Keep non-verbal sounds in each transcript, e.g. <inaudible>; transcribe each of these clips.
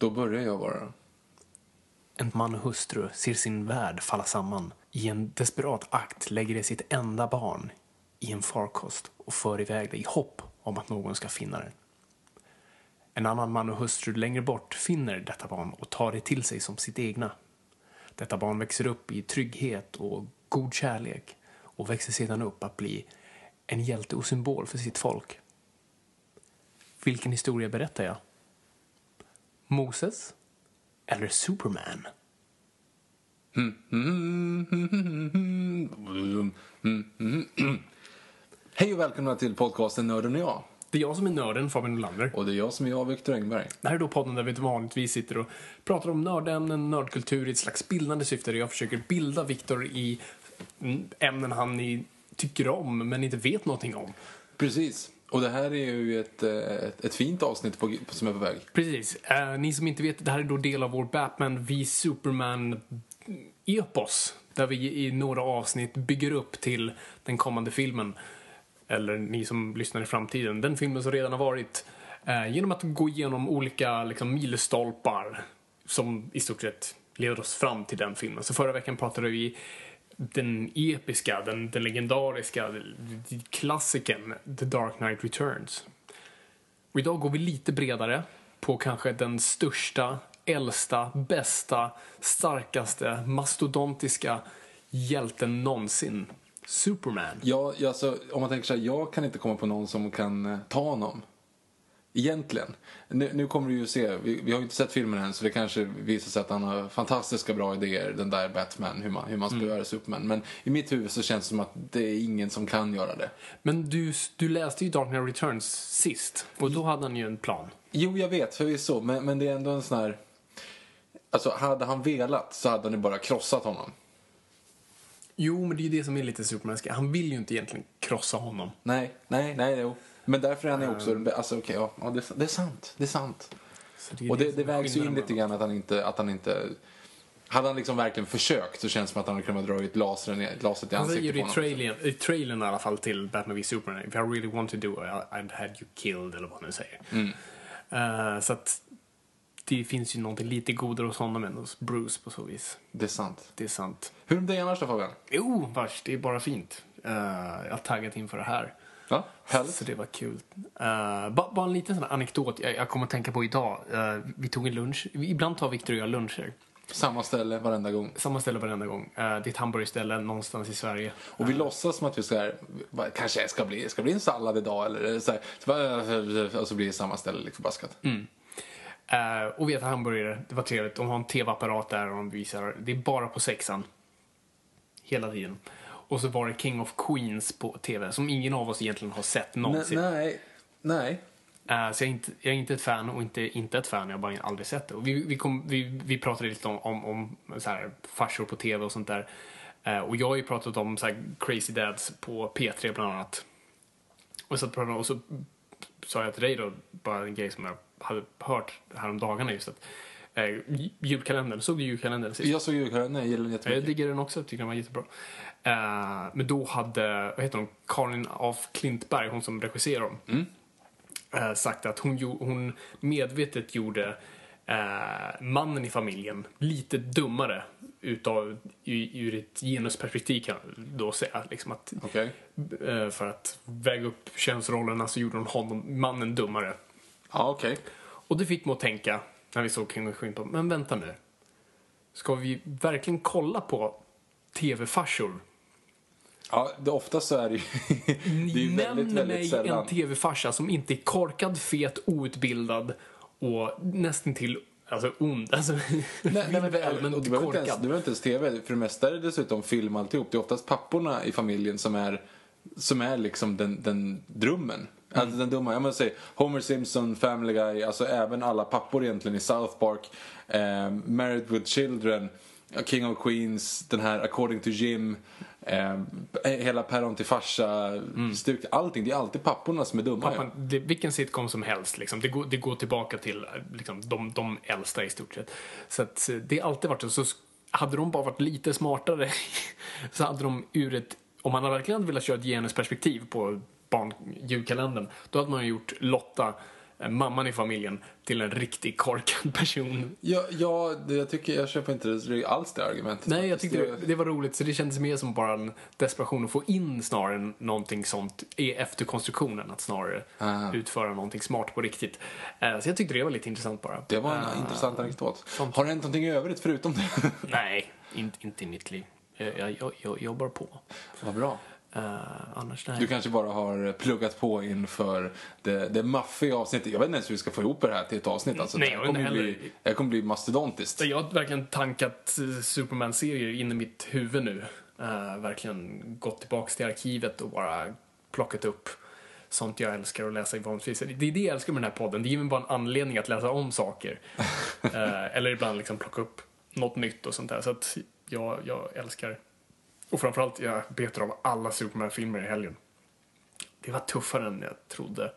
Då börjar jag bara. En man och hustru ser sin värld falla samman. I en desperat akt lägger de sitt enda barn i en farkost och för iväg det i hopp om att någon ska finna det. En annan man och hustru längre bort finner detta barn och tar det till sig som sitt egna. Detta barn växer upp i trygghet och god kärlek och växer sedan upp att bli en hjälte och symbol för sitt folk. Vilken historia berättar jag? Moses eller Superman? Hej och välkomna till podcasten Nörden och jag. Det är jag som är nörden, Fabian Nolander. Och det är jag som är jag, Viktor Engberg. Det här är då podden där vi vanligtvis sitter och pratar om nördämnen, nördkultur i ett slags bildande syfte där jag försöker bilda Viktor i ämnen han i- tycker om men inte vet någonting om. Precis. Och det här är ju ett, eh, ett, ett fint avsnitt på, som är på väg. Precis. Uh, ni som inte vet, det här är då del av vår Batman v Superman-epos. Där vi i några avsnitt bygger upp till den kommande filmen. Eller ni som lyssnar i framtiden, den filmen som redan har varit. Uh, genom att gå igenom olika liksom, milstolpar som i stort sett leder oss fram till den filmen. Så förra veckan pratade vi den episka, den, den legendariska klassikern The Dark Knight Returns. Och idag går vi lite bredare på kanske den största, äldsta, bästa, starkaste, mastodontiska hjälten någonsin. Superman. Ja, alltså, om man tänker så här, jag kan inte komma på någon som kan eh, ta honom. Egentligen. Nu, nu kommer du ju se, vi, vi har ju inte sett filmen än så det kanske visar sig att han har fantastiska bra idéer, den där Batman, hur man, hur man ska göra Superman. Men i mitt huvud så känns det som att det är ingen som kan göra det. Men du, du läste ju Dark Knight Returns sist och då hade han ju en plan. Jo, jag vet förvisso, men, men det är ändå en sån här... Alltså, hade han velat så hade han ju bara krossat honom. Jo, men det är ju det som är lite Supermanska. Han vill ju inte egentligen krossa honom. Nej, nej, nej, jo. Men därför är han ju också... Alltså, okej, ja, ja det, det är sant. Det är sant. Är Och det, det vägs ju in lite grann att han inte... Att han inte hade han liksom verkligen försökt så känns det som att han hade kunnat dra ut lasern, lasret i Han ansiktet det på honom. trailern, i trailern i alla fall till Batman v Superman. If I really want to do it, I'd had you killed, eller vad han nu säger. Mm. Eh, så att det finns ju någonting lite godare hos honom än hos Bruce på så vis. Det är sant. Det är sant. Hur är det annars då Fabian? Jo, vars, det är bara fint. Eh, jag har taggat inför det här. Ja, härligt. Så det var kul. Uh, bara, bara en liten sån anekdot jag, jag kommer att tänka på idag. Eh, vi tog en lunch. Ibland tar Victor och jag luncher. Samma ställe varenda gång. Samma ställe varenda gång. Uh, det är ett hamburgerställe någonstans i Sverige. Och vi låtsas som att vi ska, här, kanske ska bli, ska bli en sallad idag eller så här, så bara, och så blir det samma ställe liksom förbaskat. Eh, och vi äter hamburgare. Det var trevligt. De har en tv-apparat där och de visar. Det är bara på sexan. Hela tiden. Och så var det King of Queens på tv som ingen av oss egentligen har sett någonsin. Nej, nej. Eh, så jag är, inte, jag är inte ett fan och inte, inte ett fan. Jag har bara aldrig sett det. Och vi, vi, kom, vi, vi pratade lite om, om, om så här, farsor på tv och sånt där. Eh, och jag har ju pratat om så här, Crazy Dads på P3 bland annat. Och så, och så sa jag till dig då, bara en grej som jag hade hört häromdagarna just att Eh, julkalendern, såg du julkalendern sist? Jag såg julkalendern, jag gillar den Jag jättemycket. digger den också, tycker den var jättebra. Eh, men då hade, vad heter hon, Karin af Klintberg, hon som regisserar dem, Mm. eh, sagt att hon, hon medvetet gjorde eh, mannen i familjen lite dummare utav, ur ett genusperspektiv kan jag då säga. Liksom att, eh, för att väga upp könsrollerna så gjorde hon honom, mannen dummare. Ja, okej. Och det fick mig att tänka, när vi såg King Queen, på, men vänta nu. Ska vi verkligen kolla på tv-farsor? Ja, det, oftast så är det ju... <laughs> det är ju väldigt, mig väldigt sällan. en tv-farsa som inte är korkad, fet, outbildad och nästan till alltså ond. <laughs> Alltså, Nej, nej, men det, allmänt och det behöver inte ens, korkad. det behöver inte ens tv. För det mesta är det dessutom film alltihop. Det är oftast papporna i familjen som är, som är liksom den, den drömmen. Alltså den dumma, jag måste säga Homer Simpson, Family Guy, alltså även alla pappor egentligen i South Park, eh, Married with Children, King of Queens, den här According to Jim, eh, hela päron till farsa, stuk, allting. Det är alltid papporna som är dumma. Pappan, det, vilken sitcom som helst, liksom. det, går, det går tillbaka till liksom, de, de äldsta i stort sett. Så att, eh, det har alltid varit så. så. Hade de bara varit lite smartare <laughs> så hade de ur ett, om man verkligen hade velat köra ett genusperspektiv på barn, julkalendern, då hade man gjort Lotta, eh, mamman i familjen, till en riktigt korkad <laughs> person. Ja, ja jag tycker jag köper inte alls det argumentet. Nej, jag tyckte det, det var roligt, så det kändes mer som bara en desperation att få in snarare än någonting sånt i efterkonstruktionen, att snarare Ah. utföra någonting smart på riktigt. Eh, Så jag tyckte det var lite intressant bara. Det var en Eh, intressant anekdot. sånt. Har det hänt någonting i övrigt förutom det? Nej, inte, inte i mitt liv. Jag, jag, jag, jag jobbar på. Vad bra. Eh, annars nej. Du kanske bara har pluggat på inför det, det maffiga avsnittet. Jag vet inte ens hur vi ska få ihop det här till ett avsnitt. Alltså, Nej, det, här kommer inte bli, heller. det kommer bli mastodontiskt. Jag har verkligen tankat eh, Superman-serier in i mitt huvud nu. Eh, verkligen gått tillbaka till arkivet och bara plockat upp sånt jag älskar att läsa i vanligtvis. Det är det jag älskar med den här podden. Det ger mig bara en anledning att läsa om saker. <laughs> Eh, eller ibland liksom plocka upp något nytt och sånt där. Så att jag, jag älskar... Och framförallt, jag betar av alla Superman-filmer i helgen. Det var tuffare än jag trodde.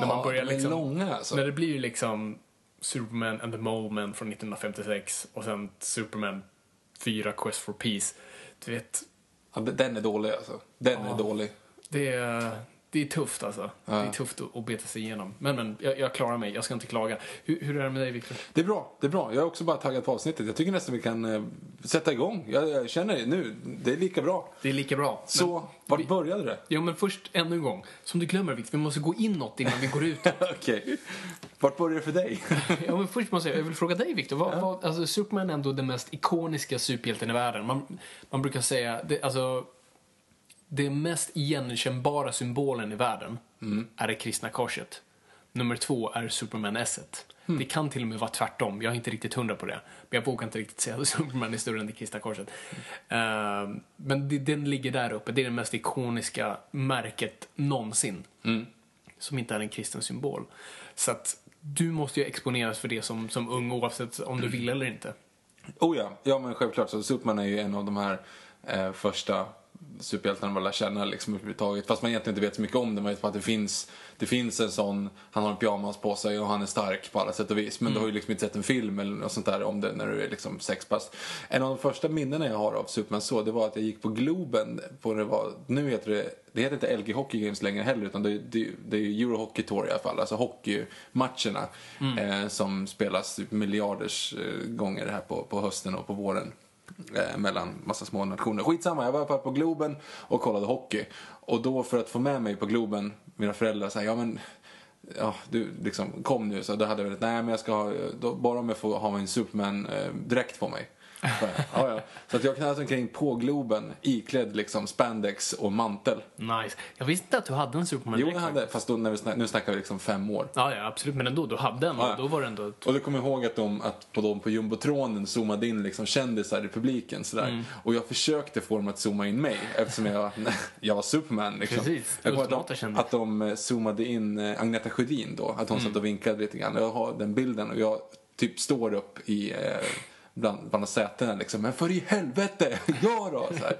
När man Ja, börjar de är liksom... långa alltså. När det blir liksom Superman and the Mole Man från 1956 och sen Superman 4 Quest for Peace. Du vet, Ja, den- den är dålig alltså. Den Ja. är dålig. det är, det är tufft alltså. Det är tufft att, att beta sig igenom. Men, men jag, jag klarar mig, jag ska inte klaga. Hur, hur är det med dig Victor? Det är bra, det är bra. Jag är också bara taggad på avsnittet. Jag tycker nästan vi kan eh, sätta igång. Jag, jag känner det nu, det är lika bra. Det är lika bra. Så, Men, vart vi, började det? ja, men först ännu en gång. Som du glömmer Victor, vi måste gå inåt innan vi går ut. <laughs> Okej. Vart började det för dig? <laughs> Ja, men först måste jag, jag vill fråga dig Victor. Vad, vad, alltså, Superman är ändå den mest ikoniska superhjälten i världen. Man, man brukar säga, det, alltså, det mest igenkännbara symbolen i världen är det kristna korset. Nummer två är Superman S. Det kan till och med vara tvärtom. Jag är inte riktigt hundra på det. Men jag vågar inte riktigt säga att Superman är större än det kristna korset. Ehm, men det, den ligger där uppe. Det är det mest ikoniska märket någonsin. Som inte är en kristen symbol. Så att du måste ju exponeras för det som, som ung oavsett om du vill eller inte. Oh ja, ja men självklart. Så Superman är ju en av de här eh, första superhjältarna man lär känna liksom överhuvudtaget. Fast man egentligen inte vet så mycket om det. Man vet bara att det finns, det finns en sån, han har en pyjamas på sig och han är stark på alla sätt och vis. Men du har ju liksom inte sett en film eller något sånt där om det när du är liksom sex bast. En av de första minnena jag har av Superman så, det var att jag gick på Globen på det var, nu heter det, det heter inte LG Hockey Games längre heller utan det, det, det är Euro Hockey Tour i alla fall. Alltså hockeymatcherna eh, som spelas miljarders eh, gånger här på, på hösten och på våren eh, mellan massa små nationer. Skitsamma, jag var på Globen och kollade hockey. Och då för att få med mig på Globen, mina föräldrar sa ja men Ja, du liksom kom nu. Så då hade jag varit, nej men jag ska ha, då, bara om jag får ha min Superman-dräkt eh, på mig. Så, ja, ja. så att jag knallade omkring på Globen iklädd liksom spandex och mantel. Nice. Jag visste inte att du hade en Superman Jo, jag hade, fast då, när vi snack, nu snackar vi liksom fem år. Ja, ja, absolut. Men ändå, du hade en. Ja, och Då var det ändå... Ett... Och då kommer ihåg att de att på, dem på jumbotronen zoomade in liksom kändisar i publiken sådär. Mm. Och jag försökte få dem att zooma in mig eftersom jag, <laughs> jag var Superman liksom. Precis, Jag att, de- att de eh, zoomade in eh, Agneta Sjödin då, att hon Mm. satt och vinkade lite grann. Jag har den bilden och jag typ står upp i eh, bland, bland sätena liksom. Men för i helvete, <laughs> gör då! Så här.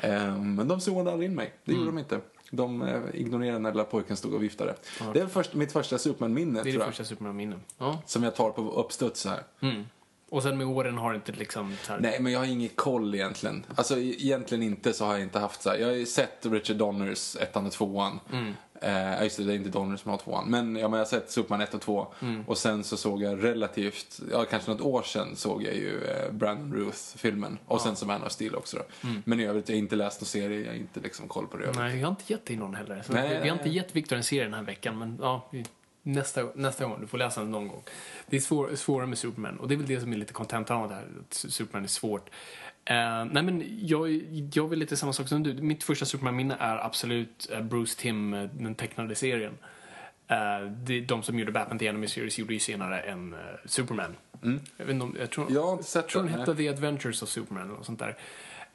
Eh, men de zoomade aldrig in mig, det gjorde Mm. de inte. De eh, ignorerade när lilla pojken stod och viftade. Det är först, mitt första Superman-minne Det är det jag. första Superman-minne. Ja. Som jag tar på uppstuds så här. Och sen med åren har det inte liksom här, Nej, men jag har ingen koll egentligen. Alltså egentligen inte så har jag inte haft så här. Jag har ju sett Richard Donners ettan och tvåan. Mm. Eh, just det, det är inte Donner som har tvåan. Men, ja, men jag har sett Superman 1 och 2. Mm. Och sen så såg jag relativt, ja kanske något år sedan såg jag ju eh, Brandon Ruth-filmen. Och sen så Man of Steel också då. Men i övrigt, jag har inte läst någon serie, jag har inte liksom koll på det. övrigt. Nej, jag har inte gett dig någon heller. Så Nej, vi, vi har inte gett Viktor en serie den här veckan, men ja, vi, nästa, nästa gång. Du får läsa den någon gång. Det är svår, svårare med Superman, och det är väl det som är lite kontentan av det här, att Superman är svårt. Eh, nej men jag, jag vill lite samma sak som du. Mitt första Superman-minne är absolut eh, Bruce Timm, eh, den tecknade serien. Eh, det, de som gjorde Batman The Enemy Series gjorde ju senare en eh, Superman. Jag, vet inte om, jag tror, Jag har inte sett tror den hette The Adventures of Superman eller sånt där.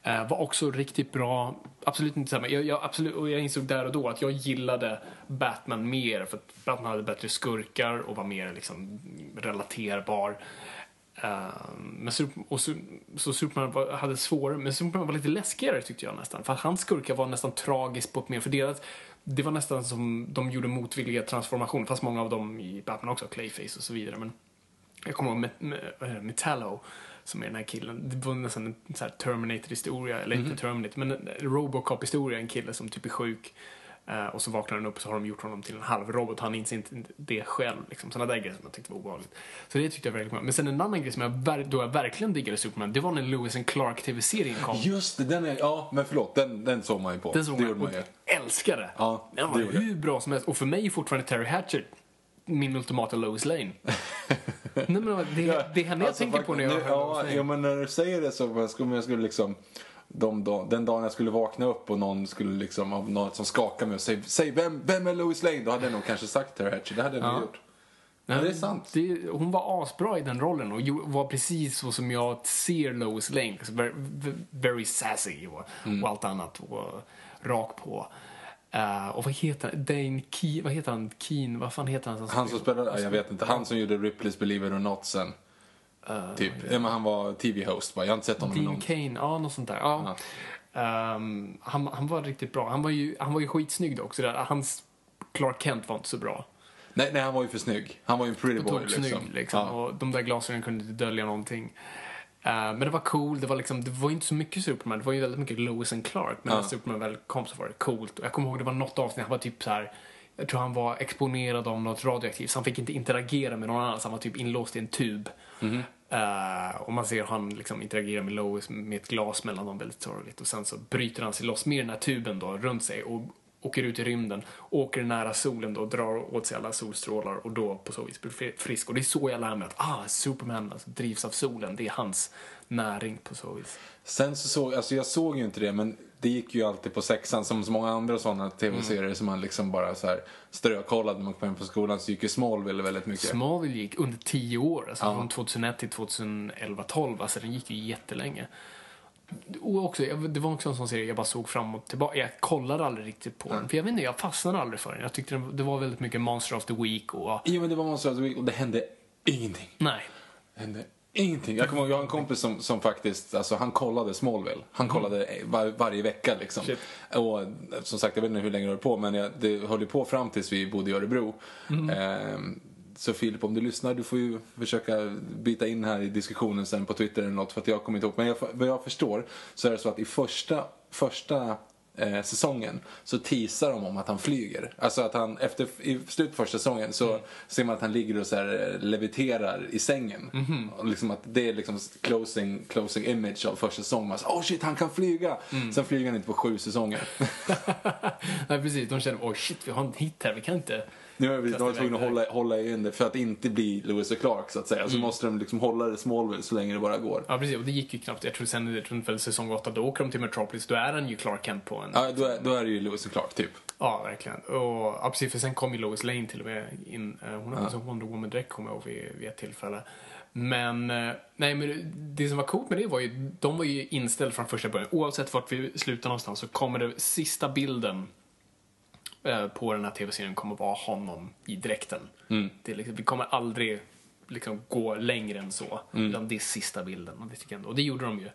Eh, var också riktigt bra. Absolut inte samma. Jag, jag, absolut, och jag insåg där och då att jag gillade Batman mer för att Batman hade bättre skurkar och var mer liksom relaterbar. Eh, men Sup- och så, så Superman var, hade svårare, men Superman var lite läskigare tyckte jag nästan. För att hans skurkar var nästan tragiskt på ett mer, för deras, det var nästan som de gjorde motvilliga transformationer, fast många av dem i Batman också, Clayface och så vidare. Men jag kommer ihåg Metallo, som är den här killen. Det var nästan en Terminator-historia, eller inte Terminator, men en Robocop-historia. En kille som typ är sjuk. Eh, och så vaknar han upp och så har de gjort honom till en halvrobot. Han inser inte det själv. Liksom. Sådana där grejer som jag tyckte var obehagligt. Så det tyckte jag verkligen var. Men sen en annan grej som jag, då jag verkligen diggade Superman, det var när Lewis and Clark TV-serien kom. Just det, den är, ja men förlåt, den, den såg man ju på. Den såg det man man ju. älskade. Ja, den var hur bra som helst. Och för mig är fortfarande Terry Hatcher min ultimata Lois Lane. <laughs> Nej, men det, det är henne jag Alltså, tänker på när jag nu, hör ja, ja, men när du säger det så skulle jag skulle liksom de dag, den dagen jag skulle vakna upp och någon skulle liksom av något som skakar mig och säger säg vem, vem är Lois Lane? Då hade jag nog kanske sagt Terry Hatcher. Det hade jag nog Ja. gjort. Men det är sant. Det, hon var asbra i den rollen och var precis så som jag ser Lois Lane. Very, very sassy och, Mm. och allt annat. Och rak på. Eh, och vad heter han? Dane Keen, vad heter han? Keen, vad fan heter han? Han som spelade, ja, jag vet inte, han som gjorde Ripley's Believe It or Not sen. typ. Ja, men han var TV-host bara. Jag har inte sett honom Dean någon. Kane, ja något sånt där. Ja. Ehm, han, han var riktigt bra. Han var ju, han var ju skitsnygg också. Där. Hans Clark Kent var inte så bra. Nej, nej, han var ju för snygg. Han var ju en pretty boy tog snygg liksom. liksom. Ja. Och de där glasögonen kunde inte dölja någonting. Eh, men det var cool, det var liksom, det var inte så mycket Superman, det var ju väldigt mycket Lois and Clark. Men när Superman väl kom så var det coolt. Och jag kommer ihåg det var något avsnitt, han var typ så här. Jag tror han var exponerad av något radioaktivt, så han fick inte interagera med någon annan, så han var typ inlåst i en tub. Uh, och man ser han liksom interagera med Lois med ett glas mellan dem väldigt sorgligt. Och sen så bryter han sig loss med den här tuben då runt sig och åker ut i rymden, åker nära solen då, och drar åt sig alla solstrålar och då på så vis blir frisk. Och det är så jag lär mig att ah, Superman alltså, drivs av solen, det är hans näring på så vis. Sen så såg, alltså jag såg ju inte det men det gick ju alltid på sexan som så många andra sådana tv-serier Mm. som man liksom bara så här strökollade när man kom hem på skolan så gick ju Smallville väldigt mycket. Smallville gick under tio år, alltså från 2001 till 2011-12, alltså den gick ju jättelänge. Och också, det var också en sån serie jag bara såg fram och tillbaka. Jag kollade aldrig riktigt på den, för jag vet inte, jag fastnade aldrig för den. Jag tyckte det var väldigt mycket Monster of the Week och... Jo men det var Monster of the Week och det hände ingenting. Nej. Det hände ingenting. Jag kommer ihåg, jag har en kompis som, som faktiskt, alltså han kollade Smallville. Han kollade var, varje vecka liksom. Shit. Och som sagt, jag vet inte hur länge det höll på men jag, det höll ju på fram tills vi bodde i Örebro. Ehm, så Filip, om du lyssnar, du får ju försöka byta in här i diskussionen sen på Twitter eller något för att jag kommer inte ihåg. Men jag, vad jag förstår så är det så att i första, första eh, säsongen så teasar de om att han flyger. Alltså att han, efter, i slutet på första säsongen så ser man att han ligger och så här, eh, leviterar i sängen. Och liksom att det är liksom closing, closing image av första säsongen. Säger, oh shit, han kan flyga! Sen flyger han inte på sju säsonger. <laughs> Nej, precis. De känner, oh shit, vi har en hit här, vi kan inte... Nu är vi de var tvungna att hålla, hålla in det för att inte bli Lewis och Clark så att säga. Så måste de liksom hålla det Smallville så länge det bara går. Ja, precis. Och det gick ju knappt. Jag tror sen, jag tror väl säsong 8, då åker de till Metropolis. Då är han ju Clark Kent på en... Ja, då är, då är det ju Lewis och Clark typ. Ja, verkligen. Och, ja, precis, för sen kom ju Lois Lane till och med in. Eh, Hon hade ja. Wonder Woman-dräkt kommer jag ihåg vid, vid ett tillfälle. Men, eh, nej, men det- som var coolt med det var ju, de var ju inställda från första början. Oavsett vart vi slutar någonstans så kommer det sista bilden på den här tv-serien kommer vara honom i dräkten. Det är liksom, vi kommer aldrig liksom gå längre än så. Utan det är sista bilden. Och det, tycker jag ändå. och det gjorde de ju.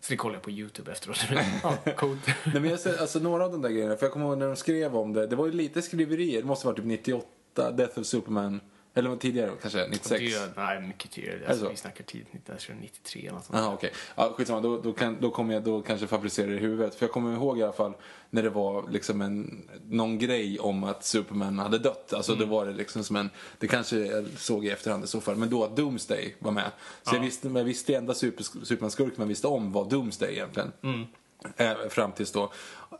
Så det kollade jag på YouTube efteråt. <laughs> ja, coolt. Nej, men jag ser, alltså några av de där grejerna, för jag kommer ihåg när de skrev om det, det var ju lite skriverier, det måste ha varit typ 98, Death of Superman Eller tidigare, kanske 96? Det nej, mycket tidigare. Alltså, så? vi snackar tidigt 1993 eller något sånt. Jaha, okej. Ja, skitsamma, då, då, kan, då kommer jag då kanske fabricera det i huvudet. För jag kommer ihåg i alla fall när det var liksom en, någon grej om att Superman hade dött. Alltså Mm. då var det liksom som en, det kanske jag såg i efterhand i så fall, men då att Doomsday var med. Så jag visste, men jag visste enda super, Superman-skurken man visste om var Doomsday egentligen. Eh, fram tills då.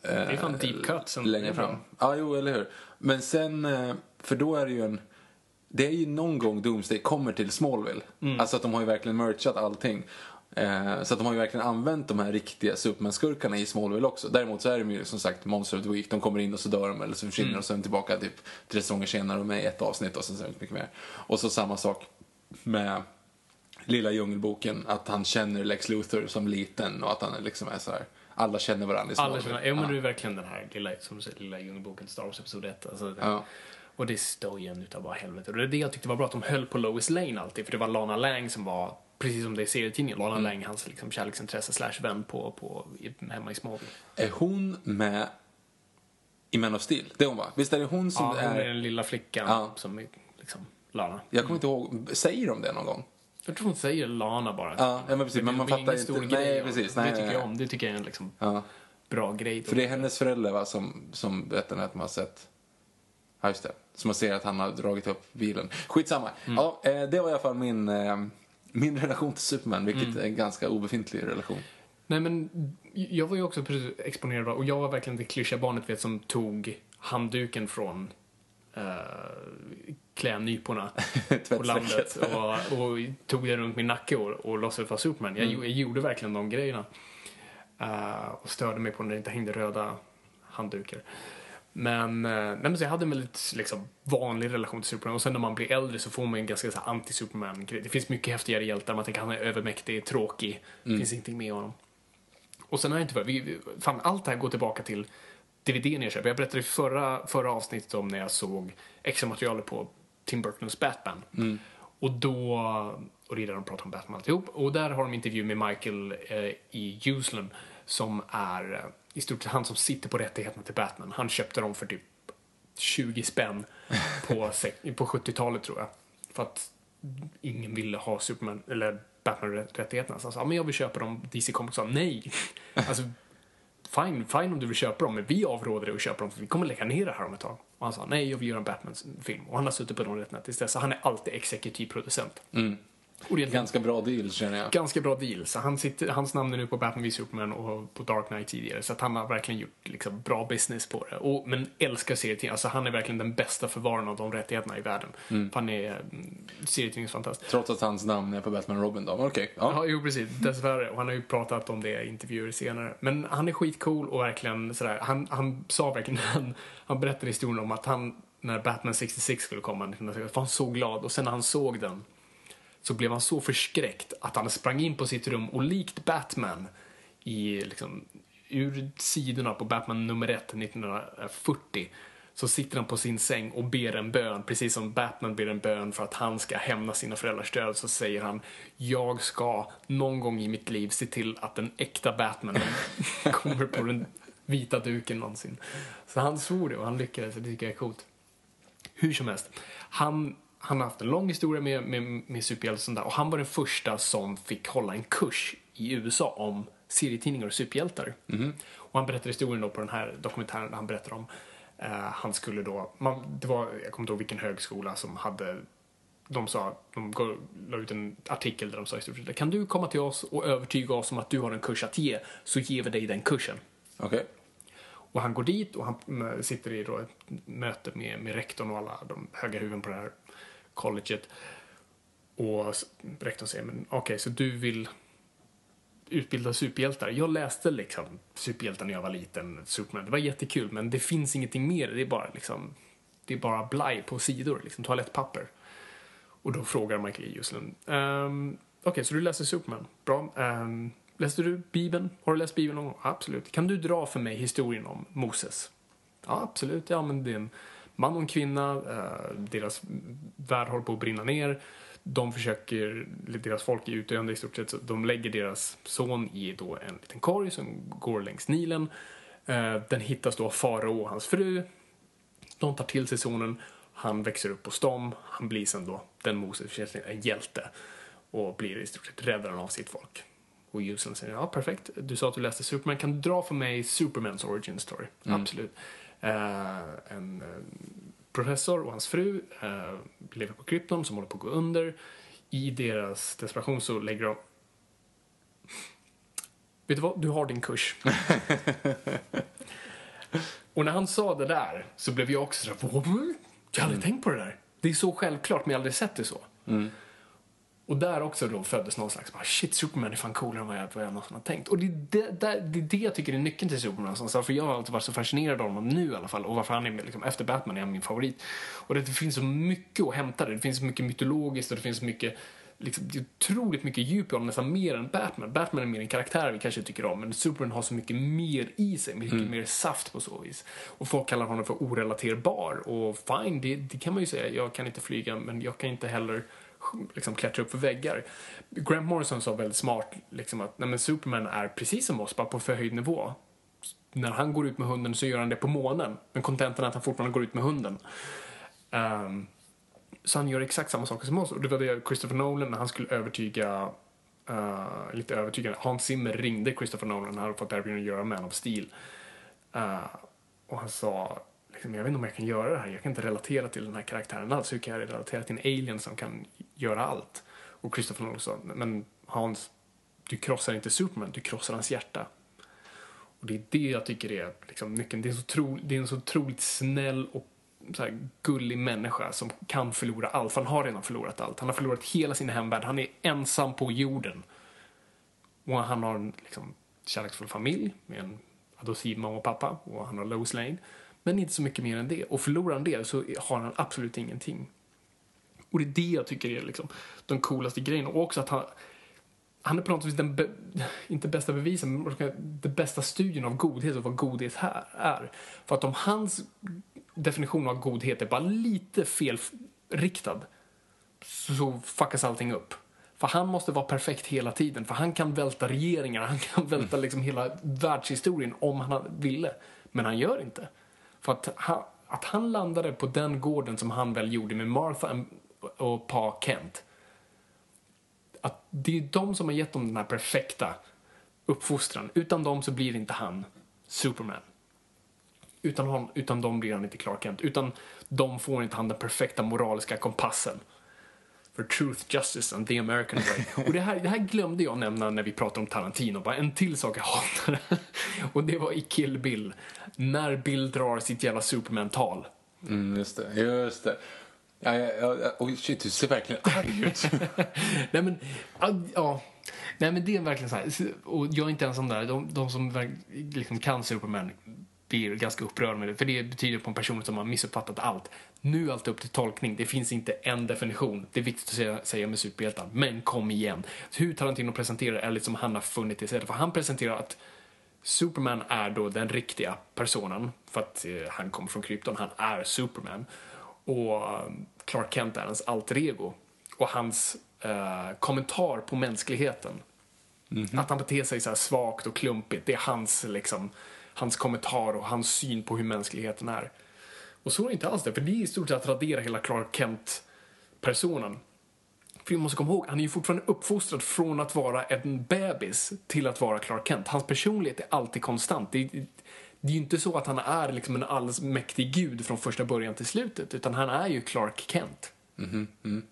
Mm. Det är fan deep cut sen. Längre fram. Ja, jo, eller hur. Men sen, eh, för då är det ju en... Det är ju någon gång Doomsday kommer till Smallville. Mm. Alltså att de har ju verkligen merchat allting. Eh, så att de har ju verkligen använt de här riktiga Superman-skurkarna i Smallville också. Däremot så är de ju som sagt Monster of the Week. De kommer in och så dör de eller så försvinner Mm. och sen tillbaka typ tre säsonger senare och med i ett avsnitt och sen så är det inte mycket mer. Och så samma sak med Lilla Djungelboken. Att han känner Lex Luthor som liten och att han liksom är så här. Alla känner varandra i Alla Smallville. känner, ja men det är verkligen den här lilla, som du säger, lilla djungelboken, Star Wars Episod 1. Alltså, Ja. Och det står igen utav bara helvete. Och det är det jag tyckte var bra, att de höll på Lois Lane alltid. För det var Lana Lang som var, precis som det är i serietidningen, Mm. Lana Lang, hans liksom, kärleksintresse slash vän på, på, hemma i Smallville. Är hon med i Man of Steel? Det är hon va? Visst är det hon som Ja, hon är... är den lilla flickan Ja. som är liksom Lana. Jag kommer inte ihåg, säger de det någon gång? Jag tror hon säger Lana bara. Ja, ja, men precis, men det man fattar inte- stor nej, grej. precis, det nej, tycker nej, jag om. Det tycker jag är en liksom Ja. bra grej. För det är hennes förälder va, som, som berättar att man har sett... Ja, just det. Som man ser att han har dragit upp bilen. Skitsamma. Mm. Ja, eh, det var i alla fall min, eh, min relation till Superman, vilket Mm. är en ganska obefintlig relation. Nej men jag var ju också precis exponerad och jag var verkligen det klyschiga barnet vet som tog handduken från uh, klädnyporna <laughs> på landet och, och tog den runt min nacke och, och låtsades vara Superman. Jag, jag gjorde verkligen de grejerna. Eh, och störde mig på när det inte hängde röda handdukar. Men, eh, nej, men så jag hade en väldigt liksom, vanlig relation till Superman och sen när man blir äldre så får man en ganska anti-Superman-grej. Det finns mycket häftigare hjältar, man tänker han är övermäktig, tråkig, det finns ingenting med honom. Och sen har jag inte vi- fan, allt det här går tillbaka till DVDn jag köper. Jag berättade i förra, förra avsnittet om när jag såg extra materialet på Tim Burtons Batman. Och då, och det är där de pratar om Batman alltihop. Och där har de intervju med Michael eh, i Uslan som är eh, i stort sett han som sitter på rättigheterna till Batman. Han köpte dem för typ 20 spänn på, <laughs> på 70-talet tror jag. För att ingen ville ha Superman, eller Batman-rättigheterna. Så han sa, men jag vill köpa dem. DC Comics sa nej. Alltså, fine, fine om du vill köpa dem, men vi avråder dig att köpa dem för vi kommer lägga ner det här om ett tag. Och han sa, nej, jag vill göra en Batman-film. Och han har suttit på de rättigheterna tills dess, så han är alltid exekutiv producent. Är Ganska bra deal känner jag. ganska bra deal. Så han sitter, hans namn är nu på Batman v Superman och på Dark Knight tidigare. Så han har verkligen gjort liksom, bra business på det. Och, men älskar serietidningar. Alltså han är verkligen den bästa förvararen av de rättigheterna i världen. För han är mm, serietidningsfantast. Trots att hans namn är på Batman Robin då. Okej, ja. Ja, jo precis. Dessvärre. Och han har ju pratat om det i intervjuer senare. Men han är skitcool och verkligen sådär. Han, han sa verkligen, <laughs> han, han berättade historien om att han, när Batman 66 skulle komma, 1966, var han så glad. Och sen när han såg den så blev han så förskräckt att han sprang in på sitt rum och likt Batman i liksom, ur sidorna på Batman nummer ett 1940 så sitter han på sin säng och ber en bön, precis som Batman ber en bön för att han ska hämna sina föräldrars död, så säger han Jag ska någon gång i mitt liv se till att den äkta Batman <laughs> kommer på den vita duken någonsin. Så han svor det och han lyckades, det tycker jag är coolt. Hur som helst, han, han har haft en lång historia med, med, med superhjältar och sånt där, och han var den första som fick hålla en kurs i USA om serietidningar och superhjältar. Och han berättade historien då på den här dokumentären där han berättar om eh, han skulle då, man, det var, jag kommer inte ihåg vilken högskola som hade de sa, de la ut en artikel där de sa i stort sett kan du komma till oss och övertyga oss om att du har en kurs att ge så ger vi dig den kursen. Okej. Och han går dit och han mm, sitter i då ett möte med, med rektorn och alla de höga huvuden på det här colleget. Och rektorn säger, men okej, så du vill utbilda superhjältar? Jag läste liksom superhjältar när jag var liten, Superman. Det var jättekul, men det finns ingenting mer. Det är bara liksom, det är bara blaj på sidor, liksom toalettpapper. Och då frågar Michael E. Ehm, okej, så du läser Superman? Bra. Ehm, läste du Bibeln? Har du läst Bibeln någon gång? Absolut. Kan du dra för mig historien om Moses? Ja, absolut. Ja, men det är en man och en kvinna. eh, deras värld håller på att brinna ner. De försöker, deras folk är utdöende i stort sett, så de lägger deras son i då en liten korg som går längs Nilen. Eh, den hittas då av farao och hans fru. De tar till sig sonen. Han växer upp hos dem, han blir sen då den Moses en hjälte och blir i stort sett räddaren av sitt folk. Och Houston säger ja perfekt, du sa att du läste Superman, kan du dra för mig Supermans origin story? Absolut. Eh, en eh, professor och hans fru eh, lever på Krypton som håller på att gå under. I deras desperation så lägger de Vet du vad, du har din kurs. <laughs> och när han sa det där så blev jag också sådär, "Vad? jag har aldrig tänkt på det där. Det är så självklart men jag har aldrig sett det så. Och där också då föddes någon slags, bara, shit Superman är fan coolare än vad jag, vad jag någonsin har tänkt. Och det är det, det, det jag tycker är nyckeln till Superman. Så för jag har alltid varit så fascinerad av honom nu i alla fall. Och varför han är liksom, efter Batman är han min favorit. Och det, det finns så mycket att hämta där. Det finns så mycket mytologiskt och det finns så mycket Liksom, det är otroligt mycket djup i honom, nästan mer än Batman. Batman är mer en karaktär vi kanske tycker om, men Superman har så mycket mer i sig, mycket mer saft på så vis. Och folk kallar honom för orelaterbar, och fine, det, det kan man ju säga. Jag kan inte flyga, men jag kan inte heller liksom klättra upp för väggar. Grant Morrison sa väldigt smart liksom att nej, men Superman är precis som oss, bara på förhöjd nivå. När han går ut med hunden så gör han det på månen, men kontentan är att han fortfarande går ut med hunden. Um, så han gör exakt samma saker som oss. Och det var det Christopher Nolan, när han skulle övertyga, Uh, lite övertygande, Hans Zimmer ringde Christopher Nolan, han hade fått erbjudande att göra Man of Steel. Uh, och han sa, liksom, jag vet inte om jag kan göra det här, jag kan inte relatera till den här karaktären alls. Hur kan jag relatera till en alien som kan göra allt? Och Christopher Nolan sa, men Hans, du krossar inte Superman, du krossar hans hjärta. Och det är det jag tycker är liksom, nyckeln. Det är, så tro, det är en så otroligt snäll och så här, gullig människa som kan förlora allt. För han har redan förlorat allt. Han har förlorat hela sin hemvärld. Han är ensam på jorden. Och han har en liksom, kärleksfull familj med en adoptiv mamma och pappa. Och han har Lois Lane. Men inte så mycket mer än det. Och förlorar han det så har han absolut ingenting. Och det är det jag tycker är liksom, de coolaste grejerna. Och också att han, han är på något vis den, be, inte bästa bevisen, men den bästa studien av godhet och vad godhet här är. För att om hans definition av godhet är bara lite felriktad så fuckas allting upp. För han måste vara perfekt hela tiden, för han kan välta regeringar, han kan <laughs> välta liksom hela världshistorien om han ville. Men han gör inte. För att han, att han landade på den gården som han väl gjorde med Martha och Pa Kent. Att det är de som har gett dem den här perfekta uppfostran. Utan dem så blir inte han Superman. Utan, hon, utan dem blir han inte Clark Kent. Utan de får inte han den perfekta moraliska kompassen. För truth, justice and the American way. <laughs> Och det här, det här glömde jag nämna när vi pratade om Tarantino. Bara en till sak jag <laughs> hatar. Och det var i Kill Bill. När Bill drar sitt jävla Superman-tal. Mm, just det, just det. Ja, ja, ja, oj, shit, du ser verkligen arg ut. <laughs> Nej men, ja. Nej men det är verkligen så här. Och jag är inte ensam där. De, de som liksom kan Superman blir ganska upprörd med det. För det betyder på en person som har missuppfattat allt. Nu är allt upp till tolkning. Det finns inte en definition. Det är viktigt att säga, säga med superhjältar. Men kom igen. Hur Tarantino presenterar är liksom han har funnit det För han presenterar att Superman är då den riktiga personen. För att eh, han kommer från krypton. Han är Superman. Och eh, Clark Kent är hans alter ego. Och hans eh, kommentar på mänskligheten. Mm -hmm. Att han beter sig så här svagt och klumpigt. Det är hans liksom hans kommentar och hans syn på hur mänskligheten är. Och så är det inte alls det, för det är i stort sett att radera hela Clark Kent-personen. För vi måste komma ihåg, han är ju fortfarande uppfostrad från att vara en bebis till att vara Clark Kent. Hans personlighet är alltid konstant. Det är, det är ju inte så att han är liksom en allsmäktig gud från första början till slutet, utan han är ju Clark Kent. Mm -hmm. mm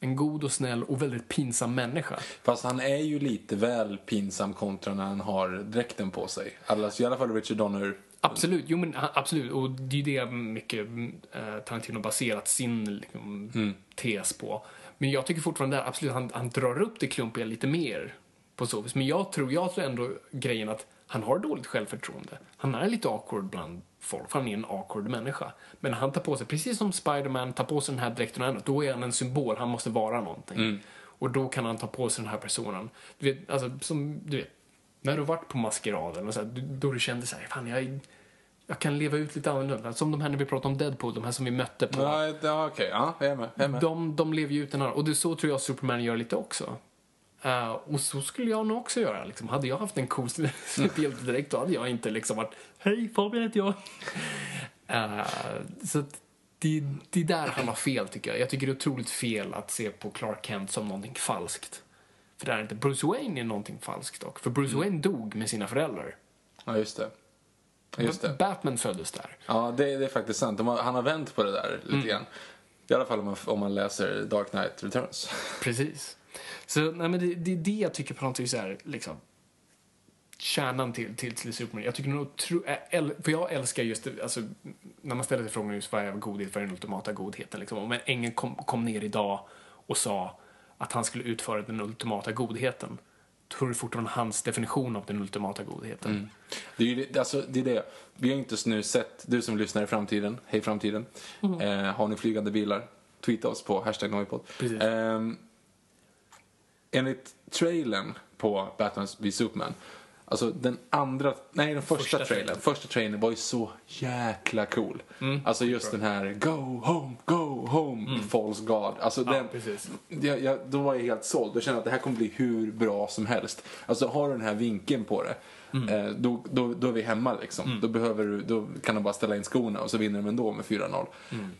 en god och snäll och väldigt pinsam människa. Fast han är ju lite väl pinsam kontra när han har dräkten på sig. Alltså, I alla fall Richard Donner. Absolut, jo men absolut. Och det är ju det mycket eh, Tarantino baserat sin liksom, mm. tes på. Men jag tycker fortfarande absolut han, han drar upp det klumpiga lite mer på så vis. Men jag tror, jag tror ändå grejen att han har dåligt självförtroende. Han är lite awkward bland folk, för han är en awkward människa. Men han tar på sig, precis som Spiderman tar på sig den här dräkten och annat, då är han en symbol, han måste vara någonting. Mm. Och då kan han ta på sig den här personen. Du vet, alltså som, du vet, när du varit på maskeraden och så här, då du kände så här, fan jag, jag kan leva ut lite annorlunda. Som de här när vi pratade om Deadpool, de här som vi mötte på. Ja, ja okej, ja, jag är med. Jag är med. De, de lever ju ut den här, och det så tror jag Superman gör lite också. Uh, och så skulle jag nog också göra. Liksom. Hade jag haft en cool <laughs> superhjältedräkt då hade jag inte liksom varit Hej, Fabian heter jag. Uh, <laughs> så det, det är där han har fel tycker jag. Jag tycker det är otroligt fel att se på Clark Kent som någonting falskt. För det är inte. Bruce Wayne är någonting falskt dock. För Bruce Wayne dog med sina föräldrar. Ja, just det. Just det. Batman föddes där. Ja, det, det är faktiskt sant. Har, han har vänt på det där lite Mm. grann. I alla fall om man, om man läser Dark Knight Returns. <laughs> Precis. Så nej, men det, det är det jag tycker på något vis är liksom kärnan till, till, till Superman. Jag tycker nog, tro, äl, för jag älskar just alltså, när man ställer sig frågan just vad är godhet, vad är den ultimata godheten? Liksom. Om en ängel kom, kom ner idag och sa att han skulle utföra den ultimata godheten, tror du fortfarande hans definition av den ultimata godheten? Det är ju det, alltså, det är det. Vi har inte nu sett, du som lyssnar i framtiden, hej framtiden. Eh, har ni flygande bilar? Tweeta oss på hashtag Noipod. Eh, enligt trailern på Batman v Superman, alltså den andra, nej den första, Första trailern, första trailern var ju så jäkla cool. Alltså just den här Go home, go home, False God. Alltså den, precis. jag, jag, då var jag helt såld. Då kände jag att det här kommer bli hur bra som helst. Alltså har du den här vinkeln på det, eh, då, då, då är vi hemma liksom. Då, behöver du, då kan du bara ställa in skorna och så vinner de ändå med 4-0.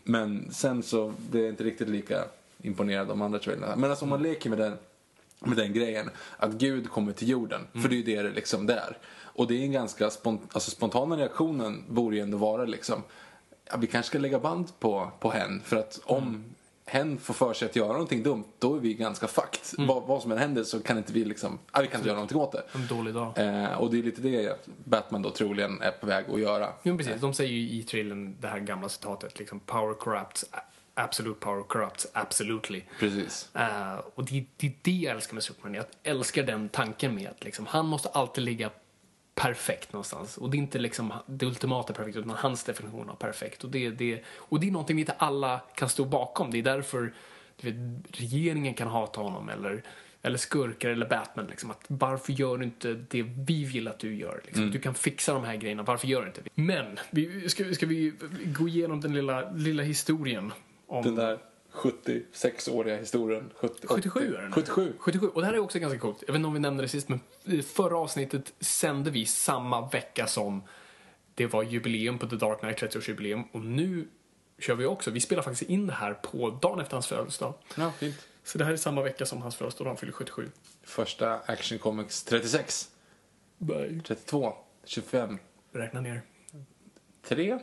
Men sen så, det är inte riktigt lika imponerad av de andra trailerna. Men alltså om man leker med den, med den grejen, att Gud kommer till jorden. För det är ju det det liksom är. Och det är en ganska spont, alltså spontana reaktionen borde ju ändå vara liksom, ja, vi kanske ska lägga band på, på hen. För att om hen får för sig att göra någonting dumt, då är vi ganska fucked. Vad, vad som än händer så kan inte vi liksom, ja, vi kan inte göra någonting åt det. En dålig dag. Eh, och det är lite det Batman då troligen är på väg att göra. Jo, precis. De säger ju i trailern det här gamla citatet, liksom power corrupts, absolute power corrupts, absolutely. Precis. Eh, och det, det är det jag älskar med Superman. Jag älskar den tanken med att liksom, han måste alltid ligga perfekt någonstans. Och det är inte liksom det ultimata perfekt, utan hans definition av perfekt. Och det, det, och det är någonting vi inte alla kan stå bakom. Det är därför vet, regeringen kan hata honom, eller, eller skurkar, eller Batman. Liksom, att varför gör du inte det vi vill att du gör? Liksom? Du kan fixa de här grejerna, varför gör du inte det? Men, vi, ska, ska vi gå igenom den lilla, lilla historien? Om, Den där 76-åriga historien. 70, 77 är den. 77. 77. Och det här är också ganska coolt. Jag vet inte om vi nämnde det sist, men i förra avsnittet sände vi samma vecka som det var jubileum på The Dark Knight, 30-årsjubileum. Och nu kör vi också. Vi spelar faktiskt in det här på dagen efter hans födelsedag. Ja, fint. Så det här är samma vecka som hans födelsedag, han fyller 77. Första Action Comics 36, Bye. 32, 25, Räkna ner. 3,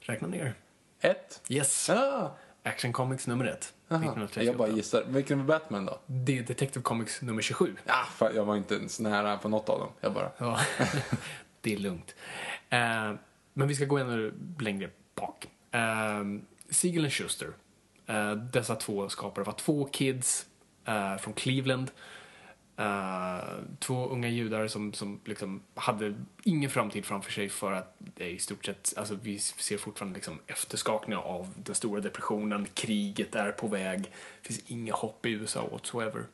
Räkna ner. 1. Yes. Ah, Action Comics nummer ett. aha. 1938. Jag bara gissar. Vilken var Batman då? Det är Detective Comics nummer 27. Ja, fan, jag var inte ens nära på något av dem. Jag bara... Ja, <laughs> det är lugnt. Eh, men vi ska gå ännu längre bak. Uh, Siegel och Schuster. Eh, dessa två skapare var två kids eh, från Cleveland. Eh, två unga judar som, som liksom hade ingen framtid framför sig för att det är i stort sett, alltså vi ser fortfarande liksom efterskakningar av den stora depressionen, kriget är på väg, det finns inga hopp i USA whatsoever.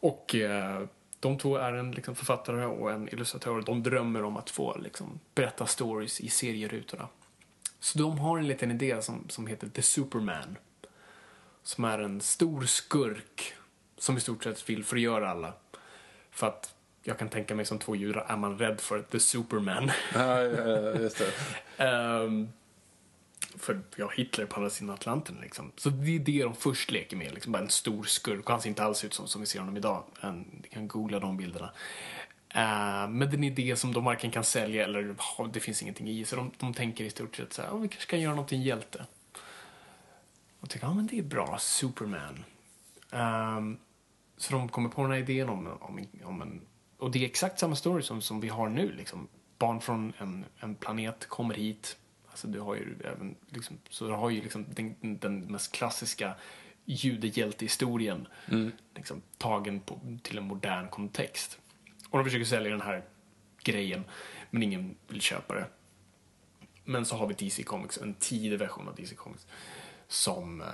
Och uh, de två är en liksom, författare och en illustratör. De drömmer om att få liksom, berätta stories i serierutorna. Så de har en liten idé som, som heter The Superman. Som är en stor skurk som i stort sett vill förgöra alla. För att jag kan tänka mig som två judar är man rädd för The Superman. Ja, ja, just det. <laughs> Ehm, för ja, Hitler på andra sidan Atlanten liksom. Så det är det de först leker med, liksom bara en stor skurk. Och han ser inte alls ut som, som vi ser honom idag. En, ni kan googla de bilderna. Ehm, men den idé som de varken kan sälja eller ha, det finns ingenting i. Så de, de tänker i stort sett så här, "Ja, vi kanske kan göra någonting hjälte. Och tycker, ja men det är bra, Superman. Ehm, så de kommer på den här idén om, om, om en... Och det är exakt samma story som, som vi har nu. Liksom. Barn från en, en planet kommer hit. Alltså du har ju även, liksom, så du har ju liksom den, den mest klassiska judehjältehistorien liksom, tagen på, till en modern kontext. Och de försöker sälja den här grejen, men ingen vill köpa det. Men så har vi DC Comics, en tidig version av DC Comics. Som, uh,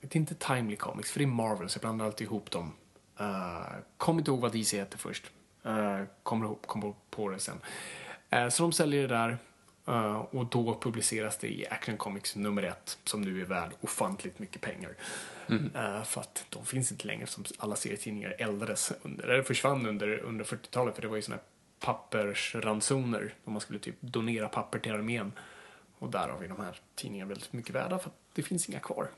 det är inte Timely Comics, för det är Marvel, så jag blandar alltid ihop dem. Uh, kommer inte ihåg vad DC heter först. Uh, kommer, ihåg, kommer på det sen. Uh, så de säljer det där. och då publiceras det i Action Comics nummer ett, som nu är värd ofantligt mycket pengar. Uh, för att de finns inte längre, som alla serietidningar äldres under, eller försvann under, under 40-talet, för det var ju såna här pappersransoner, om man skulle typ donera papper till armén. Och där har vi de här tidningarna väldigt mycket värda för att det finns inga kvar.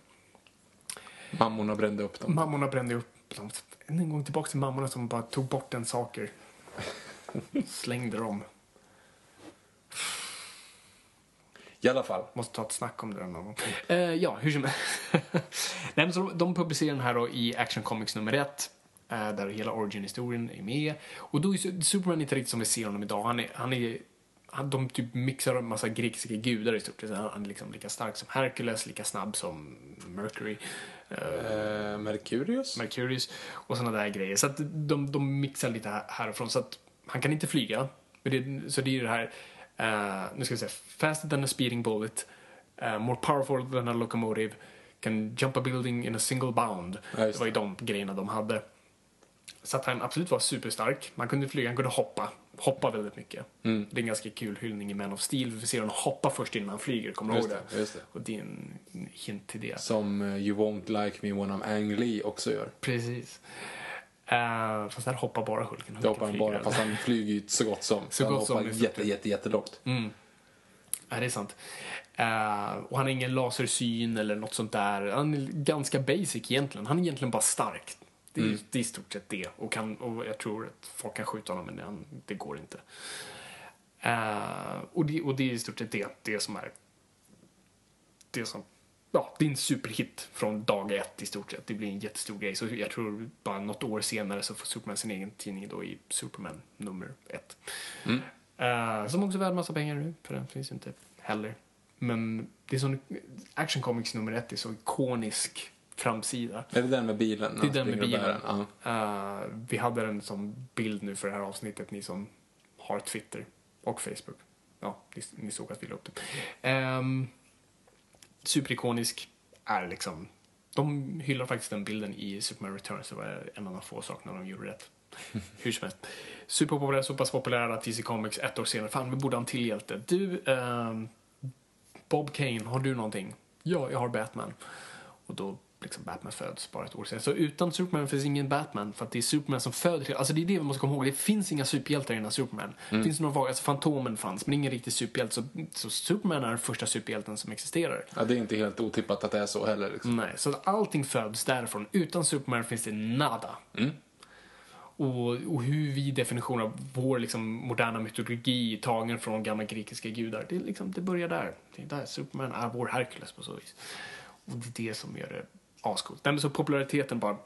Mammorna brände upp dem. Mammorna brände upp. Än en gång tillbaka till mammorna som bara tog bort en saker. Slängde dem. I alla fall. Måste ta ett snack om det någon gång. Eh, ja, hur som <laughs> Nej, så de, publicerar den här då i Action Comics nummer ett. Eh, där hela origin-historien är med. Och då är Su- Superman inte riktigt som vi ser honom idag. Han är, han är han, de typ mixar en massa grekiska gudar i stort sett. Han är liksom lika stark som Hercules, lika snabb som Mercury. Eh, Merkurius? Mercurius och såna där grejer. Så att de, de mixar lite här- härifrån. Så att han kan inte flyga. Det, så det är det här, eh, nu ska vi säga, faster than a speeding bullet, eh, more powerful than a locomotive, can jump a building in a single bound. Ja, det just var ju de grejerna de hade. Så att han absolut var superstark. Man kunde flyga, han kunde hoppa. Hoppa väldigt mycket. Mm. Det är en ganska kul hyllning i Man of Steel. Vi ser honom hoppa först innan han flyger, kommer du ihåg det? det. Och det är en hint till det. Som eh, You won't like me when I'm Ang Lee också gör. Precis. Uh, fast där hoppar bara Hulken. Det hoppar han bara, fast han flyger ju så gott som. <laughs> Så han gott som hoppar det jätte, jätte, jättelångt. Mm. Ja, det är sant. Eh, och han har ingen lasersyn eller något sånt där. Han är ganska basic egentligen. Han är egentligen bara stark. Det är, det är i stort sett det. Och, kan, och jag tror att folk kan skjuta honom, men han, det går inte. Eh, och, det, och det är i stort sett det, det som är det som Ja, det är en superhit från dag ett i stort sett. Det blir en jättestor grej. Så jag tror bara något år senare så får Superman sin egen tidning då i Superman nummer ett. Eh, som också är värd massa pengar nu, för den finns inte heller. Men det är sån, Action Comics nummer ett är så ikonisk framsida. Är det den med bilen? Det är den med bilen. den? Eh, vi hade den som bild nu för det här avsnittet, ni som har Twitter och Facebook. Ja, ni, ni såg att vi la upp det. Um, superikonisk är liksom... De hyllar faktiskt den bilden i Superman Returns. Det var en av de få sakerna de gjorde rätt. <laughs> Hur som helst. Superpopulär, så pass populär att DC Comics ett år senare, fan vi borde ha en till hjälte. Du, ehm, Bob Kane, har du någonting? Ja, jag har Batman. Och då liksom Batman föds bara ett år senare. Så utan Superman finns ingen Batman för att det är Superman som föder Alltså det är det vi måste komma ihåg. Det finns inga superhjältar innan Superman. Det finns några vaga, alltså Fantomen fanns men ingen riktig superhjälte. Så, så Superman är den första superhjälten som existerar. ja, det är inte helt otippat att det är så heller. Liksom. Nej, så allting föds därifrån. Utan Superman finns det nada. Och, och hur vi definierar vår liksom, moderna mytologi tagen från gamla grekiska gudar, det, liksom, det börjar där. Det är där Superman är vår Herkules på så vis. Och det är det som gör det ascoolt. Nej, men så populariteten bara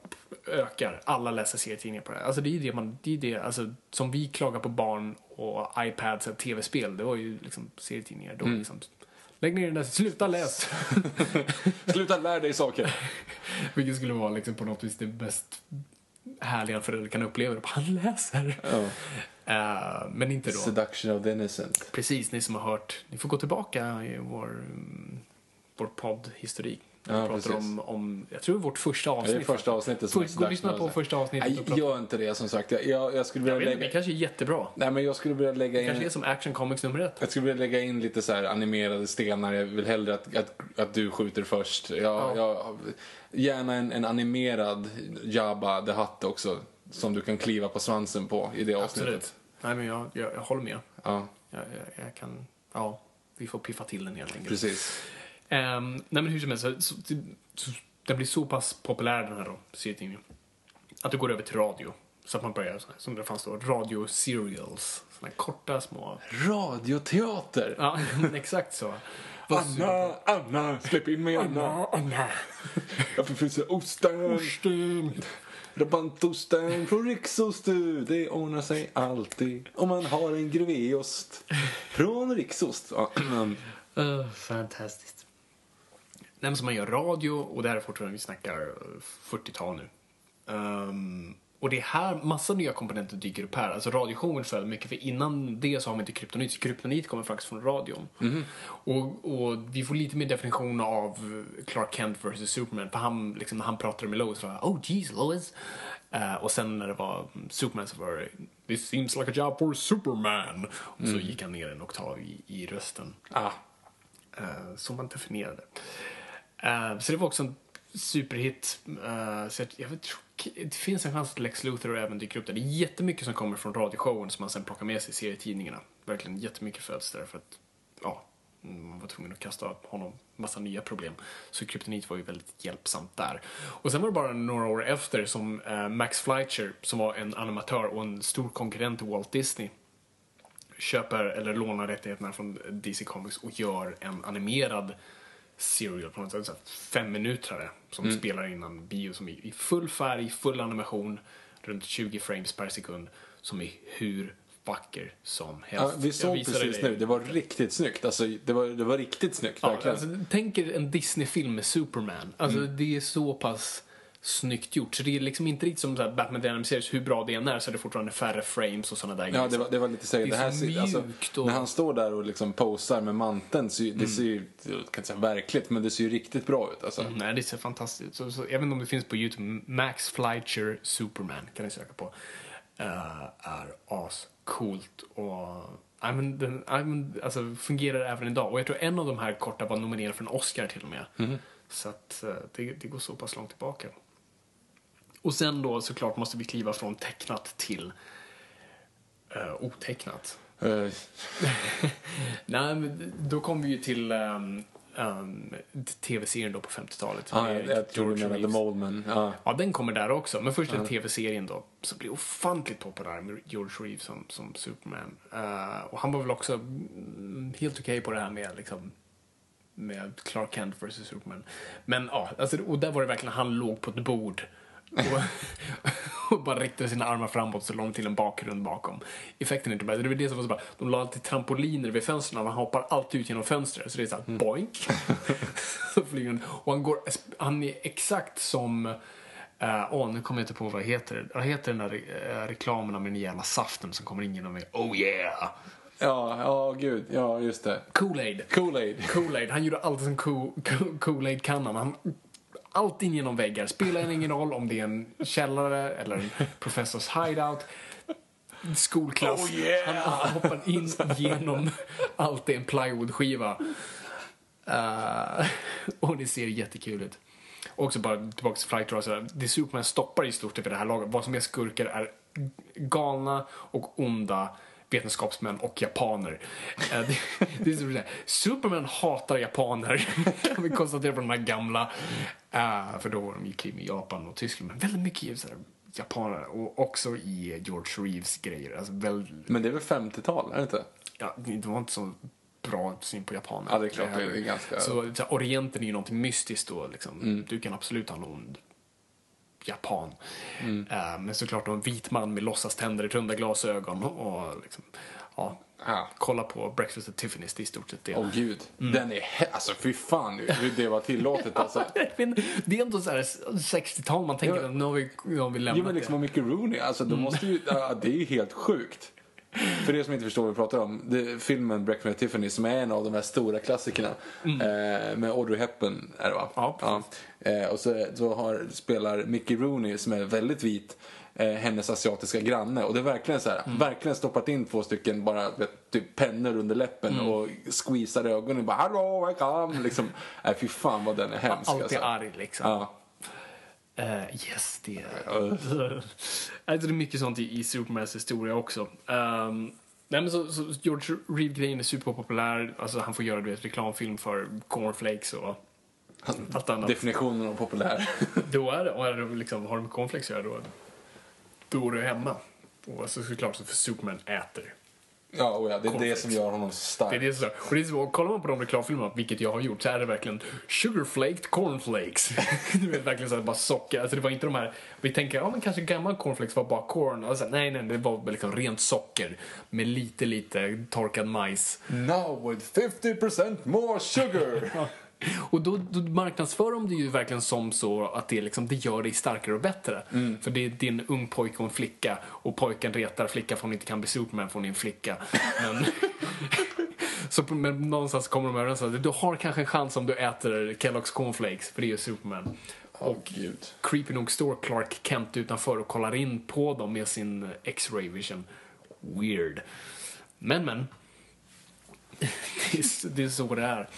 ökar. Alla läser serietidningar på det här. Alltså det är det man, det är det, alltså som vi klagar på barn och iPads och tv-spel, det var ju liksom serietidningar. Då liksom, lägg ner den där, sluta läs! <laughs> Sluta lära dig saker. <laughs> Vilket skulle vara liksom på något vis det mest härliga en förälder kan uppleva. Det. Han läser. Ja. <laughs> Eh, men inte då. Seduction of the innocent. Precis, ni som har hört. Ni får gå tillbaka i vår, mm, vår poddhistorik. Vi Ja, pratar precis. om, om, jag tror vårt första Det är avsnitt. första avsnittet som gå och lyssna på första avsnittet. Nej, gör inte det som sagt. Jag, jag, jag skulle jag vilja vet inte, det lägga... kanske är jättebra. Nej, men jag skulle vilja lägga Det kanske är som Action Comics nummer ett. Jag skulle vilja lägga in lite så animerade stenar. Jag vill hellre att, att, att du skjuter först. Jag, Ja. jag, gärna en, en animerad Jabba the Hutt också. Som du kan kliva på svansen på i det avsnittet. Absolut. Nej, men jag, jag, jag håller med. Ja, Jag, jag, jag kan, ja, vi får piffa till den helt enkelt. precis. Um, nej men hur som helst, så, så, så, den blir så pass populär den här då, serietidningen. Att det går över till radio. Så att man börjar, så här, som det fanns då, radio serials. Såna korta små... Radioteater! Ja, <laughs> exakt så. Anna, Anna, släpp in mig Anna. Anna. Jag vill frysa osten. Rabantosten från Riksost. Det ordnar sig alltid om man har en gruveost från Riksost. Ja, Uh, fantastiskt. Nej, men så man gör radio och det här är fortfarande, vi snackar eh, 40-tal nu. Ehm, och det är här massa nya komponenter dyker upp här. Alltså radioshowen föll mycket, för innan det så har man inte kryptonit. Så kryptonit kommer faktiskt från radion. Och, och vi får lite mer definition av Clark Kent vs Superman. För han, liksom, när han pratade med Lois så var det, Oh jeez Lois. Eh, och sen när det var Superman så var det This seems like a job for Superman. Och så gick han ner en oktav i, i rösten. ah, Eh, som man definierade. Uh, så det var också en superhit. Uh, så jag, jag vet, det finns en chans att Lex Luthor även dyker upp där. Det är jättemycket som kommer från radioshowen som man sen plockar med sig i serietidningarna. Verkligen jättemycket föds där för att, ja, Man var tvungen att kasta honom massa nya problem. Så kryptonit var ju väldigt hjälpsamt där. Och sen var det bara några år efter som uh, Max Fleischer, som var en animatör och en stor konkurrent till Walt Disney, köper eller lånar rättigheterna från DC Comics och gör en animerad serial på något sätt, så fem minuter som Mm. spelar innan bio som är i full färg, full animation, runt 20 frames per sekund, som är hur vacker som helst. Ja, vi såg precis nu, det var riktigt snyggt. Alltså, det, var, det var riktigt snyggt, Ja, verkligen. alltså, tänk er en Disney-film med Superman. Alltså, Mm. Det är så pass snyggt gjort. Så det är liksom inte riktigt som så här Batman The Animated Series, hur bra det än är så är det fortfarande färre frames och sådana där Ja, det var, det var lite säkert. Det Det här så alltså, mjukt och- När han står där och liksom posar med manteln, så, Mm. det ser ju, jag kan inte säga verkligt, men det ser ju riktigt bra ut. Alltså. Nej, det ser fantastiskt ut. Så, så, inte om det finns på YouTube. Max Fleischer Superman kan ni söka på. Uh, är ascoolt och I men, den, I men, alltså, fungerar även idag. Och jag tror en av de här korta var nominerad för en Oscar till och med. Mhm. Så att eh, det, det går så pass långt tillbaka. Och sen då såklart måste vi kliva från tecknat till uh, otecknat. Eh, <laughs> Nej, men då kom vi ju till um, um, tv-serien då på 50-talet. ja, med jag, jag tror du George menade Reeves. Mole, men ja. Den kommer där också. Men först den tv-serien då, som blir ofantligt populär med George Reeves som, som Superman. Eh, och han var väl också mm, helt okej på det här med liksom med Clark Kent vs Superman. Men ja, alltså, och där var det verkligen han låg på ett bord och, <laughs> och bara riktade sina armar framåt så långt till en bakgrund bakom. Effekten är inte bra. Det var det som var så bra. De la alltid trampoliner vid fönstren och han hoppar alltid ut genom fönstret. Så det är såhär boink. <laughs> så flyger han. Och han går, han är exakt som Uh, åh, nu kommer jag inte på vad det heter. Vad heter den där uh, reklamen med den jävla saften som kommer in genom mig? Oh yeah! Ja, ja, gud. Ja, just det. Kool-Aid. Kool-Aid. Kool-Aid. Han gjorde alltid som Ko- Ko- Kool-Aid-kannan. Han, allt in genom väggar. Spelar ingen roll om det är en källare eller en professors hideout. Skolklass. Oh, yeah. Han hoppar in genom allt. Det är en plywoodskiva. Uh, och det ser jättekul ut. Också bara tillbaka till Flight Racer. Det Superman stoppar i stort sett för det här laget. Vad som är skurkar är galna och onda vetenskapsmän och japaner. Eh, det, det är. Superman hatar japaner, <laughs> kan vi konstatera på de här gamla. Eh, för då var de i krig med Japan och Tyskland. Men väldigt mycket så japaner och också i George Reeves grejer. Alltså, väl, Men det är väl 50-tal, är det inte? ja, det var inte så bra syn på japaner. Ja, det är klart, det är ganska- Så, så Orienten är ju någonting mystiskt då. Liksom. Du kan absolut ha någon japan. Eh, men såklart en vit man med låtsaständer, runda glasögon och liksom, ja, Ja. kolla på Breakfast at Tiffany's, det är i stort sett det. Åh gud. Den är Alltså fy fan hur det var tillåtet alltså. <laughs> Men det är ändå så här 60-tal, man tänker Ja. att nu har vi, nu har vi Jo lämnat men liksom det. Mickey Rooney, alltså de måste ju, ja, det är ju helt sjukt. För er som inte förstår vad vi pratar om, det filmen Breakfast at Tiffany som är en av de här stora klassikerna. Eh, med Audrey Hepburn är det va? Ja, Eh, och så, så har, spelar Mickey Rooney som är väldigt vit, eh, hennes asiatiska granne. Och det är verkligen så här, verkligen stoppat in två stycken bara vet, typ pennor under läppen och squeezar ögonen och bara hallå, welcome! Liksom, nej fy fan vad den är hemsk Alltid alltså. arg liksom. Ja. Eh, yes, det är... <laughs> alltså, det är mycket sånt i, i Supermans historia också. Um, nej, men så, så George Reeve-grejen är superpopulär. Alltså, han får göra du vet, reklamfilm för cornflakes och allt annat. Definitionen av populär. <laughs> Då är det, och är det liksom, har du med cornflakes att göra då, då är du hemma. Och alltså, såklart så för Superman äter. Ja, och ja, det är det Cornflakes. som gör honom stark. Det är det som, och det är så, kollar man på de reklamfilmerna, vilket jag har gjort, så är det verkligen sugarflaked cornflakes. <laughs> du vet verkligen så här, bara socker. Alltså det var inte de här, vi tänker, ja men kanske gammal cornflakes var bara corn. Alltså, nej, nej, det var liksom rent socker med lite, lite torkad majs. Now with 50% more sugar! <laughs> Och då, då marknadsför de det ju verkligen som så att det, liksom, det gör dig starkare och bättre. För det är, en ung pojke och en flicka och pojken retar flickan för hon inte kan bli Superman för hon är en flicka. Men, <laughs> så, men någonstans kommer de överens om att du har kanske en chans om du äter Kellogg's cornflakes för det är ju Superman. Åh gud. Creepy nog står Clark Kent utanför och kollar in på dem med sin X-ray vision. Weird. Men, men. det, <laughs> är, det är så det är.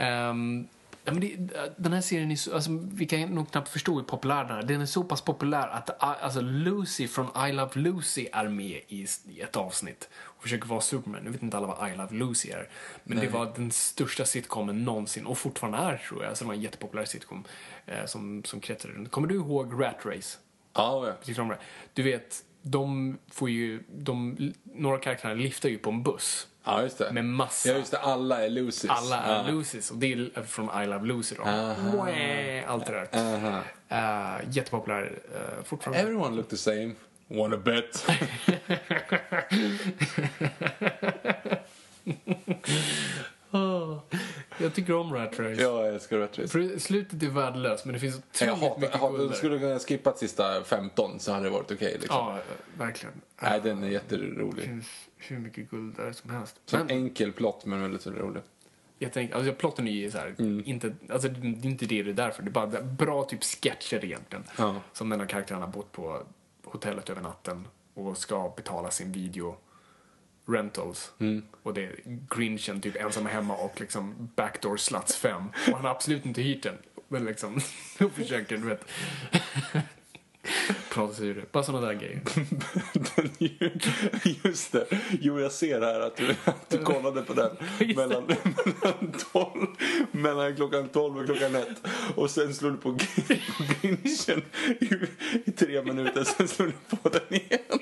Ehm, Ja, men det, den här serien är så, alltså, vi kan nog knappt förstå hur populär den är. Den är så pass populär att alltså, Lucy från I Love Lucy är med i, i ett avsnitt och försöker vara Superman. Nu vet inte alla vad I Love Lucy är, men Nej. det var den största sitcomen någonsin och fortfarande är tror jag. Alltså, det var en jättepopulär sitcom eh, som, som kretsade runt. Kommer du ihåg Rat Race? Ja, ja. Om det? Du vet, de får ju, de, några karaktärer lyfter ju på en buss Ja, just det. med massa Ja, just det. Alla är Lucys. alla är ja. Lucys och det är från I Love Lucy då. Mwah, Allt det där. Aha. Uh, jättepopulär uh, fortfarande. Everyone look the same. Wanna bet? <laughs> Åh, jag tycker om Rat Race. ja, jag älskar Rat Race. För slutet är värdelöst men det finns otroligt hatar, mycket guld du där. skulle kunna skippa sista 15 så hade det varit okej. liksom. Ja, verkligen. Nej, den är Det jätterolig. finns hur mycket guld där som helst. Så Men enkel plott men väldigt rolig. jag tänker, alltså plotten är ju så här, Mm. inte, alltså det är inte det det är därför. Det är bara bra typ sketcher egentligen. Ja. Som den här karaktären har bott på hotellet över natten och ska betala sin video rentals. Mm. Och det är Grinchen typ ensam hemma och liksom backdoor sluts 5. Och han har absolut inte hyrt den. Men liksom, <laughs> då försöker du vet. Prata sig ur det. Bara sådana där grejer. <laughs> Just det. Jo, jag ser här att du, att du kollade på den <laughs> mellan, mellan, 12, mellan klockan 12 och klockan 1. Och sen slår du på Grinchen i, i tre minuter, sen slår du på den igen.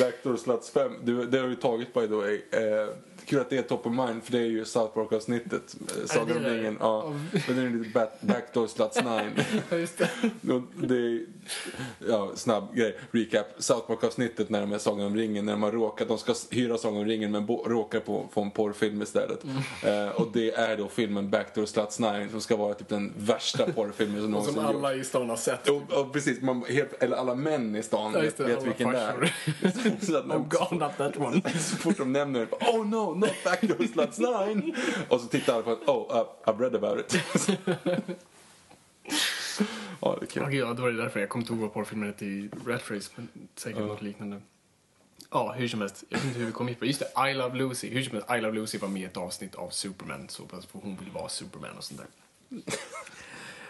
Backdoor Sluts 5, du, det har du tagit by the way. Eh, kul att det är top of mind för det är ju South Park-avsnittet. Eh, Sagan om ringen. Ja. Men det är lite back, Backdoor Sluts 9. <laughs> Ja, just det. <laughs> Det är, ja, snabb grej. Recap. South Park-avsnittet när de är Sagan om ringen. När de har råkat, de ska hyra Sagan om ringen men råkar på, få en porrfilm istället. Mm. Eh, och det är då filmen Backdoor Sluts 9 som ska vara typ den värsta porrfilmen som <laughs> någonsin Som gjorts. alla i stan har sett. Och, och precis, man, helt, eller alla män i stan Ja, vet, vet vilken det är. <laughs> Så att <laughs> god, not that one. så fort de nämner det, oh no, not Backdoor Sluts 9! Och så tittar alla på att, oh, uh, I've read about it. Ja, det är kul. Okej, ja, det var det därför jag kom inte ihåg vad porrfilmen hette i Rat Race, men säkert något liknande. Ja, hur som helst. Jag vet inte hur vi kom hit på. Just det, I Love Lucy. Hur som helst, I Love Lucy var med i ett avsnitt av Superman, så pass för hon vill vara Superman och sånt där. <laughs>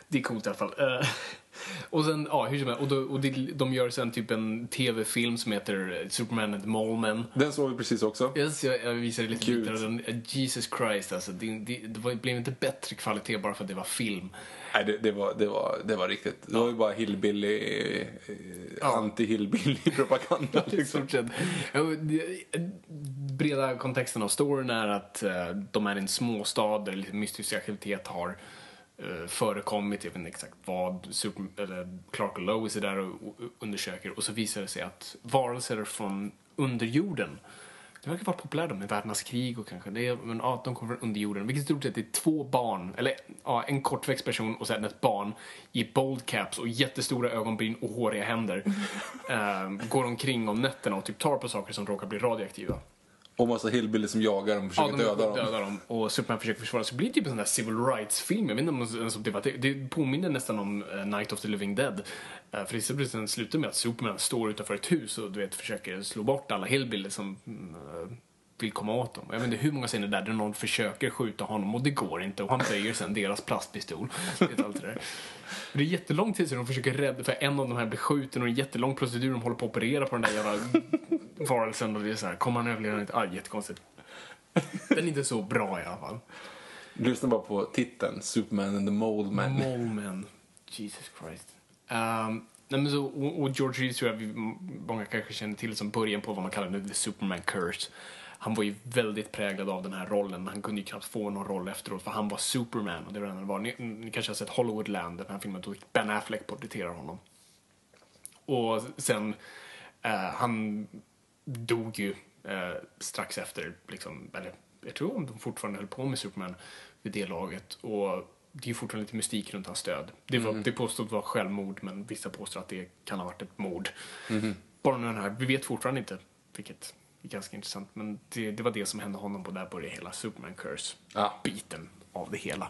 Det är coolt i alla fall. Eh, och sen, ja, hur som helst. Och, då, och det, de gör sen typ en tv-film som heter Superman and Men. Den såg vi precis också. Yes, jag, jag visade lite av den. Eh, Jesus Christ, alltså. Det, det, det blev inte bättre kvalitet bara för att det var film. Nej, det, det, var, det, var, det var riktigt. Det var ju bara hillbilly, eh, anti-hillbilly propaganda <laughs> I liksom. Ja, Breda kontexten av storyn är att eh, de är i en småstad där lite mystisk aktivitet har eh, förekommit. Jag vet inte exakt vad. Super, eller Clark och Lois är där och, och undersöker och så visar det sig att varelser från underjorden det verkar vara populärt med världens krig och kanske det är, men ja, de kommer från underjorden. Vilket i stort sett är två barn, eller ja, en kortväxt person och sen ett barn i bold caps och jättestora ögonbryn och håriga händer. <laughs> Ehm, går omkring om nätterna och typ tar på saker som råkar bli radioaktiva. Och massa hillbilly som jagar dem och försöker de döda dem. dödar dem. Och Superman försöker försvara sig. Så blir det typ en sån där civil rights-film. Jag vet inte om ens om det det. Det påminner nästan om eh, Night of the Living Dead. Uh, för det precis slutar med att Superman står utanför ett hus och du vet försöker slå bort alla hillbillies som mm, eh, vill komma åt dem. Jag vet inte hur många scener där där någon försöker skjuta honom och det går inte och han böjer sen deras plastpistol. <laughs> Vet allt det, där. det är jättelång tid sedan de försöker rädda för en av de här blir skjuten och en jättelång procedur de håller på att operera på den där jävla varelsen och det är så här, kommer han överleva inte? Ah, jättekonstigt. Den är inte så bra i alla fall. Lyssna bara på titeln, Superman and the Mole Man. Moleman. Jesus Christ. Um, nej men så, och, och George Reeves tror jag vi, många kanske känner till som början på vad man kallar nu The Superman Curse. Han var ju väldigt präglad av den här rollen. Han kunde ju knappt få någon roll efteråt för han var Superman och det var den han var. Ni, ni kanske har sett Hollywoodland, den här filmen då Ben Affleck porträtterar honom. Och sen, eh, han dog ju eh, strax efter, liksom, eller jag tror om de fortfarande höll på med Superman vid det laget. Och det är fortfarande lite mystik runt hans död. Det, var, det påstås vara självmord, men vissa påstår att det kan ha varit ett mord. Bara nu den här, vi vet fortfarande inte, vilket är ganska intressant. Men det, det var det som hände honom och där började hela Superman Curse-biten Ja. av det hela.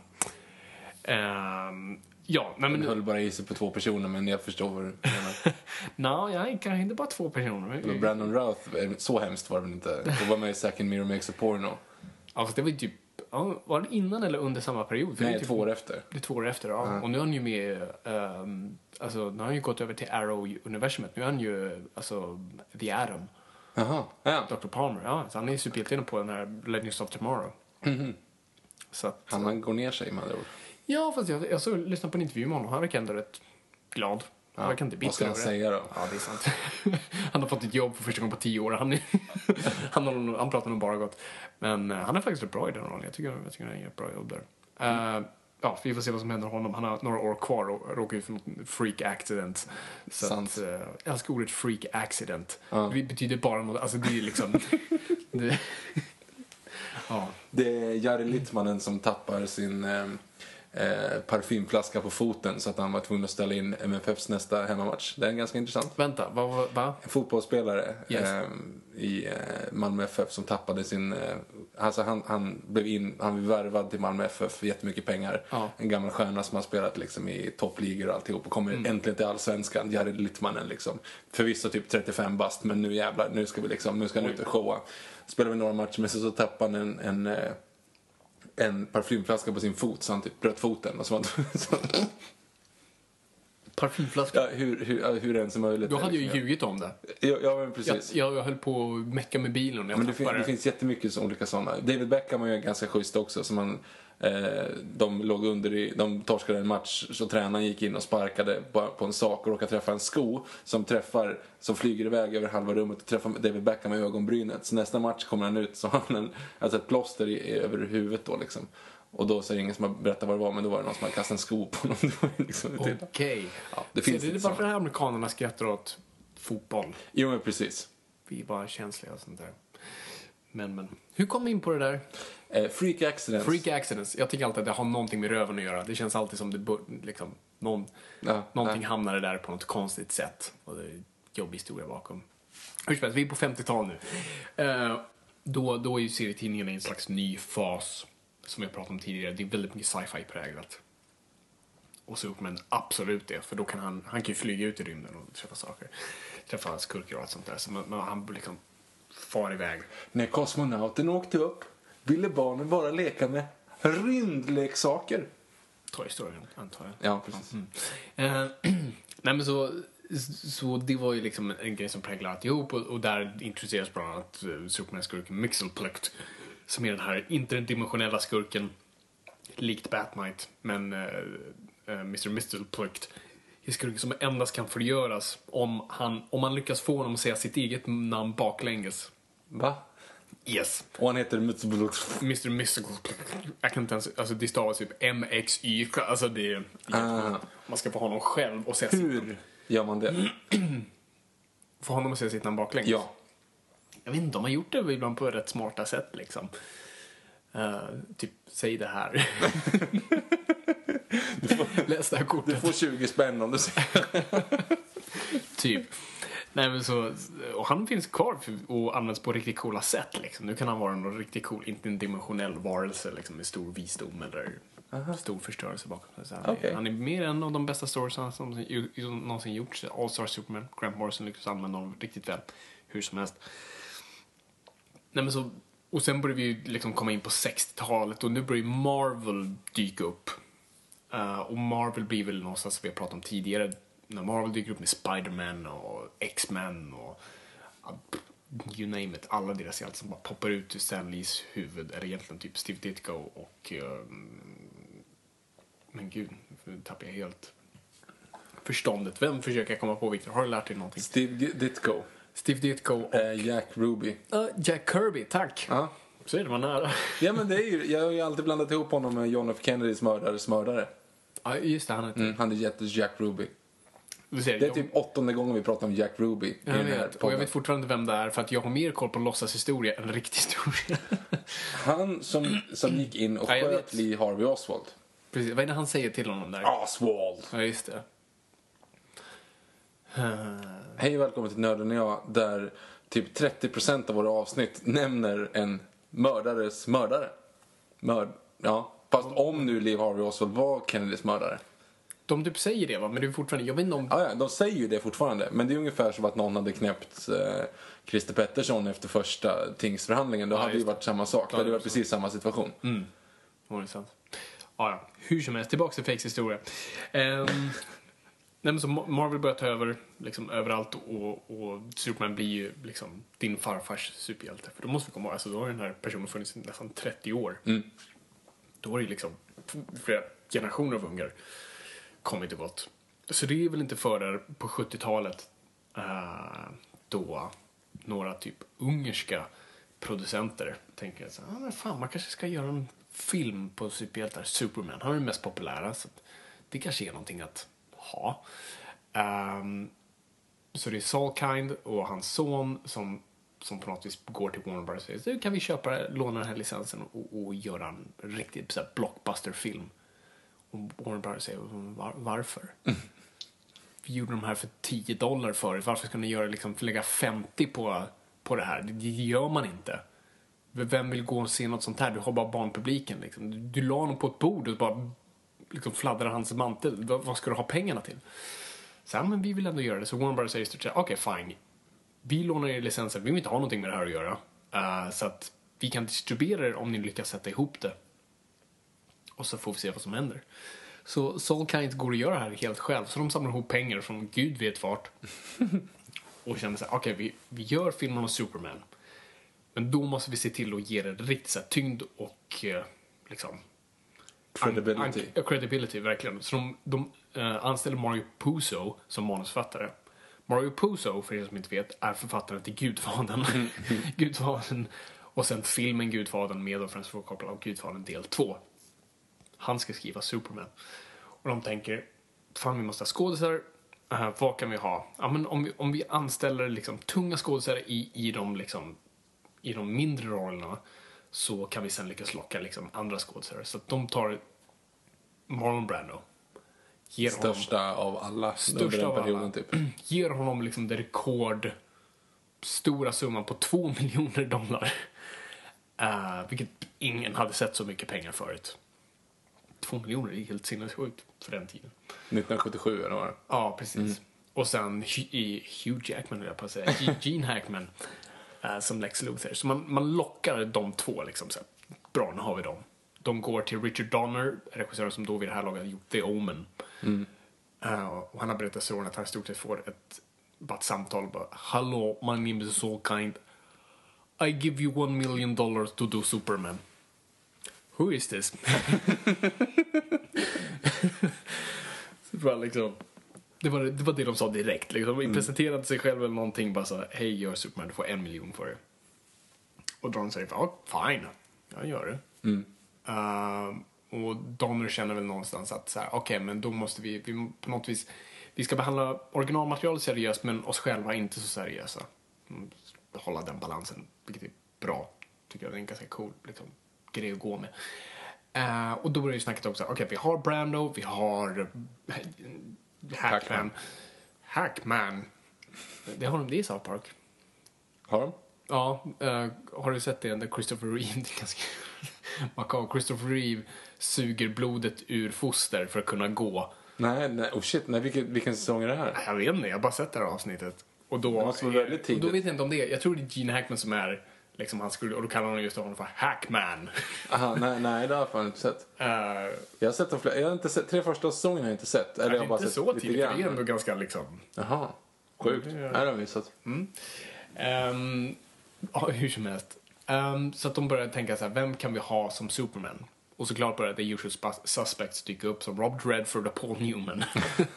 Ehm, Ja, nej men... Den höll bara i sig på två personer, men jag förstår vad du menar. <laughs> Nej, jag kanske inte bara två personer. Brandon Routh, eh, så hemskt var det väl inte? Det var med i Second Mirror Makes a Porno. Ja, fast det var ju typ... Ja, var det innan eller under samma period? För det är Nej, typ, två år efter. Det är två år efter, ja. Och nu är han ju med... ehm, alltså, nu har han ju gått över till Arrow-universumet. Nu är han ju, alltså, The Atom. Jaha, ja. Dr. Palmer, ja. Så han är ju superhjälten på den här Legends of Tomorrow. Så att, Han går ner sig med andra ord. Ja, fast jag, jag såg, lyssnade på en intervju med honom. Han verkar ändå rätt glad. Han Ja, verkar inte bitter vad ska han säga då? Ja, det är sant. <laughs> han har fått ett jobb för första gången på tio år. Han, är, <laughs> han, har, han pratar nog bara gott. Men eh, han är faktiskt rätt bra i den rollen. Jag tycker, jag tycker han gör ett bra jobb där. Eh, ja, vi får se vad som händer honom. Han har några år kvar och råkar ut för något freak accident. Så Sant. att, eh, jag älskar ordet freak accident. Ja. Det betyder bara något, alltså det är liksom... <laughs> det, ja. Det är Jari Littmannen som tappar sin eh, eh, parfymflaska på foten så att han var tvungen att ställa in MFFs nästa hemmamatch. Det är ganska intressant. Vänta, vad, vad, va? En fotbollsspelare Yes. eh, i eh, Malmö FF som tappade sin... Eh, alltså han, han blev in, han blev värvad till Malmö FF för jättemycket pengar. Ja. En gammal stjärna som har spelat liksom i toppligor och alltihop och kommer Mm. äntligen till Allsvenskan. Jari Littmannen liksom. Förvisso typ 35 bast men nu jävlar, nu ska vi liksom, nu ska han ut och showa. Spelar vi några matcher men så, så tappar han en, en eh, en parfymflaska på sin fot så han typ bröt foten. Och så, <laughs> Parfymflaska? ja, hur, hur, hur ens är möjligt. Då hade jag ju ljugit om det. Ja, ja men precis. jag, jag höll på att mecka med bilen och jag Men det, fin- det finns jättemycket så, olika sådana. David Beckham var ju ganska schysst också. Så man, de låg under i, de torskade en match så tränaren gick in och sparkade på, på en sak och råkade träffa en sko som träffar, som flyger iväg över halva rummet och träffar David Beckham i ögonbrynet. Så nästa match kommer han ut så har han en, alltså ett plåster i, över huvudet då liksom. Och då så är det ingen som har berättat vad det var men då var det någon som hade kastat en sko på honom. <laughs> Liksom. Okej. Ja, det Så finns det är varför sådana. amerikanerna skrattar åt fotboll. Jo men precis. Vi är bara känsliga och sånt där. Men, men. Hur kom vi in på det där? Eh, freak accidents. Freak accidents. Jag tycker alltid att det har någonting med röven att göra. Det känns alltid som det liksom, någon, Ja, någonting nej. hamnade där på något konstigt sätt. Och det är en jobbig historia bakom. Hur som helst, vi är på 50-tal nu. Eh, då, då är ju serietidningarna i en slags ny fas. Som jag pratade om tidigare. Det är väldigt mycket sci-fi präglat. Och Superman absolut det, för då kan han, han kan ju flyga ut i rymden och träffa saker. Träffa skurkar och allt sånt där. Så man, man, han liksom far iväg. När kosmonauten åkte upp ville barnen bara leka med rymdleksaker. Toy Story, antar jag. Ja, precis. Eh, <clears throat> nej men så, så det var ju liksom en grej som präglade alltihop och, och där introduceras bland annat uh, Superman-skurken Mixelplukt som är den här interdimensionella skurken likt Batmite men uh, uh, Mr. Mixelplukt är skurken som endast kan förgöras om, han, om man lyckas få honom att säga sitt eget namn baklänges. Va? Yes. Och han heter. Mr. Mixelplukt. Jag kan inte ens, alltså det stavas typ M-X-Y, alltså det är Ah. man ska få honom själv och säga sitt Hur gör man det? <clears throat> Få honom att säga sitt namn baklänges? Ja. Jag vet inte, de har gjort det ibland på rätt smarta sätt liksom. Eh, typ, säg det här. <laughs> Läs det här Du kortet. får 20 spänn om du säger <laughs> Typ. Nej men så, och han finns kvar och används på riktigt coola sätt liksom. Nu kan han vara en riktigt cool, inte en dimensionell varelse liksom med stor visdom eller stor förstörelse bakom sig. Han, är, han är mer en av de bästa storiesarna som, någonsin gjorts. All-Star Superman, Grant Morrison lyckades använda honom riktigt väl. Hur som helst. Nej men så, och sen börjar vi ju liksom komma in på 60-talet och nu börjar Marvel dyka upp. Eh, och Marvel blir väl någonstans som vi har pratat om tidigare. När Marvel dyker upp med Spider-Man och X-Men och you name it. Alla deras hjältar som bara poppar ut ur Stan Lees huvud. Eller egentligen typ Steve Ditko och... eh, men gud, nu tappar jag helt förståndet. Vem försöker jag komma på, Victor? Har du lärt dig någonting? Steve Ditko. Steve Ditko och Eh, Jack Ruby. Eh, Jack Kirby, tack. Ja. Så är det, var nära. Ja men det är ju, jag har ju alltid blandat ihop honom med John F Kennedys mördares mördare. Ja, just det, han heter... Mm, han är jättes Jack Ruby. Det är typ åttonde gången vi pratar om Jack Ruby i Jag den här vet, och jag vet fortfarande vem det är för att jag har mer koll på låtsashistoria än riktig historia. <laughs> Han som, som gick in och Ja, sköt. Lee Harvey Oswald. Precis, vad är det han säger till honom där? Oswald! Ja, just det. Hej och välkommen till Nörden och jag där typ 30% av våra avsnitt nämner en mördares mördare. Mörd... Ja. Fast om nu Lee Harvey Oswald var Kennedys mördare. De typ säger det va, men det är fortfarande, jag vet inte om... Ja, ja, de säger ju det fortfarande. Men det är ungefär som att någon hade knäppt eh, Christer Pettersson efter första tingsförhandlingen. Då hade det ju varit samma sak. Det hade varit precis samma situation. Var det sant? Ja, ja. Hur som helst, tillbaka till Fakes historia. Nej, men så Ma- Marvel börjar ta över liksom, överallt och, och Superman blir ju liksom din farfars superhjälte. För då måste vi komma ihåg, alltså, då har den här personen funnits i nästan 30 år. Då har det ju liksom flera generationer av ungar kom inte gott. Så det är väl inte förrän på 70-talet eh, då några typ ungerska producenter tänker att ah, men fan, man kanske ska göra en film på superhjältar. Superman, han är den mest populära så att det kanske är någonting att ha. Um, så det är Salkind och hans son som, som på något vis går till Warner Bros. och säger nu kan vi köpa, låna den här licensen och, och göra en riktigt blockbusterfilm. Warner Brothers säger Var, varför? Vi gjorde de här för 10 dollar förut. Varför ska ni göra, liksom, lägga 50 på, på det här? Det, det gör man inte. Vem vill gå och se något sånt här? Du har bara barnpubliken. Liksom. Du, du la honom på ett bord och bara liksom, fladdrade hans mantel. Vad, vad ska du ha pengarna till? Så, men vi vill ändå göra det. Så Warner Brothers säger i stort sett, okej fine. Vi lånar er licensen, vi vill inte ha någonting med det här att göra. Uh, så att vi kan distribuera det om ni lyckas sätta ihop det. Och så får vi se vad som händer. Så Saul kan inte gå och göra det här helt själv, så de samlar ihop pengar från gud vet vart. <laughs> och känner så här, okej vi, vi gör filmen om Superman. Men då måste vi se till att ge det riktigt så här, tyngd och eh, liksom Credibility. An- an- credibility, verkligen. Så de, de eh, anställer Mario Puzo som manusförfattare. Mario Puzo, för er som inte vet, är författaren till Gudfadern. <laughs> Gudfadern och sen filmen Gudfadern med och Francis Ford Coppola och Gudfadern del 2. Han ska skriva Superman. Och de tänker, fan vi måste ha skådisar. Uh, vad kan vi ha? Ja, men om, vi, om vi anställer liksom, tunga skådisar i, i, de, liksom, i de mindre rollerna så kan vi sen lyckas locka liksom, andra skådisar. Så att de tar Marlon Brando. Ger honom, Största av alla största av perioden alla. typ. <clears throat> Ger honom liksom det rekord stora summan på två <laughs> miljoner dollar. Uh, vilket ingen hade sett så mycket pengar förut. Två miljoner är helt sinnessjukt för den tiden. 1977 eller vad det. Ja, precis. Och sen Hugh Jackman, höll jag på att säga. Ge- Gene Hackman eh, som Lex Luthor. Så man, man lockar de två liksom. Så här, Bra, nu har vi dem. De går till Richard Donner, regissören som då vid det här laget gjort The Omen. Eh, och han har berättat storyn att han i stort sett får ett, bara ett samtal. Bara, Hello, my name is Saul Kind. I give you one million dollars to do Superman. Who is this? Var liksom... Det var det, var det de sa direkt. Liksom. De presenterade sig själv eller någonting. Bara så hej, gör Superman, du får en miljon för det. Och Don säger, ja, fine, jag gör det. Ehm, och Donner känner väl någonstans att så här, okej, men då måste vi, vi på något vis, vi ska behandla originalmaterialet seriöst men oss själva inte så seriösa. Mm, Hålla den balansen, vilket är bra. Tycker jag det är ganska cool liksom, grej att gå med. Eh, och då börjar ju snacket också, okej, vi har Brando, vi har eh, Hackman. Hackman. Det har de, det är South Park. Har de? Ja, eh, har du sett det? Där Christopher Reeve, <laughs> det är ganska makabert. Christopher Reeve suger blodet ur foster för att kunna gå. Nej, nej, oh shit, nej, vilken, vilken säsong är det här? Jag vet inte, jag har bara sett det här avsnittet. Och då, Det måste vara väldigt och tidigt. då vet jag inte om det är, jag tror det är Gene Hackman som är liksom hans skurk, och då kallar han just honom för Hackman. Aha, nej, nej, det har jag fan inte sett. Uh, <laughs> Jag har sett de flera, jag har inte sett, tre första säsongerna har jag inte sett. Eller jag har bara inte sett så tidigt, det är ändå ganska liksom... Jaha, sjukt. Det det har jag missat. Ehm, ja, hur som helst. Ehm, så att de började tänka så här, vem kan vi ha som Superman? Och såklart började The Usual Suspects dyka upp som Rob Redford och Paul Newman.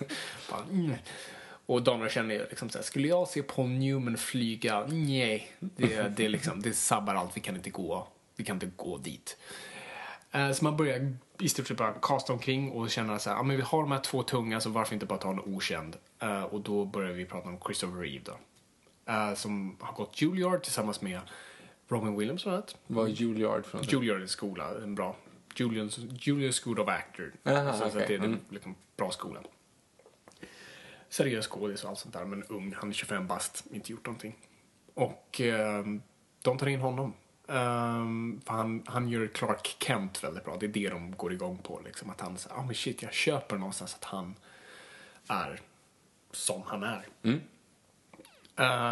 <laughs> Bara, mm. Och Donner kände ju liksom så här, skulle jag se Paul Newman flyga? Nej, det, det, är liksom, det sabbar allt, vi kan inte gå, vi kan inte gå dit. Eh, Så man börjar i stort sett bara kasta omkring och känna så här, ja men vi har de här två tunga så varför inte bara ta en okänd? Eh, Och då börjar vi prata om Christopher Reeve då. Eh, Som har gått Juilliard tillsammans med Robin Williams bland annat. Vad är Juilliard för något? Juilliard är skola, en bra. Julians, Julius School of Actor. Aha, så, så okej. att det är en Mm. liksom, bra skola. Seriös skådis och allt sånt där, men ung. Han är 25 bast, inte gjort någonting. Och eh, de tar in honom. Um, för han, han gör Clark Kent väldigt bra. Det är det de går igång på. Liksom. Att han säger, ah, men shit, jag köper någonstans att han är som han är.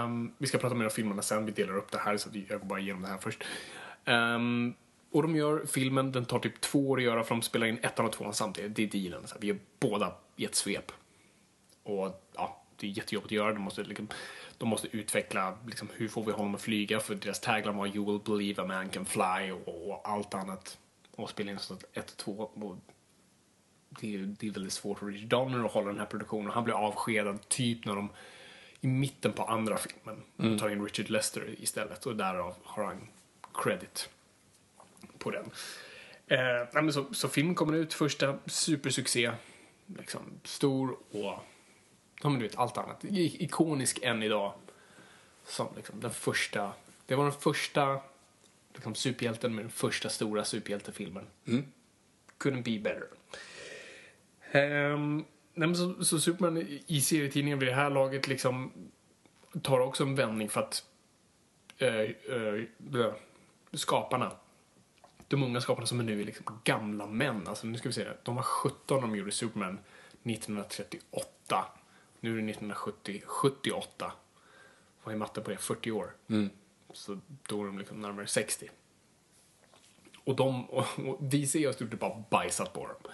Um, vi ska prata mer om filmerna sen, vi delar upp det här så jag går bara igenom det här först. Um, och de gör filmen, den tar typ två år att göra för de spelar in ettan och tvåan samtidigt. Det är dealen. Så vi gör båda i ett svep. Och ja, det är jättejobbigt att göra. De måste, liksom, de måste utveckla liksom, hur får vi honom att flyga för deras tagline var You will believe a man can fly och, och allt annat. Och att ett och två. Och det, är, det är väldigt svårt för Richard Donner att hålla den här produktionen. Han blir avskedad typ när de i mitten på andra filmen mm. tar in Richard Lester istället och därav har han credit på den. Eh, så, så filmen kommer ut, första supersuccé, liksom stor och ja, men du vet, allt annat. I, ikonisk än idag. Som liksom den första, det var den första liksom, superhjälten med den första stora superhjältefilmen. Mm. Couldn't be better. Um, nej, men så, så Superman i serietidningen vid det här laget liksom tar också en vändning för att uh, uh, skaparna de unga skaparna som är nu är liksom gamla män. Alltså nu ska vi se, de var 17 när de gjorde Superman 1938. Nu är det 1970, 78. Vad är matte på det? 40 år. Mm. Så då är de liksom närmare 60. Och de, och, och DC har stort bara bajsat på dem.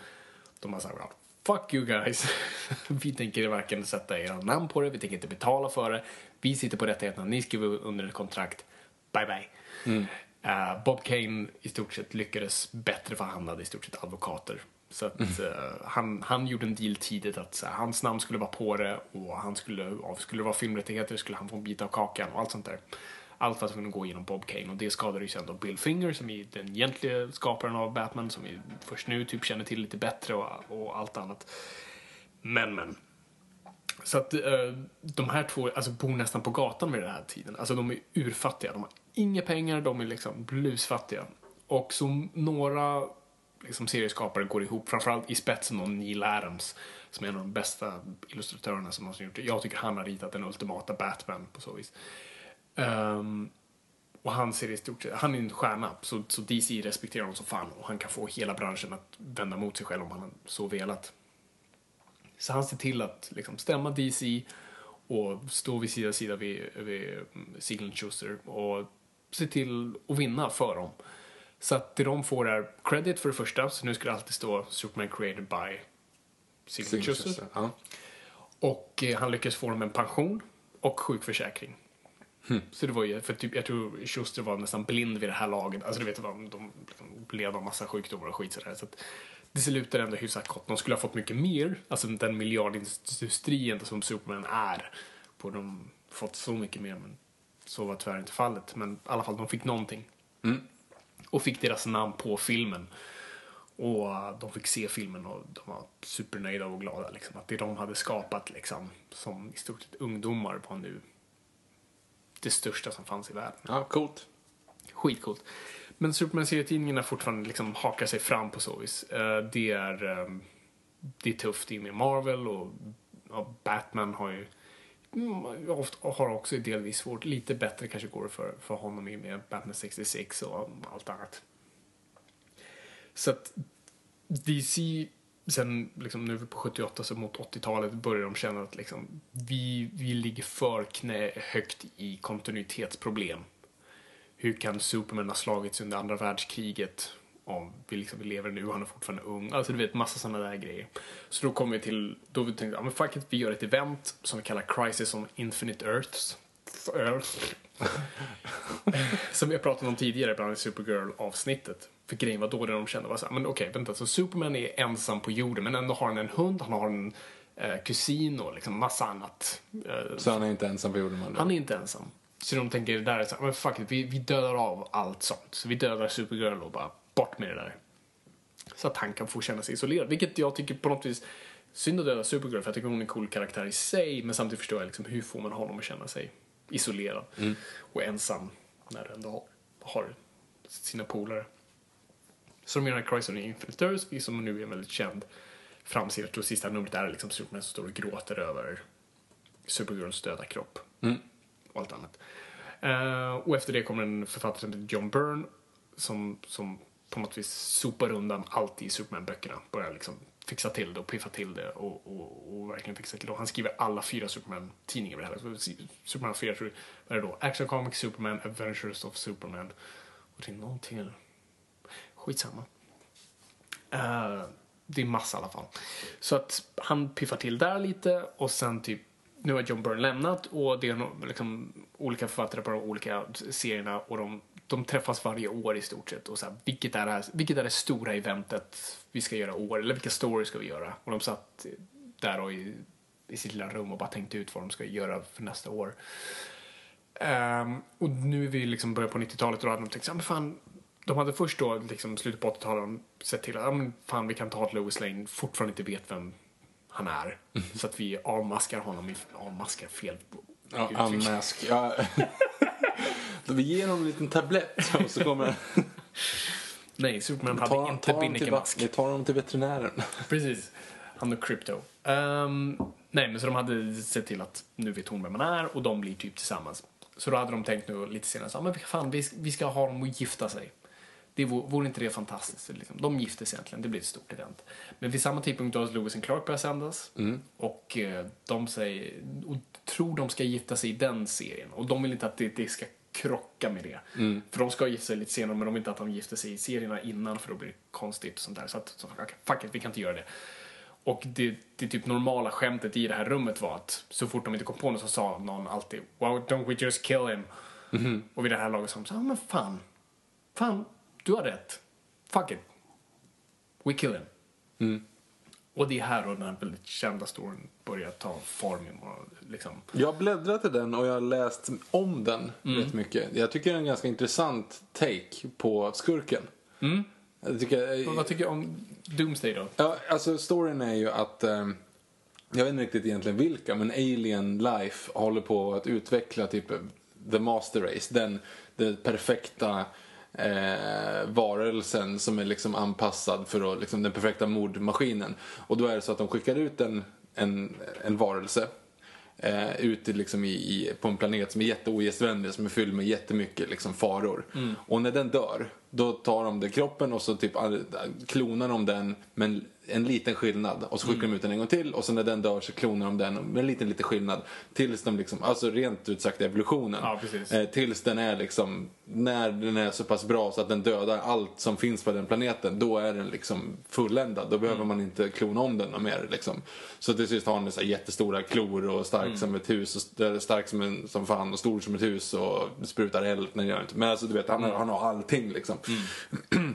De har sagt Fuck you guys. <laughs> vi tänker varken sätta era namn på det, vi tänker inte betala för det. Vi sitter på rättigheterna, ni skriver under ett kontrakt. Bye bye. Mm. Uh, Bob Kane i stort sett lyckades bättre för han hade i stort sett advokater. Så att uh, han, han gjorde en deal tidigt att så här, hans namn skulle vara på det och han skulle, skulle det vara filmrättigheter skulle han få en bit av kakan och allt sånt där. Allt för att kunna gå igenom Bob Kane och det skadade ju sen då Bill Finger som är den egentliga skaparen av Batman som vi först nu typ känner till lite bättre och, och allt annat. Men men. Så att uh, de här två alltså, bor nästan på gatan vid den här tiden. Alltså de är urfattiga. De har inga pengar, de är liksom blusfattiga. Och så några liksom, serieskapare går ihop, framförallt i spetsen då Neil Adams som är en av de bästa illustratörerna som någonsin gjort det. Jag tycker han har ritat den ultimata Batman på så vis. Um, och han ser i stort sett, han är en stjärna, så, så DC respekterar honom som fan och han kan få hela branschen att vända mot sig själv om han så velat. Så han ser till att liksom, stämma DC och stå vid sida sida vid, vid mm, Siegel Schuster och se till att vinna för dem. Så att det de får är credit för det första, så nu ska det alltid stå Superman created by Siegel Schuster. Ja. Och eh, han lyckades få dem en pension och sjukförsäkring. Hmm. Så det var ju, för typ, jag tror Schuster var nästan blind vid det här laget. Alltså du vet, de, de liksom led av massa sjukdomar och skit sådär. Så att det slutade ändå hyfsat gott. De skulle ha fått mycket mer, alltså den miljardindustrin som Superman är. Borde de fått så mycket mer, men så var tyvärr inte fallet. Men i alla fall, de fick någonting. Mm. Och fick deras namn på filmen. Och de fick se filmen och de var supernöjda och glada. Liksom, att det de hade skapat liksom, som i stort sett ungdomar var nu det största som fanns i världen. ja, coolt. Skitcoolt. Men Superman-serietidningarna fortfarande liksom hakar sig fram på så vis. Eh, Det är, eh, det är tufft i med Marvel och Batman har ju Mm, har också delvis svårt. Lite bättre kanske går det för, för honom i med Batman 66 och allt annat. Så att DC sen liksom nu på 78 så mot 80-talet börjar de känna att liksom vi, vi ligger för knä högt i kontinuitetsproblem. Hur kan Superman ha slagits under andra världskriget om vi liksom vi lever nu och han är fortfarande ung. Alltså du vet massa sådana där grejer. Så då kom vi till, då vi tänkte, ja men fuck it, vi gör ett event som vi kallar Crisis on Infinite Earths. Earth. <laughs> som vi har pratat om tidigare, bland annat Supergirl-avsnittet. För grejen var då det de kände var så här, men okej, vänta, så Superman är ensam på jorden, men ändå har han en hund, han har en eh, kusin och liksom massa annat. Eh, Så han är inte ensam på jorden han är inte ensam. Så de tänker där är så här, men fuck it, vi, vi dödar av allt sånt. Så vi dödar Supergirl och bara bort med det där. Så att han kan få känna sig isolerad. Vilket jag tycker på något vis, synd att döda Supergirl för jag tycker hon är en cool karaktär i sig. Men samtidigt förstår jag liksom hur får man honom att känna sig isolerad och ensam när du ändå har, sina polare. Så de gör den här Crisis on Infinite Earths, som nu är en väldigt känd framsida. Jag tror sista numret är liksom Superman som står och gråter över Supergirls döda kropp. Och allt annat. Eh, och efter det kommer en författare som heter John Byrne som, som på något vis sopar undan allt i Superman-böckerna. Börjar liksom fixa till det och piffa till det och, och, och verkligen fixa till det. Och han skriver alla fyra Superman-tidningar med det här. Så Superman 4, tror jag, vad är det då? Action Comics Superman, Adventures of Superman. Och det är någonting till. Skitsamma. Uh, det är massa i alla fall. Så att han piffar till där lite och sen typ nu har John Byrne lämnat och det är liksom olika författare på de olika serierna och de, de träffas varje år i stort sett och så här, vilket, är det här, vilket är det stora eventet vi ska göra år eller vilka stories ska vi göra? Och de satt där och i, i sitt lilla rum och bara tänkte ut vad de ska göra för nästa år. Ehm, och nu är vi liksom börjar på 90-talet och då hade de tänkt så men fan, de hade först då, liksom slutet på 80-talet, sett till att ja, men fan, vi kan ta att Lois Lane fortfarande inte vet vem han är. Så att vi avmaskar honom i, avmaskar fel Ja. Ja. <laughs> Vi ger honom en liten tablett och så <laughs> kommer han... Nej, Superman hade Ta, inte binnikemask. vi tar honom till veterinären. <laughs> Precis. Han och Crypto. Ehm, nej, men så de hade sett till att nu vet hon vem man är och de blir typ tillsammans. Så då hade de tänkt nu lite senare så, men fan, vi, vi ska ha dem att gifta sig. Det vore, vore inte det fantastiskt? Liksom. De gifter sig egentligen, det blir ett stort event. Men vid samma tidpunkt då har Lewis och Clark börjat sändas. Och eh, de säger, och tror de ska gifta sig i den serien. Och de vill inte att det, det ska krocka med det. För de ska gifta sig lite senare men de vill inte att de gifter sig i serierna innan för då blir det konstigt och sånt där. Så att, så, okay, fuck it, vi kan inte göra det. Och det, det typ normala skämtet i det här rummet var att så fort de inte kom på något så sa någon alltid Wow, don't we just kill him? Och vid det här laget sa de så här, men fan, fan, du har rätt. Fuck it. We kill him. Och det är här då den här väldigt kända storyn börjar ta form. Och liksom. Jag har bläddrat i den och jag har läst om den rätt mycket. Jag tycker det är en ganska intressant take på skurken. Jag tycker, Men vad tycker du om Doomsday då? Ja, alltså storyn är ju att eh, jag vet inte riktigt egentligen vilka, men Alien Life håller på att utveckla typ The Master Race, den, den perfekta eh, varelsen som är liksom anpassad för att, liksom, den perfekta mordmaskinen. Och då är det så att de skickar ut en, en, en varelse eh, ut i, liksom i, i, på en planet som är jätteogästvänlig, som är fylld med jättemycket liksom, faror. Och när den dör, då tar de det kroppen och så typ all- klonar de den med en, en liten skillnad. Och så skickar de ut den en gång till och så när den dör så klonar de den med en liten, liten skillnad. Tills de liksom, alltså rent ut sagt evolutionen. Ja. Eh, tills den är liksom, när den är så pass bra så att den dödar allt som finns på den planeten, då är den liksom fulländad. Då behöver man inte klona om den mer liksom. Så till sist har den så jättestora klor och stark som ett hus, och st- stark som, en, som fan och stor som ett hus och sprutar eld. Nej, gör inte. Men alltså du vet, han, har- han har allting liksom. <clears throat>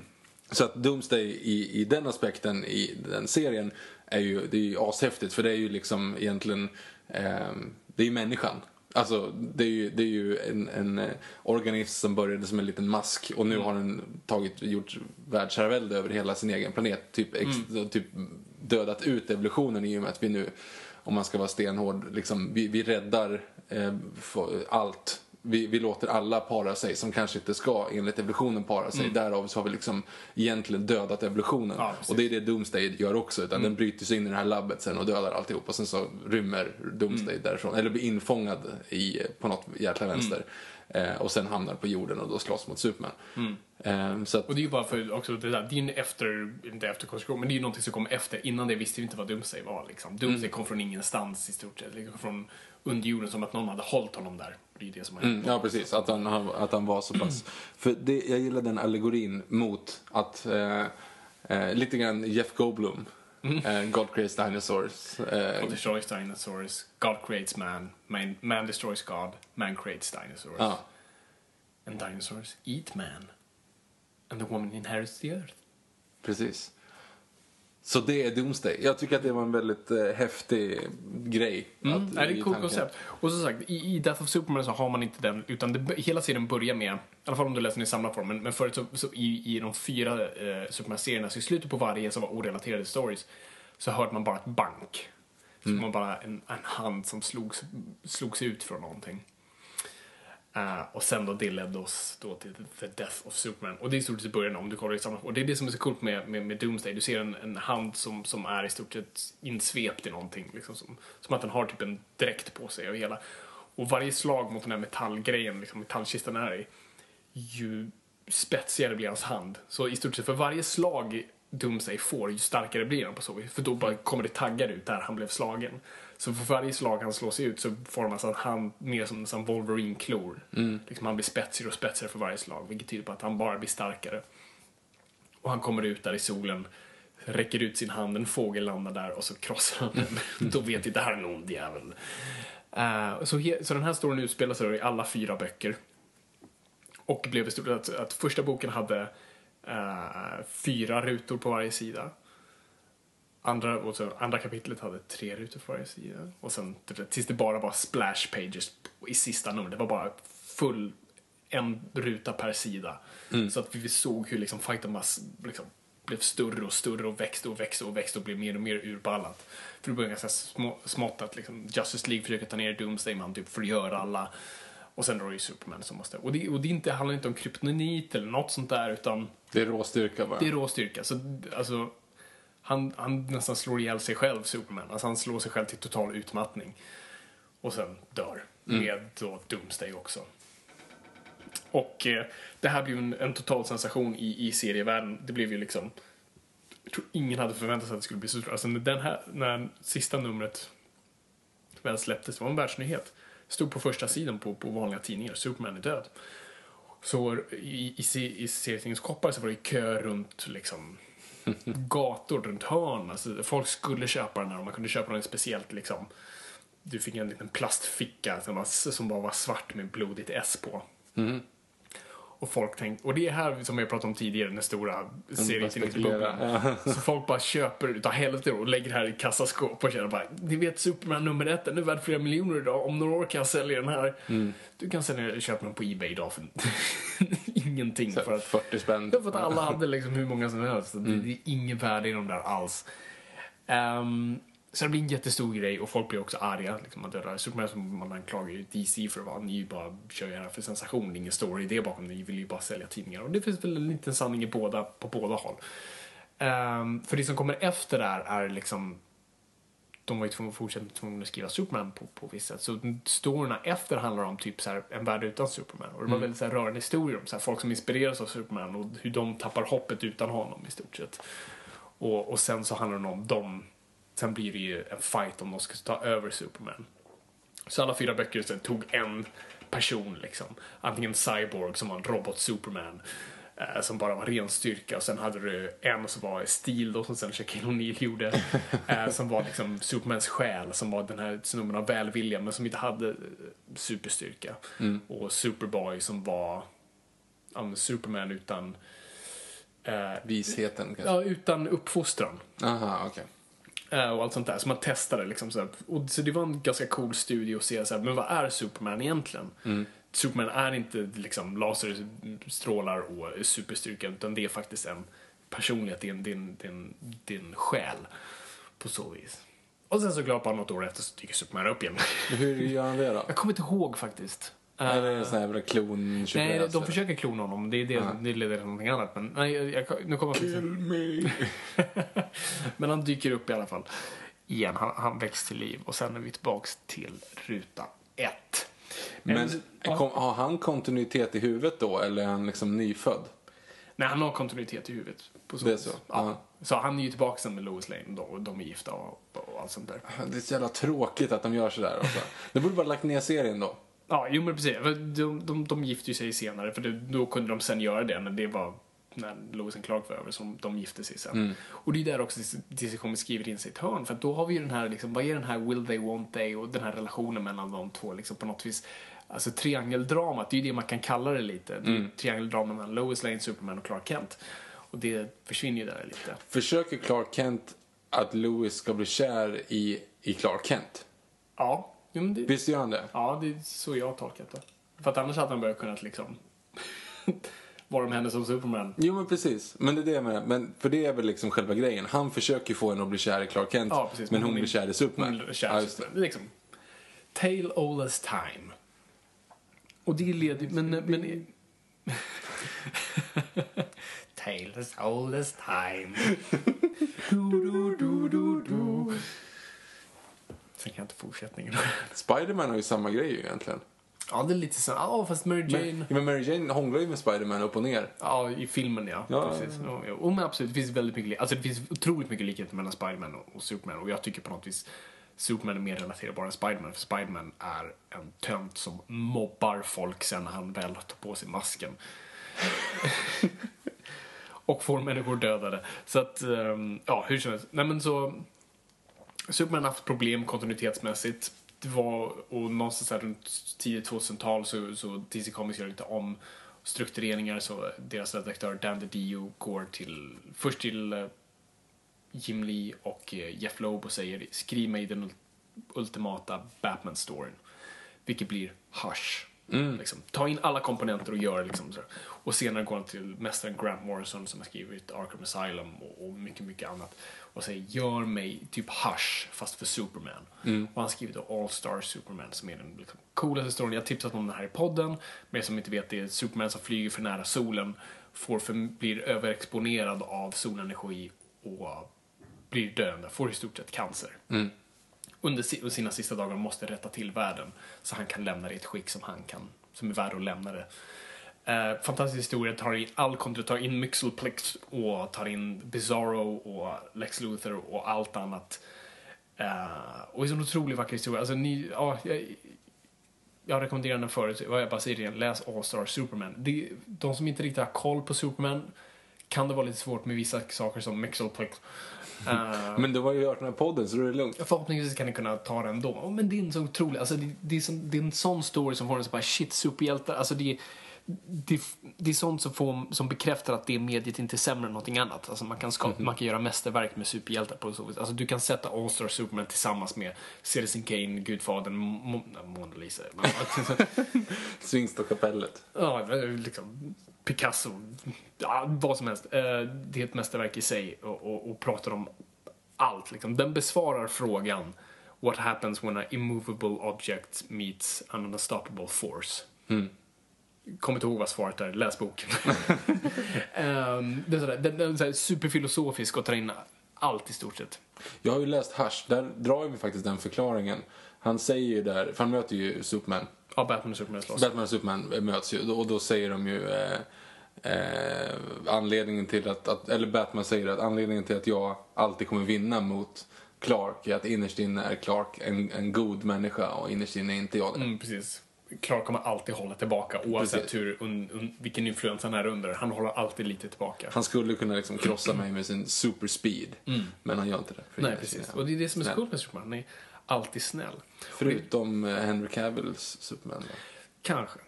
Så att Doomsday i, i den aspekten i den serien är ju, det är ju ashäftigt för det är ju liksom egentligen, ehm, det är ju människan. Alltså det är ju, det är ju en, en eh, organism som började som en liten mask och nu har den tagit, gjort världsherravälde över hela sin egen planet. Typ, ex, typ dödat ut evolutionen i och med att vi nu, om man ska vara stenhård, liksom, vi, vi räddar eh, allt vi, vi låter alla para sig som kanske inte ska enligt evolutionen para sig. Därav så har vi liksom egentligen dödat evolutionen. Ja, och det är det Doomsday gör också. Utan Den bryter sig in i det här labbet sen och dödar alltihop. Och sen så rymmer Doomsday därifrån. Eller blir infångad i, på något jäkla vänster. Eh, och sen hamnar på jorden och då slåss mot Superman. Eh, så att, Och det är ju bara för också det där, det är ju en efter, inte efterkonstruktion, men det är ju någonting som kom efter. Innan det visste vi inte vad Doomsday var liksom. Doomsday kom från ingenstans i stort sett. Det kom från underjorden som att någon hade hållit honom där. Det är det som har. Mm, ja, precis. Att han, att han var så pass... För det, jag gillar den allegorin mot att... Eh, eh, lite grann Jeff Goldblum. Eh, God creates dinosaurs. Eh, God destroys dinosaurs, God creates man, man, man destroys God, man creates dinosaurs. ja. And dinosaurs eat man. And the woman inherits the earth. Precis. Så det är Doomsday. Jag tycker att det var en väldigt eh, häftig grej. Mm, att- nej, det är i ett coolt koncept. Och som sagt, i, i Death of Superman så har man inte den, utan det, hela serien börjar med, i alla fall om du läser den i samlad form, men, men förut så, så i, i de fyra eh, Superman-serierna, så i slutet på varje som var orelaterade stories, så hörde man bara ett bank. Så man bara en, en hand som slogs, slogs ut från någonting. Eh, och sen då det ledde oss då till The Death of Superman. Och det är i stort sett början om du kollar i samma Och det är det som är så coolt med, med, med Doomsday. Du ser en, en hand som, som är i stort sett insvept i någonting. Liksom som, som att den har typ en dräkt på sig och hela. Och varje slag mot den här metallgrejen, liksom metallkistan är i, ju spetsigare blir hans hand. Så i stort sett för varje slag Doomsday får, ju starkare blir han på så vis. För då bara kommer det taggar ut där han blev slagen. Så för varje slag han slår sig ut så formas han mer som, som Wolverine-klor. Liksom han blir spetsigare och spetsigare för varje slag, vilket tyder på att han bara blir starkare. Och han kommer ut där i solen, räcker ut sin hand, en fågel landar där och så krossar han den. <laughs> Då vet vi, det här är en ond jävel. Eh, så, he- så den här storyn utspelar sig i alla fyra böcker. Och blev i stort att, att första boken hade eh, fyra rutor på varje sida. Andra, och så, andra kapitlet hade tre rutor på varje sida. Och sen tills det bara var splash pages i sista numret. Det var bara full, en ruta per sida. Så att vi såg hur liksom fighten bara liksom, blev större och större och växte och växte och växte och blev mer och mer urballat. För det började ganska små, smått att liksom Justice League försöker ta ner Doomsday, man typ förgör alla. Och sen då är det ju Superman som måste... Och det, och det inte, handlar inte om kryptonit eller något sånt där utan Det är råstyrka bara. det är rå styrka. Så, alltså, han, han nästan slår ihjäl sig själv, Superman. Alltså, han slår sig själv till total utmattning. Och sen dör. Med då Doomsday också. Och eh, det här blev en, en total sensation i, i serievärlden. Det blev ju liksom... Jag tror ingen hade förväntat sig att det skulle bli så stort. Alltså när den här, när sista numret väl släpptes, det var en världsnyhet. Stod på första sidan på, på vanliga tidningar, Superman är död. Så i, i, i serietidningskoppar så var det kö runt liksom gator, runt hörn. Alltså, folk skulle köpa den här och man kunde köpa den speciellt liksom. Du fick en liten plastficka som, var, som bara var svart med blodigt S på. Mm. Och folk tänkte, och det är här som jag pratade om tidigare, den stora serietidningsbubblan. <laughs> Så folk bara köper utav helvete och lägger det här i kassaskåp och känner bara, ni vet Superman nummer ett, den är värd flera miljoner idag, om några år kan jag sälja den här. Du kan sälja, köpa den på Ebay idag för <laughs> ingenting. Så För att, 40 spänn. för att alla <laughs> hade liksom hur många som helst. Det, det är ingen värde i de där alls. Ehm, så det blir en jättestor grej och folk blir också arga. Liksom, att döda Superman som man anklagar ju DC för att vara, ni bara kör det här för sensation, det ingen story idé bakom det, ni vill ju bara sälja tidningar. Och det finns väl en liten sanning i båda, på båda håll. Ehm, för det som kommer efter där är liksom de var ju tvungna, fortsatt tvungna att skriva Superman på, på visst sätt. Så storyna efter handlar om typ så här, en värld utan Superman. Och det var väldigt så här, rörande historier om så här, folk som inspireras av Superman och hur de tappar hoppet utan honom i stort sett. Och, och sen så handlar det om dem. Sen blir det ju en fight om de ska ta över Superman. Så alla fyra böcker så tog en person liksom. Antingen Cyborg som var en robot-Superman. Eh, som bara var ren styrka. Och sen hade du en som var Steel då som sen Shaquille O'Neal gjorde. <laughs> Eh, som var liksom Supermans själ. Som var den här snubben av välvilja men som inte hade eh, superstyrka. Och Superboy som var ja, Superman utan eh, Visheten kanske. Ja, utan uppfostran. Aha, okej. Eh, och allt sånt där. Så man testade liksom så här. Och så det var en ganska cool studie att se så här, men vad är Superman egentligen? Superman är inte liksom laserstrålar och superstyrka utan det är faktiskt en personlighet, det är en, det är en, det är en, det är en själ på så vis. Och sen såklart bara något år efter så dyker Superman upp igen. Hur gör han det då? Jag kommer inte ihåg faktiskt. Eh, Eller är det en sån här klon Nej, de försöker klona honom. Det, är det, det leder till någonting annat. Men nej, jag, jag, nu kommer jag faktiskt me. <laughs> Men han dyker upp i alla fall. Igen, han, han väcks till liv. Och sen är vi tillbaks till ruta ett. Men ja. kom, har han kontinuitet i huvudet då eller är han liksom nyfödd? Nej, han har kontinuitet i huvudet. På så Det är så? Ja. Ja. Så han är ju tillbaka sen med Lois Lane då, och de är gifta och, och allt sånt där. Det är så jävla tråkigt att de gör sådär. Alltså. <laughs> Det borde bara lagt ner serien då. Ja, jo men precis. De, de, de gifte ju sig senare, för det, då kunde de sen göra det, men det var när Lois and Clark var över som de gifte sig sen. Och det är där också diskussionen skriver in sig i ett hörn, för att då har vi ju den här, liksom, vad är den här will they, won't they och den här relationen mellan de två, liksom på något vis. Alltså triangeldramat, det är ju det man kan kalla det lite. Det är ju triangeldrama mellan Lois Lane, Superman och Clark Kent. Och det försvinner ju där lite. Försöker Clark Kent att Louis ska bli kär i, i Clark Kent? Ja, men det, Visst gör han det? Ja, det är så jag har tolkat det. För att annars hade han börjat kunnat liksom vara med henne som Superman. Jo men precis, men det är det jag menar. Men, för det är väl liksom själva grejen. Han försöker få henne att bli kär i Clark Kent, Ja, precis. men hon, är- blir kär i Superman. Hon kär Ja, i. Superman. Är liksom Tale all as time. Och det leder men, men <laughs> Tale as old as time. du, du, du, du, du. Sen kan jag inte fortsättningen. <laughs> Spiderman har ju samma grej egentligen. ja, det är lite så. Ja, fast Mary Jane. Men, ja, men Mary Jane hånglar ju med Spiderman upp och ner. Ja, i filmen ja. Ja, Precis. Ja, ja. Och men absolut, det finns väldigt mycket, alltså det finns otroligt mycket likheter mellan Spiderman och, och Superman och jag tycker på något vis Superman är mer relaterbar än Spiderman för Spiderman är en tönt som mobbar folk sen när han väl tar på sig masken. <laughs> och får människor dödade. Så att, ehm, ja, hur som helst. Nej men så, Superman har haft problem kontinuitetsmässigt. Det var, och någonstans där runt tidigt 2000-tal så, så DC Comics gör lite om struktureringar så deras redaktör Dan DiDio går till, först till eh, Jim Lee och eh, Jeff Loeb och säger skriv mig den ul- ultimata Batman-storyn. Vilket blir Hush. Liksom, ta in alla komponenter och gör liksom så. Och senare går han till mästaren Grant Morrison som har skrivit Arkham Asylum och, och mycket, mycket annat. Och säger gör mig typ Hush fast för Superman. Och han skriver då All Star Superman som är den liksom, coolaste storyn. Jag har tipsat om den här i podden. Men som inte vet det är Superman som flyger för nära solen. Får för, blir överexponerad av solenergi och blir döende. Får i stort sett cancer under si- sina sista dagar måste rätta till världen så han kan lämna det i ett skick som han kan, som är värd att lämna det. Eh, fantastisk historia, tar in all kontra, tar in Mixelplex och tar in Bizarro och Lex Luthor och allt annat. Eh, och det är en otroligt vacker historia. Alltså, ni, ja, jag, jag rekommenderar den förut, jag bara säger det igen, läs All Star Superman. Det, de som inte riktigt har koll på Superman kan det vara lite svårt med vissa saker som Mixelplex. Eh, <laughs> Men du har ju hört den här podden så då är det lugnt. Förhoppningsvis kan ni kunna ta den då. Oh, men det är en så otrolig, alltså det, det, är som, det är en sån story som får en så bara shit, superhjältar. Alltså det, det, det är sånt som, får, som bekräftar att det mediet inte är sämre än någonting annat. Alltså man kan, skapa, man kan göra mästerverk med superhjältar på så vis. Alltså du kan sätta All Star Superman tillsammans med Citizen Kane, Gudfadern, Mo, Mona Lisa. Svingstokapellet. <laughs> Ja, liksom Picasso, ja, vad som helst. Eh, Det är ett mästerverk i sig och, och, och pratar om allt. Liksom. Den besvarar frågan What happens when a immovable object meets an unstoppable force? Kommer inte ihåg vad svaret är, läs boken. <laughs> Det är sådär, den, den är sådär superfilosofisk och tar in allt i stort sett. Jag har ju läst Hush, där drar vi faktiskt den förklaringen. Han säger ju där, för han möter ju Superman. Ja, Batman och Superman slåss. Batman och Superman möts ju och då säger de ju eh, eh, anledningen till att, att, eller Batman säger att anledningen till att jag alltid kommer vinna mot Clark är att innerst inne är Clark en, en god människa och innerst inne är inte jag det. Mm, precis. Clark kommer alltid hålla tillbaka oavsett Precis. hur, un, un, vilken influens han är under. Han håller alltid lite tillbaka. Han skulle kunna liksom krossa mig med sin super speed, men han gör inte det. Nej, precis. Och det är det som är så coolt med Superman. Han är alltid snäll. Förutom eh, Henry Cavills Superman. Då. Kanske.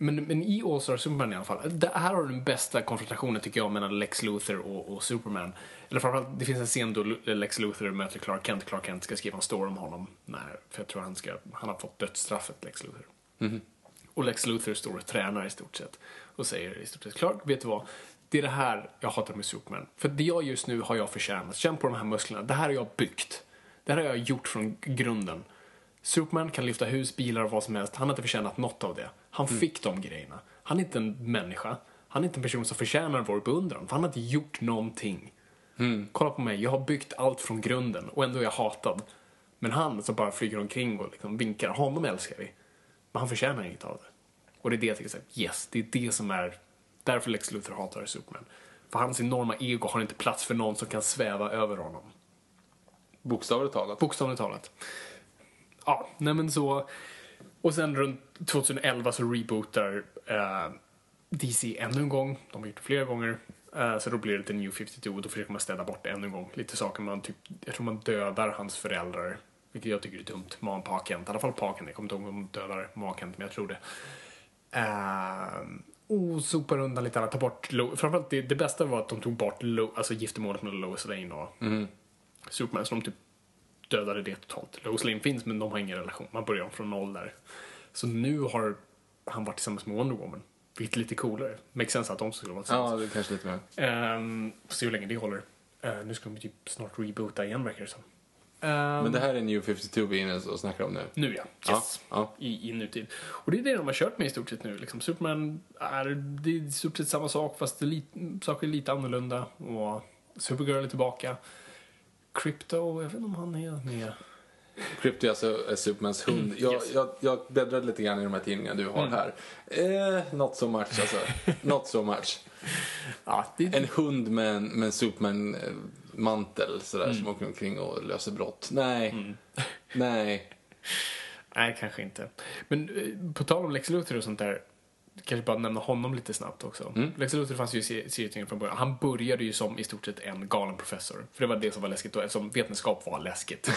Men, men i All Star Superman i alla fall. Det här har den bästa konfrontationen tycker jag mellan Lex Luthor och, och Superman. Eller framförallt, det finns en scen då Lex Luthor möter Clark Kent. Clark Kent ska skriva en story om honom. Nej, för jag tror han, ska, han har fått dödsstraffet, Lex Luthor. Och Lex Luthor står och tränar i stort sett. Och säger i stort sett, Clark, vet du vad? Det är det här jag hatar med Superman. För det jag just nu har jag förtjänat. Känn på de här musklerna. Det här har jag byggt. Det här har jag gjort från grunden. Superman kan lyfta hus, bilar och vad som helst. Han har inte förtjänat något av det. Han fick de grejerna. Han är inte en människa. Han är inte en person som förtjänar vår beundran. För han har inte gjort någonting. Kolla på mig, jag har byggt allt från grunden och ändå är jag hatad. Men han som bara flyger omkring och liksom vinkar, honom älskar vi. Men han förtjänar inget av det. Och det är det jag tycker så här, yes, det är det som är, därför Lex Luthor hatar Superman. För hans enorma ego har inte plats för någon som kan sväva över honom. Bokstavligt talat. Bokstavligt talat. Ja, nej men så. Och sen runt 2011 så rebootar eh, DC ännu en gång. De har gjort det flera gånger. Eh, så då blir det lite New 52 och då försöker man städa bort ännu en gång. Lite saker man typ, jag tror man dödar hans föräldrar. Vilket jag tycker är dumt. Man Pa Kent, i alla fall Pa Kent. Jag kommer inte ihåg om de dödar Ma Kent, men jag tror det. Uh, och sopar undan lite annat, ta bort Lo- Framförallt det, det bästa var att de tog bort Lo- alltså giftermålet med Lois Lane och Superman. Så de typ dödade det totalt. Lois Lane finns men de har ingen relation. Man börjar om från noll där. Så nu har han varit tillsammans med Wonder Woman. Vilket är lite coolare. Makes sense att de skulle vara tillsammans. Ja, det kanske lite mer. Um, se hur länge det håller. Eh, nu ska de typ snart reboota igen verkar det som. Men det här är New 52 vi är inne och snackar om nu. Nu ja. Ja, Yes. ja. I, I nutid. Och det är det de har kört med i stort sett nu. Liksom Superman är, det är i stort sett samma sak fast det är lite, saker är lite annorlunda. Och Supergirl är tillbaka. Crypto, jag vet inte om han är med. Krypto är alltså är Supermans hund. Jag, Yes. jag, jag bläddrade lite grann i de här tidningarna du har här. Eh, not so much alltså. <laughs> Not so much. Ja, det, En hund med en, med en Superman-mantel sådär som åker omkring och löser brott. Nej. <laughs> Nej. Nej, kanske inte. Men eh, på tal om Lex Luthor och sånt där, kanske bara nämna honom lite snabbt också. Lex Luthor fanns ju i se- serietidningen från början. Han började ju som i stort sett en galen professor. För det var det som var läskigt då, eftersom vetenskap var läskigt.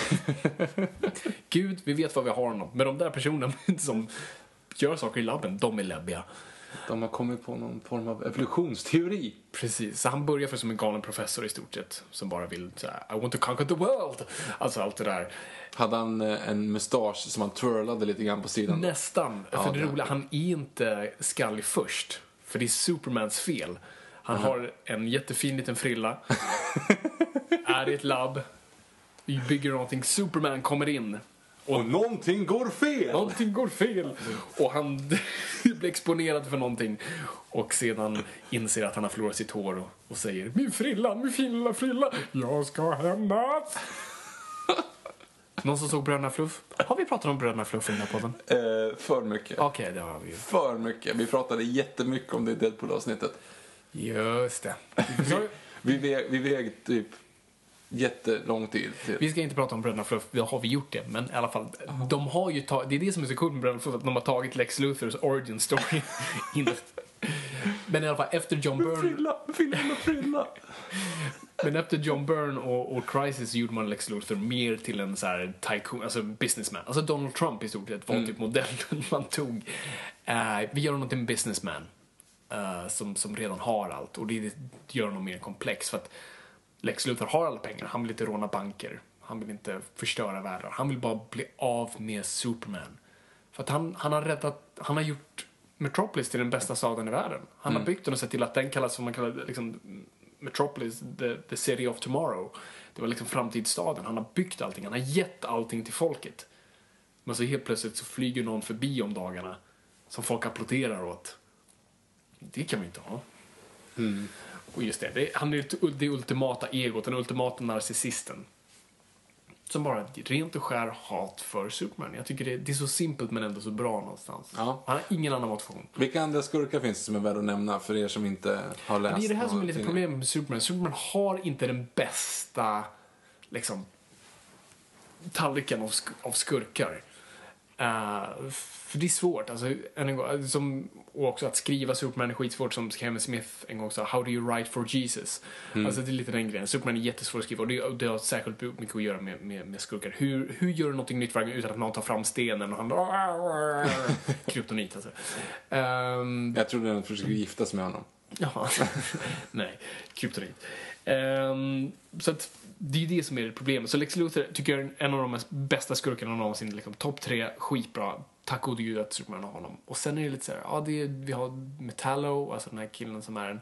<laughs> Gud, vi vet vad vi har honom. Men de där personerna <laughs> som gör saker i labben, de är läbbiga. De har kommit på någon form av evolutionsteori. Precis, så han börjar för som en galen professor i stort sett. Som bara vill såhär, I want to conquer the world. Alltså allt det där. Hade han eh, en mustasch som han twirlade lite grann på sidan? Nästan. Ja, för det det- roliga, han är inte skallig först. För det är Supermans fel. Han har en jättefin liten frilla. <laughs> är i ett labb. Vi bygger någonting. Superman kommer in. Och någonting går fel! Någonting går fel. Och han <laughs> blir exponerad för någonting. Och sedan inser att han har förlorat sitt hår och, och säger Min frilla, min fin lilla frilla. Jag ska hämnas. Någon som såg Bröderna Fluff? Har vi pratat om Bröderna Fluff i den här podden? Eh, för mycket. Okej, det har vi ju. För mycket. Vi pratade jättemycket om det i Deadpool-avsnittet. Just det. <laughs> Vi väg, vi väg typ jättelång tid till. Vi ska inte prata om Bröderna Fluff, har vi gjort det. Men i alla fall, de har ju tagit, det är det som är så coolt med Bröderna Fluff, att de har tagit Lex Luthors origin story. <laughs> Men i alla fall, efter John Byrne, Frilla, frilla, frilla. men efter John Byrne och, och Crisis gjorde man Lex Luthor mer till en så här tycoon, alltså businessman. Alltså Donald Trump i stort sett var typ modellen <laughs> man tog. Eh, vi gör honom till en businessman. eh, som, som redan har allt. Och det, det gör honom mer komplex. För att Lex Luthor har alla pengar. Han vill inte råna banker. Han vill inte förstöra världar. Han vill bara bli av med Superman. För att han, han har räddat, han har gjort Metropolis till den bästa staden i världen. Han har byggt den och sett till att den kallas som man kallar liksom, Metropolis, the, the city of tomorrow. Det var liksom framtidsstaden. Han har byggt allting. Han har gett allting till folket. Men så helt plötsligt så flyger någon förbi om dagarna som folk applåderar åt. Det kan vi inte ha. Och just det, det han är det- ultimata egot, den ultimata narcissisten. Som bara rent och skär hat för Superman. Jag tycker det, det är så simpelt men ändå så bra någonstans. Ja. Han har ingen annan motivation. Vilka andra skurkar finns det som är värda att nämna för er som inte har läst Det är det här som är lite tidningar? problemet med Superman. Superman har inte den bästa, liksom, tallriken av, sk- av skurkar. Eh, för det är svårt. Alltså, en gång, som, och också att skriva Superman är skitsvårt som Kevin Smith en gång sa, How do you write for Jesus? Alltså det är lite den grejen. Superman är jättesvår att skriva och det, det har särskilt mycket att göra med, med, med skurkar. Hur, hur gör du någonting nytt varje gång utan att någon tar fram stenen och han <laughs> Kryptonit alltså. Ehm, Jag trodde den försökte gifta sig med honom. <laughs> Ja, nej, kryptonit. Ehm, så att det är det som är det problemet. Så Lex Luthor tycker jag är en av de mest bästa skurkarna någonsin. Liksom, Topp tre, skitbra. Tack gode gud att Superman har honom. Och sen är det lite så här, ja, det är, vi har Metallo, alltså den här killen som är en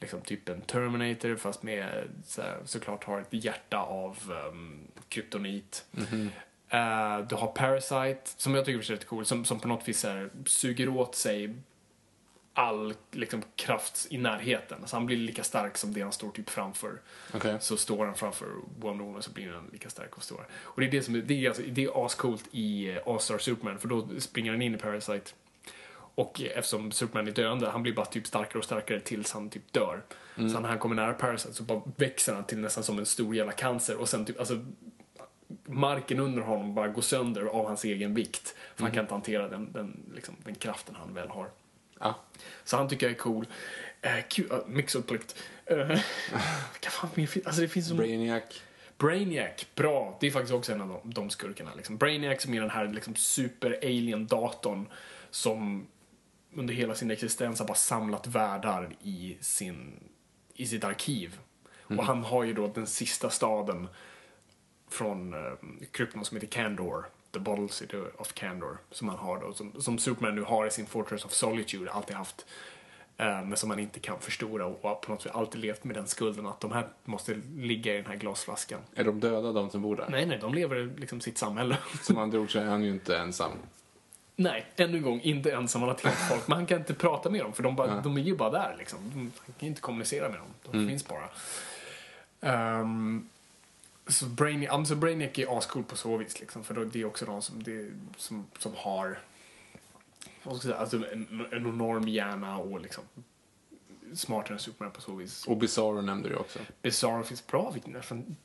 liksom typ en Terminator fast med så här, såklart har ett hjärta av um, kryptonit. Eh, du har Parasite, som jag tycker är rätt cool, som, som på något vis här, suger åt sig all liksom, kraft i närheten. Så han blir lika stark som det han står typ framför. Okej. Så står han framför Wonder Woman så blir han lika stark och stor. Och det är det som är, det är, alltså, det är ascoolt i eh, All-Star Superman för då springer han in i Parasite. Och eh, eftersom Superman är döende, han blir bara typ starkare och starkare tills han typ dör. Så när han kommer nära Parasite så bara växer han till nästan som en stor jävla cancer och sen typ, alltså marken under honom bara går sönder av hans egen vikt. För han kan inte hantera den, den, liksom, den kraften han väl har. Ja. Så han tycker jag är cool. Eh, uh, mixupplykt. Uh, Alltså det finns så Brainiac. Brainiac, bra. Det är faktiskt också en av de, de skurkarna. Liksom. Brainiac som är den här liksom, super-alien-datorn som under hela sin existens har bara samlat världar i, sin, i sitt arkiv. Och han har ju då den sista staden från uh, krypton som heter Kandor. The Bottle of Kandor. Som han har då. Som, som Superman nu har i sin Fortress of Solitude. Alltid haft. eh, men som man inte kan förstora och på något sätt alltid levt med den skulden att de här måste ligga i den här glasflaskan. Är de döda de som bor där? Nej, nej, de lever liksom sitt samhälle. Som andra ord så är han ju inte ensam. nej, ännu en gång, inte ensam. Han har till folk. Men han kan inte prata med dem för de, bara, de är ju bara där liksom. Han kan inte kommunicera med dem. De finns bara. Ehm, Så Brainiac, alltså Brainiac är ascool på så vis liksom, för då, det är också någon som, det, som, som har vad ska jag säga, alltså en, en enorm hjärna och liksom smartare än Superman på så vis. Och Bizarro nämnde du också. Bizarro finns bra, nästan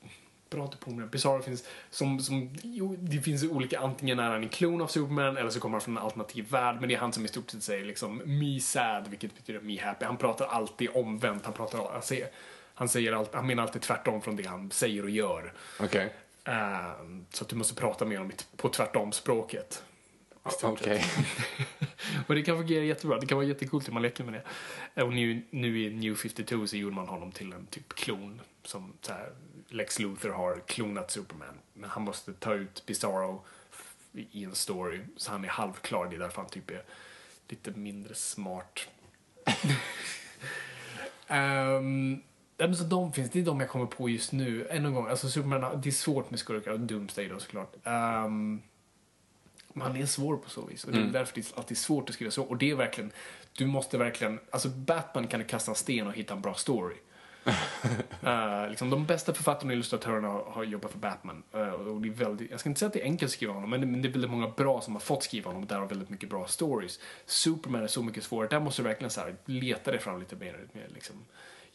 bra att du påminner. Bizarro finns som, som, jo, det finns olika, antingen är han en klon av Superman eller så kommer han från en alternativ värld, men det är han som i stort sett säger liksom me sad, vilket betyder me happy. Han pratar alltid omvänt, han pratar, säger, han säger allt, han menar alltid tvärtom från det han säger och gör. Okej. Ehm, så att du måste prata med honom på tvärtom-språket. Okej. <laughs> Och det kan fungera jättebra. Det kan vara jättekult när man leker med det. Och nu, nu i New 52 så gjorde man honom till en typ klon. Som så här, Lex Luthor har klonat Superman. Men han måste ta ut Bizarro i en story. Så han är halvklar. Det är därför han typ är lite mindre smart. um, <laughs> men så de finns, det är de jag kommer på just nu. Än en gång, alltså Superman, det är svårt med skurkar. Och Doomsday då såklart. Um, men han är svår på så vis. Och det är därför det är alltid svårt att skriva så. Och det är verkligen, du måste verkligen, alltså Batman kan du kasta en sten och hitta en bra story. <laughs> Eh, liksom, de bästa författarna och illustratörerna har, har jobbat för Batman. Eh, och det är väldigt, jag ska inte säga att det är enkelt att skriva honom, men det, men det är väldigt många bra som har fått skriva honom och där har väldigt mycket bra stories. Superman är så mycket svårare, där måste du verkligen så här, leta dig fram lite mer med liksom,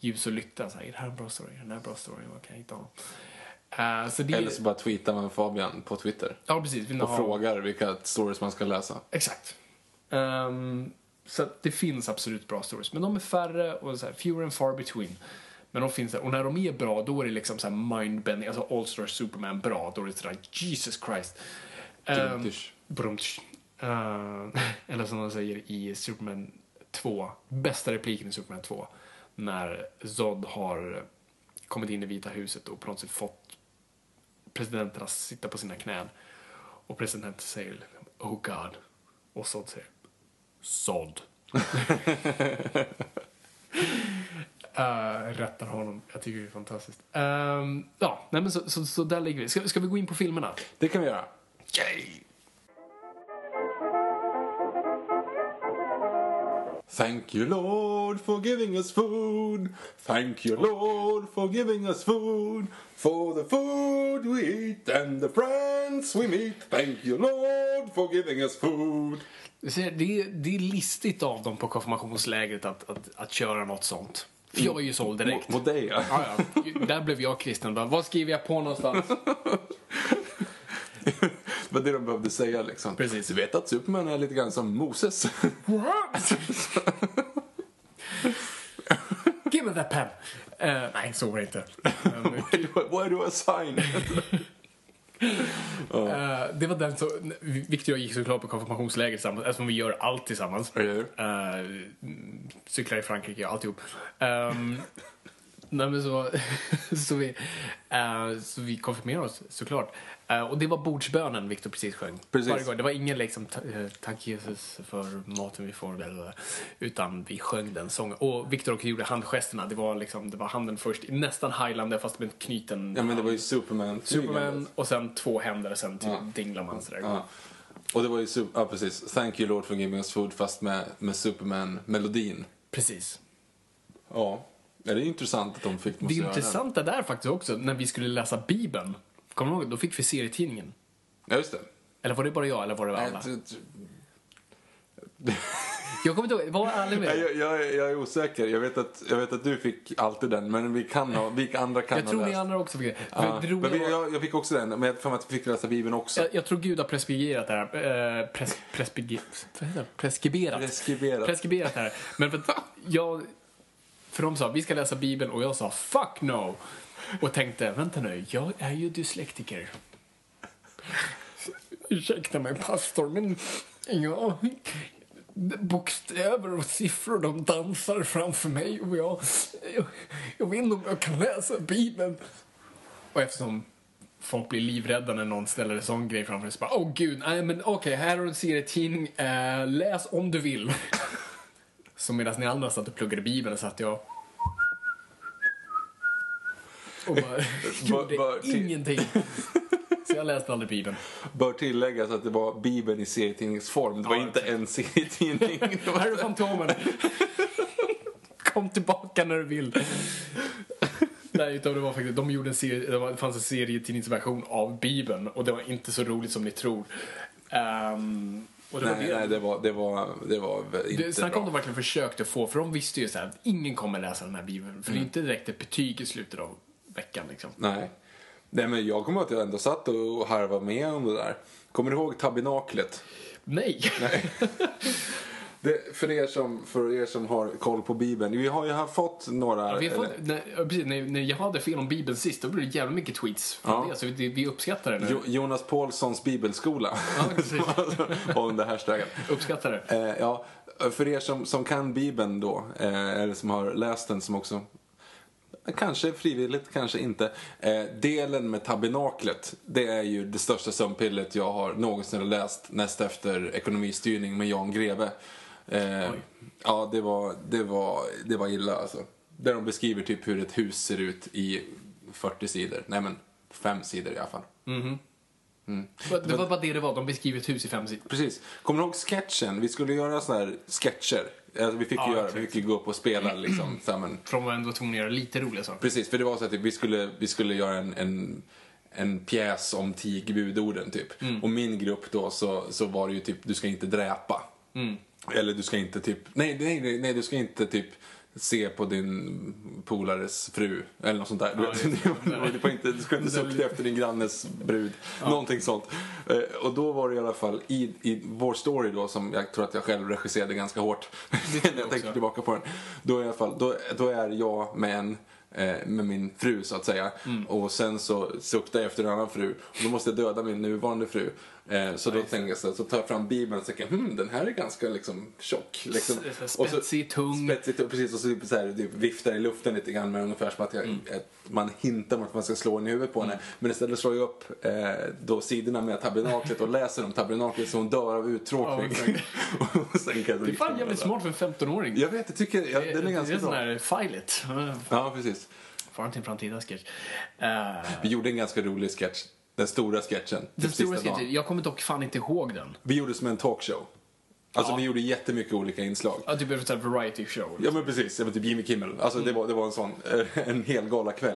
ljus och lykta. Så här, är det här en bra story? Är det här en bra story? Vad kan jag hitta honom? Eh, så det, Eller så bara tweetar man Fabian på Twitter. ja, precis. Vill Och ha- frågar vilka stories man ska läsa. Exakt. Ehm, så det finns absolut bra stories, men de är färre och så här, fewer and far between. Men de finns där. Och när de är bra, då är det liksom så här mindbending, alltså All-Star Superman bra, då är det sådär Jesus Christ. Um. Ehm, <laughs> eller som de säger i Superman 2, bästa repliken i Superman 2, när Zod har kommit in i Vita huset och på något sätt fått presidenten att sitta på sina knän. Och presidenten säger Oh God. Och Zod säger Sod. uh, <laughs> rättar honom. Jag tycker det är fantastiskt. Ehm, ja, nej men så, så, så där ligger vi. Ska, ska vi gå in på filmerna? Det kan vi göra. Yay! Thank you Lord for giving us food. Thank you Lord for giving us food. For the food we eat and the friends we meet. Thank you Lord for giving us food. Det, är, det är listigt av dem på konfirmationslägret att, att, att köra något sånt. För jag är ju såld direkt. Mot dig ja. Ja. Där blev jag kristen. Vad skriver jag på någonstans? <laughs> Det var det de behövde säga liksom. Precis. Du vet att Superman är lite grann som Moses. What? Give me that pen. Eh, nej, så var det inte. <laughs> Why do I sign? <laughs> eh, det var den så, Victor och jag gick såklart på konfirmationsläger tillsammans eftersom vi gör allt tillsammans. Mm, cyklar i Frankrike, alltihop. Um, nej men så, <laughs> så, vi, eh, så vi konfirmerade oss såklart. Eh, och det var bordsbönen Victor precis sjöng. Precis. Det var ingen liksom, eh, tack Jesus för maten vi får, eller, utan vi sjöng den sången. Och Victor också gjorde handgesterna. Det var, liksom, det var handen först, nästan Highlander fast med knuten Ja men det var ju Superman. Superman och sen två händer och sen typ Ja. dinglar man sådär. Ja. Och det var ju, Sup- ja precis. Thank you Lord for giving us food fast med, med Superman-melodin. Precis. Ja. Ja. Det är intressant att de fick Det intressanta där faktiskt också, när vi skulle läsa Bibeln, kommer du ihåg? Då fick vi serietidningen. Ja just det. Eller var det bara jag, eller var det alla? <laughs> Jag kommer inte ihåg, var ärlig med jag, jag, jag är osäker. Jag vet, att, jag vet att du fick alltid den, men vi, kan ha, vi andra kan Jag ha tror ni läst. andra också fick det. För Ja. det Men vi, var, jag, jag fick också den, men jag för mig att vi fick läsa Bibeln också. jag, jag tror Gud har preskriberat det här. Eh, pres, det? Preskriberat. Preskriberat. Preskriberat det här. Men för att jag... För de sa, vi ska läsa Bibeln och jag sa, fuck no! Och tänkte, vänta nu, jag är ju dyslektiker. Ursäkta mig pastor, men ja, bokstäver och siffror de dansar framför mig och jag, jag, jag vet inte om jag kan läsa Bibeln. Och eftersom folk blir livrädda när någon ställer en sån grej framför sig så bara, åh gud, nej men okej, här har du en serietidning, eh, läs om du vill. Så medan ni andra satt och pluggade Bibeln satt jag och bara <laughs> gjorde Var- till- ingenting. <laughs> Så jag läste aldrig Bibeln. Bör tilläggas att det var Bibeln i serietidningsform. Det var Ja, inte en serietidning. Det <laughs> var- Här är Fantomen. Kom tillbaka när du vill. Nej, utan det var faktiskt, de gjorde en serie, det, var, det fanns en serietidningsversion av Bibeln och det var inte så roligt som ni tror. Ehm, och det var Nej, det. nej det, var, det, var, det var inte Det, snacka om de verkligen försökte få, för de visste ju så här att ingen kommer läsa den här bibeln. För Mm. det är inte direkt ett betyg i slutet av veckan liksom. Nej. Nej, men jag kommer ihåg att jag ändå satt och harvade med om det där. Kommer du ihåg tabernaklet? Nej! <laughs> Det, för, er som, för er som har koll på Bibeln. Vi har ju fått några... Ja, vi har fått, när, precis, när, när jag hade fel om bibeln sist, då blev det jävligt mycket tweets från Ja. det. Så vi, vi uppskattar det nu. Jo, Jonas Paulssons bibelskola. Ja, precis. <laughs> om det hashtaggen. Uppskattar det. Eh, ja, för er som, som kan Bibeln då, eh, eller som har läst den som också Kanske frivilligt, kanske inte. Eh, delen med tabernaklet, det är ju det största sömnpillet jag har någonsin läst näst efter ekonomistyrning med Jan Greve. Eh, ja, det var, det, var, det var illa alltså. Där de beskriver typ hur ett hus ser ut i 40 sidor. Nej men, fem sidor i alla fall. Det var bara det det var, de beskriver ett hus i fem sidor. Precis. Kommer du ihåg sketchen? Vi skulle göra såna här sketcher. Alltså, vi fick ju Ja, göra, exakt. vi fick ju gå upp och spela liksom. Så här, men, För de var ändå tvungna att göra lite roliga saker. precis, för det var så att vi skulle, vi skulle göra en, en, en pjäs om tio budorden typ. Och min grupp då så, så var det ju typ, du ska inte dräpa. Eller du ska inte typ, nej, nej, nej, nej, du ska inte typ se på din polares fru eller något sånt där. <laughs> Du, Ja, vet, du, får inte, du ska inte sukta efter din grannes brud. Någonting sånt. Eh, Och då var det i alla fall i, i vår story då som jag tror att jag själv regisserade ganska hårt. <laughs> När jag tänker tillbaka på den. Då, i alla fall, då, då är jag med en eh, med min fru så att säga. Och sen så suktar jag efter en annan fru. Och då måste jag döda min nuvarande fru. Eh, så då tänker jag så, så tar jag fram bibeln och tänker hmm, den här är ganska liksom tjock. Liksom. Spetsig, tung. Spetsig, tung, precis. Och så, typ så här, typ, viftar i luften lite grann med ungefär som att jag, att man hintar om att man ska slå en i huvudet på henne. Men istället slår jag upp eh, då sidorna med tabernaklet och läser om tabernaklet så hon dör av uttråkning. <laughs> kan jag Det är fan jävligt smart för en 15-åring. Jag vet, jag tycker ja, den är ganska det är sån bra. här file it. Ja, precis. Far till en framtida sketch. Eh, Vi gjorde en ganska rolig sketch. Den stora sketchen. den typ stora dagen. sketchen, jag kommer dock fan inte ihåg den. Vi gjorde som en talkshow. Alltså Ja. vi gjorde jättemycket olika inslag. Ja, typ en variety show. Ja men precis, ja, men typ Jimmy Kimmel. Alltså det, var, det var en sån, eh, en hel galakväll.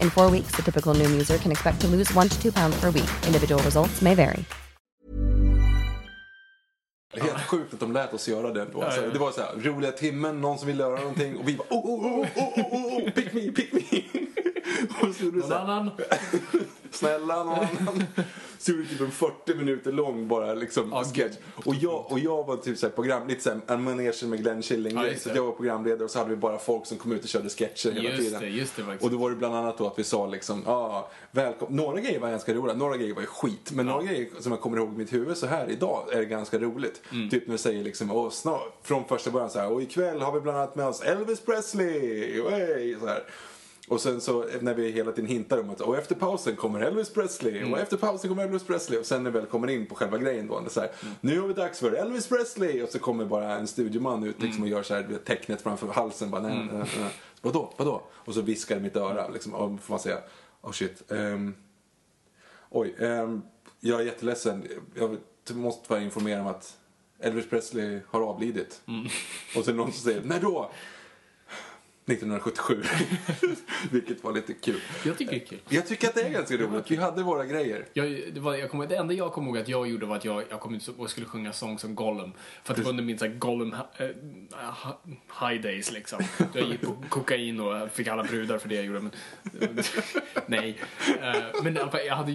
In four weeks, the typical Noom user can expect to lose one to two pounds per week. Individual results may vary. Helt sjukt att de lät oss göra det ändå. Alltså, Det var så här, roliga timmen, någon som ville göra någonting och vi bara oh, oh, oh, oh, oh, oh, pick me, pick me. <laughs> och så gjorde vi så här? Snälla någon <laughs> annan. Så gjorde typ en 40 minuter lång bara liksom Ja, sketch. Och jag, och jag var typ så här program, lite såhär en manege med Glenn Killing just Så jag var programledare och så hade vi bara folk som kom ut och körde sketcher hela Just tiden. det, just det faktiskt. Och då var det bland annat då att vi sa liksom, ja, ah, välkommen. Några grejer var ganska roliga, några grejer var ju skit. Men några grejer som jag kommer ihåg i mitt huvud så här idag är det ganska roligt. Mm. Typ när vi säger liksom, åh, snart, från första början så här, och ikväll har vi bland annat med oss Elvis Presley, Way! så här. Och sen så när vi hela tiden hintar om att och efter pausen kommer Elvis Presley Mm. och efter pausen kommer Elvis Presley och sen när vi väl kommer in på själva grejen då, så här, Mm. nu har vi dags för Elvis Presley och så kommer bara en studioman ut liksom, Mm. och gör så här tecknet framför halsen bara, nej, nej, nej, nej. Vadå, vadå? Och så viskar i mitt öra liksom, och får man säga, oh shit. ehm, Oj, ehm, jag är jätteledsen. Jag måste bara informera om att Elvis Presley har avlidit. Och så är det någon som säger, när då? 1977. <laughs> Vilket var lite kul. Jag tycker det är kul. Jag tycker att det är ganska roligt. Vi hade våra grejer. Jag, det, var, jag kommer, det enda jag kommer ihåg att jag gjorde var att jag, jag kom ut och skulle sjunga sång som Gollum. För att det var under min så här, Gollum ha- high days liksom. Jag gick på kokain och fick alla brudar för det jag gjorde. Men, <laughs> nej. Eh, men jag hade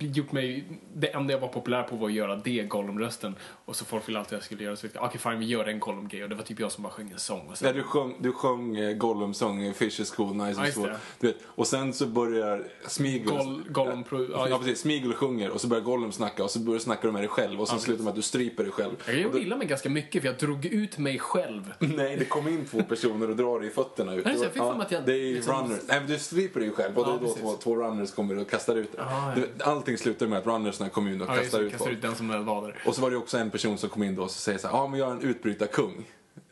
gjort mig... Det enda jag var populär på var att göra det, Gollum-rösten. Och så folk ville alltid att jag skulle göra så. Okej, fine, vi gör en Gollum-grej. Och det var typ jag som bara sjöng en sång. Och sen, När du sjöng, du sjöng eh, Gollum-sång, Fish is cool, nice Ja, and det. Du vet, och sen så börjar Smeagol... Goll- Gollum ja, Ja, precis. Smeagol sjunger och så börjar Gollum snacka och så börjar snacka med dig själv och sen slutar med att du stryper dig själv. jag gjorde då, illa mig ganska mycket för jag drog ut mig själv. <laughs> nej, det kommer in två personer och drar dig i fötterna ut. Är det så? Jag fick mig att jag det är liksom- runners. Nej, men du stryper dig själv och Ja, då, då precis. två, två runners kommer och kastar ut dig. Ah, ja. Du Allting slutar med att runnersna kommer in och Ja, kastar ut kastar ut den som var där. Och så var det också en person som kom in då och säger så här, ja men jag är en utbrytarkung.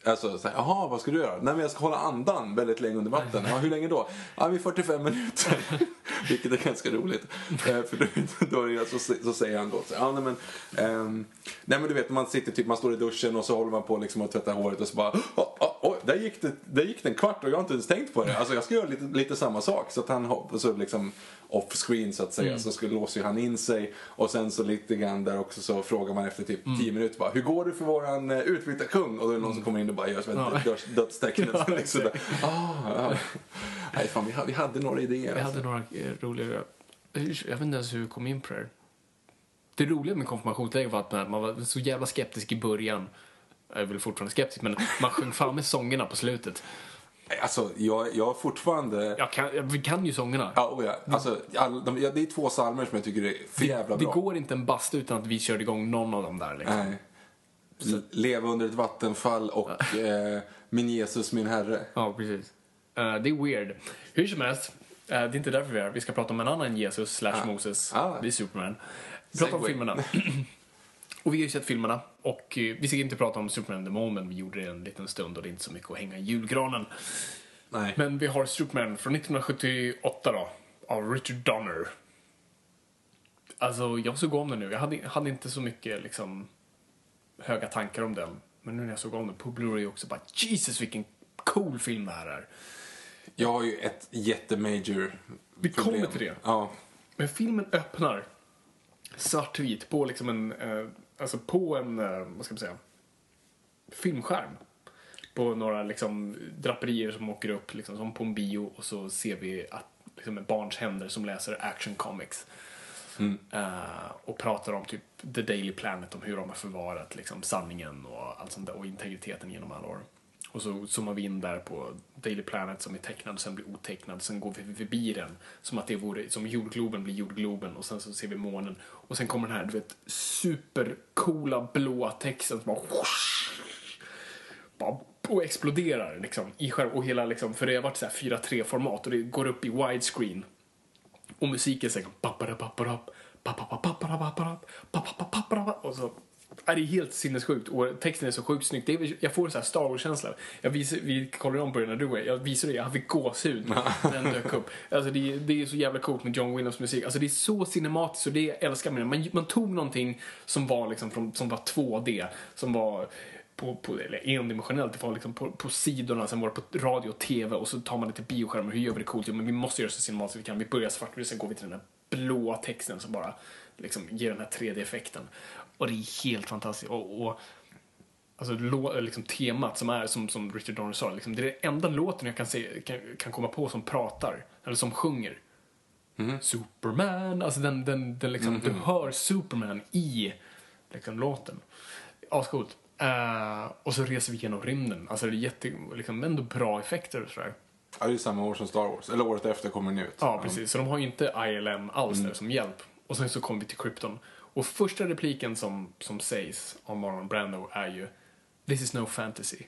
Alltså, så här, jaha, vad ska du göra? Nej men jag ska hålla andan väldigt länge under vatten. Ja, hur länge då? Ja, vid 45 minuter. <laughs> Vilket är ganska roligt. Eh, för då, då så, så säger han då, så, ja nej men, ehm, nej men du vet man sitter typ, man står i duschen och så håller man på liksom att tvätta håret och så bara, oh, oh, oh, där, gick det, där gick det en kvart och jag har inte ens tänkt på det. Alltså jag ska göra lite, lite samma sak. Så att han, så liksom off screen så att säga, så skulle, låser han in sig och sen så lite grann där också så frågar man efter typ 10 minuter bara, hur går det för våran uh, utbrytarkung? Och då är det någon som kommer in och bara gör som ett döds, dödstecken. <laughs> liksom ah, ja. Nej fan, vi, ha- vi hade några idéer. Vi alltså. hade några eh, roliga... Jag vet inte ens hur vi kom in på det. Det roliga med konfirmationsläger var att man var så jävla skeptisk i början. Jag är väl fortfarande skeptisk, men man sjöng fan med sångerna på slutet. Alltså, jag, jag har fortfarande... Jag kan, jag, vi kan ju sångerna. Ja, oh ja. Alltså, all, de, ja, det är två psalmer som jag tycker är för jävla det bra. går inte en bastu utan att vi körde igång någon av dem där. Liksom. Nej. Leva under ett vattenfall och eh, Min Jesus, min Herre. Ja, precis. Eh, det är weird. Hur som helst, eh, det är inte därför vi är. Vi ska prata om en annan Jesus slash Moses. Ah. Det är Superman. Vi pratar om filmerna. <laughs> och vi har ju sett filmerna. Och eh, vi ska inte prata om Superman the Moment. Vi gjorde det en liten stund och det är inte så mycket att hänga i julgranen. Nej. Men vi har Superman från 1978 då. Av Richard Donner. Alltså, jag såg om den nu. Jag hade, hade inte så mycket liksom höga tankar om den. Men nu när jag såg om den på Blu-ray också bara Jesus vilken cool film det här är. Jag har ju ett jättemajor Vi problem. kommer till det. Ja. Men filmen öppnar svartvit på liksom en, eh, alltså på en, eh, vad ska man säga, filmskärm. På några liksom draperier som åker upp liksom som på en bio och så ser vi att liksom barns händer som läser action comics. Mm. Eh, och pratar om typ The Daily Planet, om hur de har förvarat liksom, sanningen och allt sånt där och integriteten genom alla år. Och så zoomar vi in där på Daily Planet som är tecknad, sen blir otecknad, sen går vi förbi den som att det vore, som jordgloben blir jordgloben och sen så ser vi månen. Och sen kommer den här, du vet, supercoola blåa texten som bara whoosh, bara och exploderar liksom i skärm och hela liksom, för det har varit så här 4-3 format och det går upp i widescreen och musiken säger och så är det helt sinnessjukt och texten är så sjukt snygg. Det är, jag får så här Star Wars-känsla. Jag visar, vi kollade om på det när du var Jag visade det, jag fick gåshud när den dök upp. Alltså det, det är så jävla coolt med John Williams musik. Alltså det är så cinematiskt och det jag älskar det. Man, man tog någonting som var liksom från, som var 2D, som var på, på, eller endimensionellt, det var liksom på, på sidorna, sen var det på radio och tv och så tar man det till bioskärmen. Hur gör vi det coolt? Jo, men vi måste göra så cinematiskt vi kan. Vi börjar svartvitt, sen går vi till den här blåa texten som bara liksom ger den här 3D-effekten. Och det är helt fantastiskt. Och, och alltså, lå, liksom temat som är, som, som Richard Donner sa, liksom, det är den enda låten jag kan, se, kan, kan komma på som pratar, eller som sjunger. Superman, alltså den, den, den liksom, du hör Superman i liksom, låten. Ascoolt. Uh, och så reser vi genom rymden. Alltså det är jätte, liksom, ändå bra effekter och sådär. ja, det är samma år som Star Wars. Eller året efter kommer den ut. Ja, precis. Så de har ju inte ILM alls där som hjälp. Och sen så kommer vi till Krypton. Och första repliken som, som sägs av Marlon Brando är ju This is no fantasy.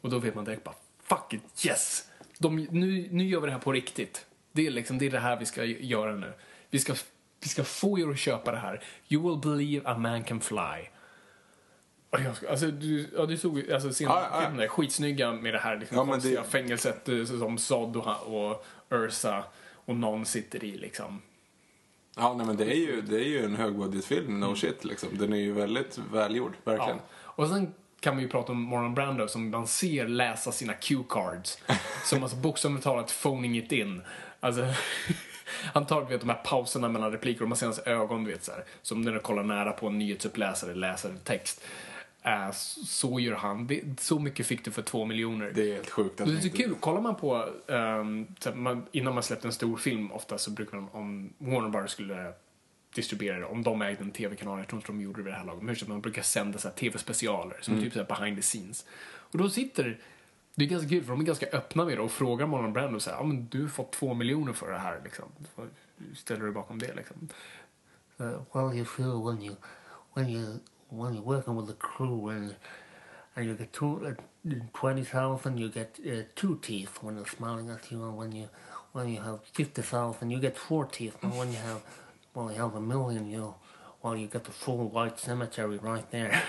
Och då vet man direkt bara Fuck it, yes! De, nu, nu gör vi det här på riktigt. Det är liksom det, är det här vi ska göra nu. Vi ska, vi ska få er att köpa det här. You will believe a man can fly. Jag, alltså, du, ja, du såg alltså, sen, ja. filmen där, skitsnygga med det här liksom, Ja, konstiga det- fängelset eh, som Zod och, och Ursa och någon sitter i liksom. Ja, nej, men det är ju, det är ju en högbudgetfilm, no Mm. shit liksom. Den är ju väldigt välgjord, verkligen. Ja. Och sen kan vi ju prata om Marlon Brando som man ser läsa sina cue cards. som alltså bokstavligt talat phoning it in. Alltså, <laughs> han tar vet, de här pauserna mellan repliker och man ser hans ögon, du vet så här, Som när du kollar nära på en nyhetsuppläsare läser text. Äh, så gör han. Det, så mycket fick du för två miljoner. Det är helt sjukt. att Det är så inte- kul. Kollar man på, så att man, innan man släppte en stor film, ofta så brukar man, om Warner Bros skulle distribuera det, om de ägde en tv-kanal, jag tror inte de gjorde det vid det här laget, men man brukar sända tv-specialer, som typ så här behind the scenes. Och då sitter, det är ganska kul för de är ganska öppna med det och frågar Marlon Brando så här, ja men du har fått två miljoner för det här liksom. Ställer du bakom det liksom? uh, well you feel when you when you when you're working with a crew and and you get two uh, twenty thousand you get uh, two teeth when they're smiling at you and when you when you have fifty thousand you get four teeth and when you have well you have a million you well you get the full white cemetery right there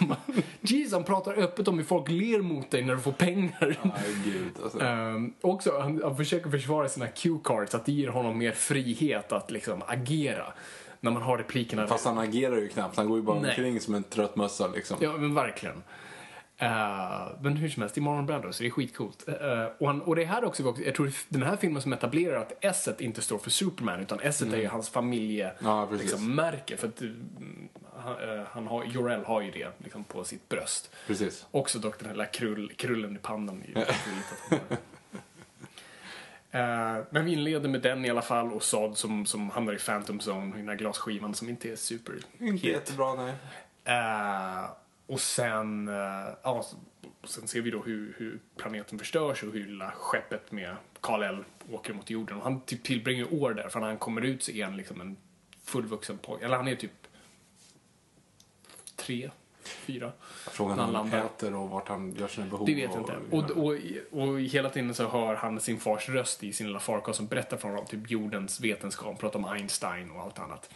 <laughs> Jeez, han pratar öppet om hur folk ler mot dig när du får pengar. Nej, gud. Alltså. Ehm, också, han, han försöker försvara sina cue cards, att det ger honom mer frihet att liksom agera. När man har replikerna. Fast han agerar ju knappt. Han går ju bara Nej. omkring som en trött mössa liksom. Ja, men verkligen. Eh, men hur som helst, i Marlon Brando så det är skitcoolt. Eh, och, han, och det här också, jag tror den här filmen som etablerar att S inte står för Superman utan S är ju hans familjemärke. Mm. Ja, liksom, för att mm, han, han har, Jorel har ju det liksom, på sitt bröst. Precis. Också dock den här lilla krull, krullen i pannan. <laughs> Eh, men vi inleder med den i alla fall och Saad som, som hamnar i Phantom Zone, den här glasskivan som inte är super Inte jättebra, nej. Eh, och sen, eh, ja, sen ser vi då hur, hur planeten förstörs och hur lilla skeppet med Kal-El åker mot jorden. Och han typ tillbringar år där, för när han kommer ut så är han liksom en fullvuxen pojke. Eller han är typ tre, fyra. Frågan han han äter och vart han gör sina behov. Det vet jag och, inte. Och, och, och hela tiden så hör han sin fars röst i sin lilla farkost som berättar för honom typ jordens vetenskap, pratar om Einstein och allt annat.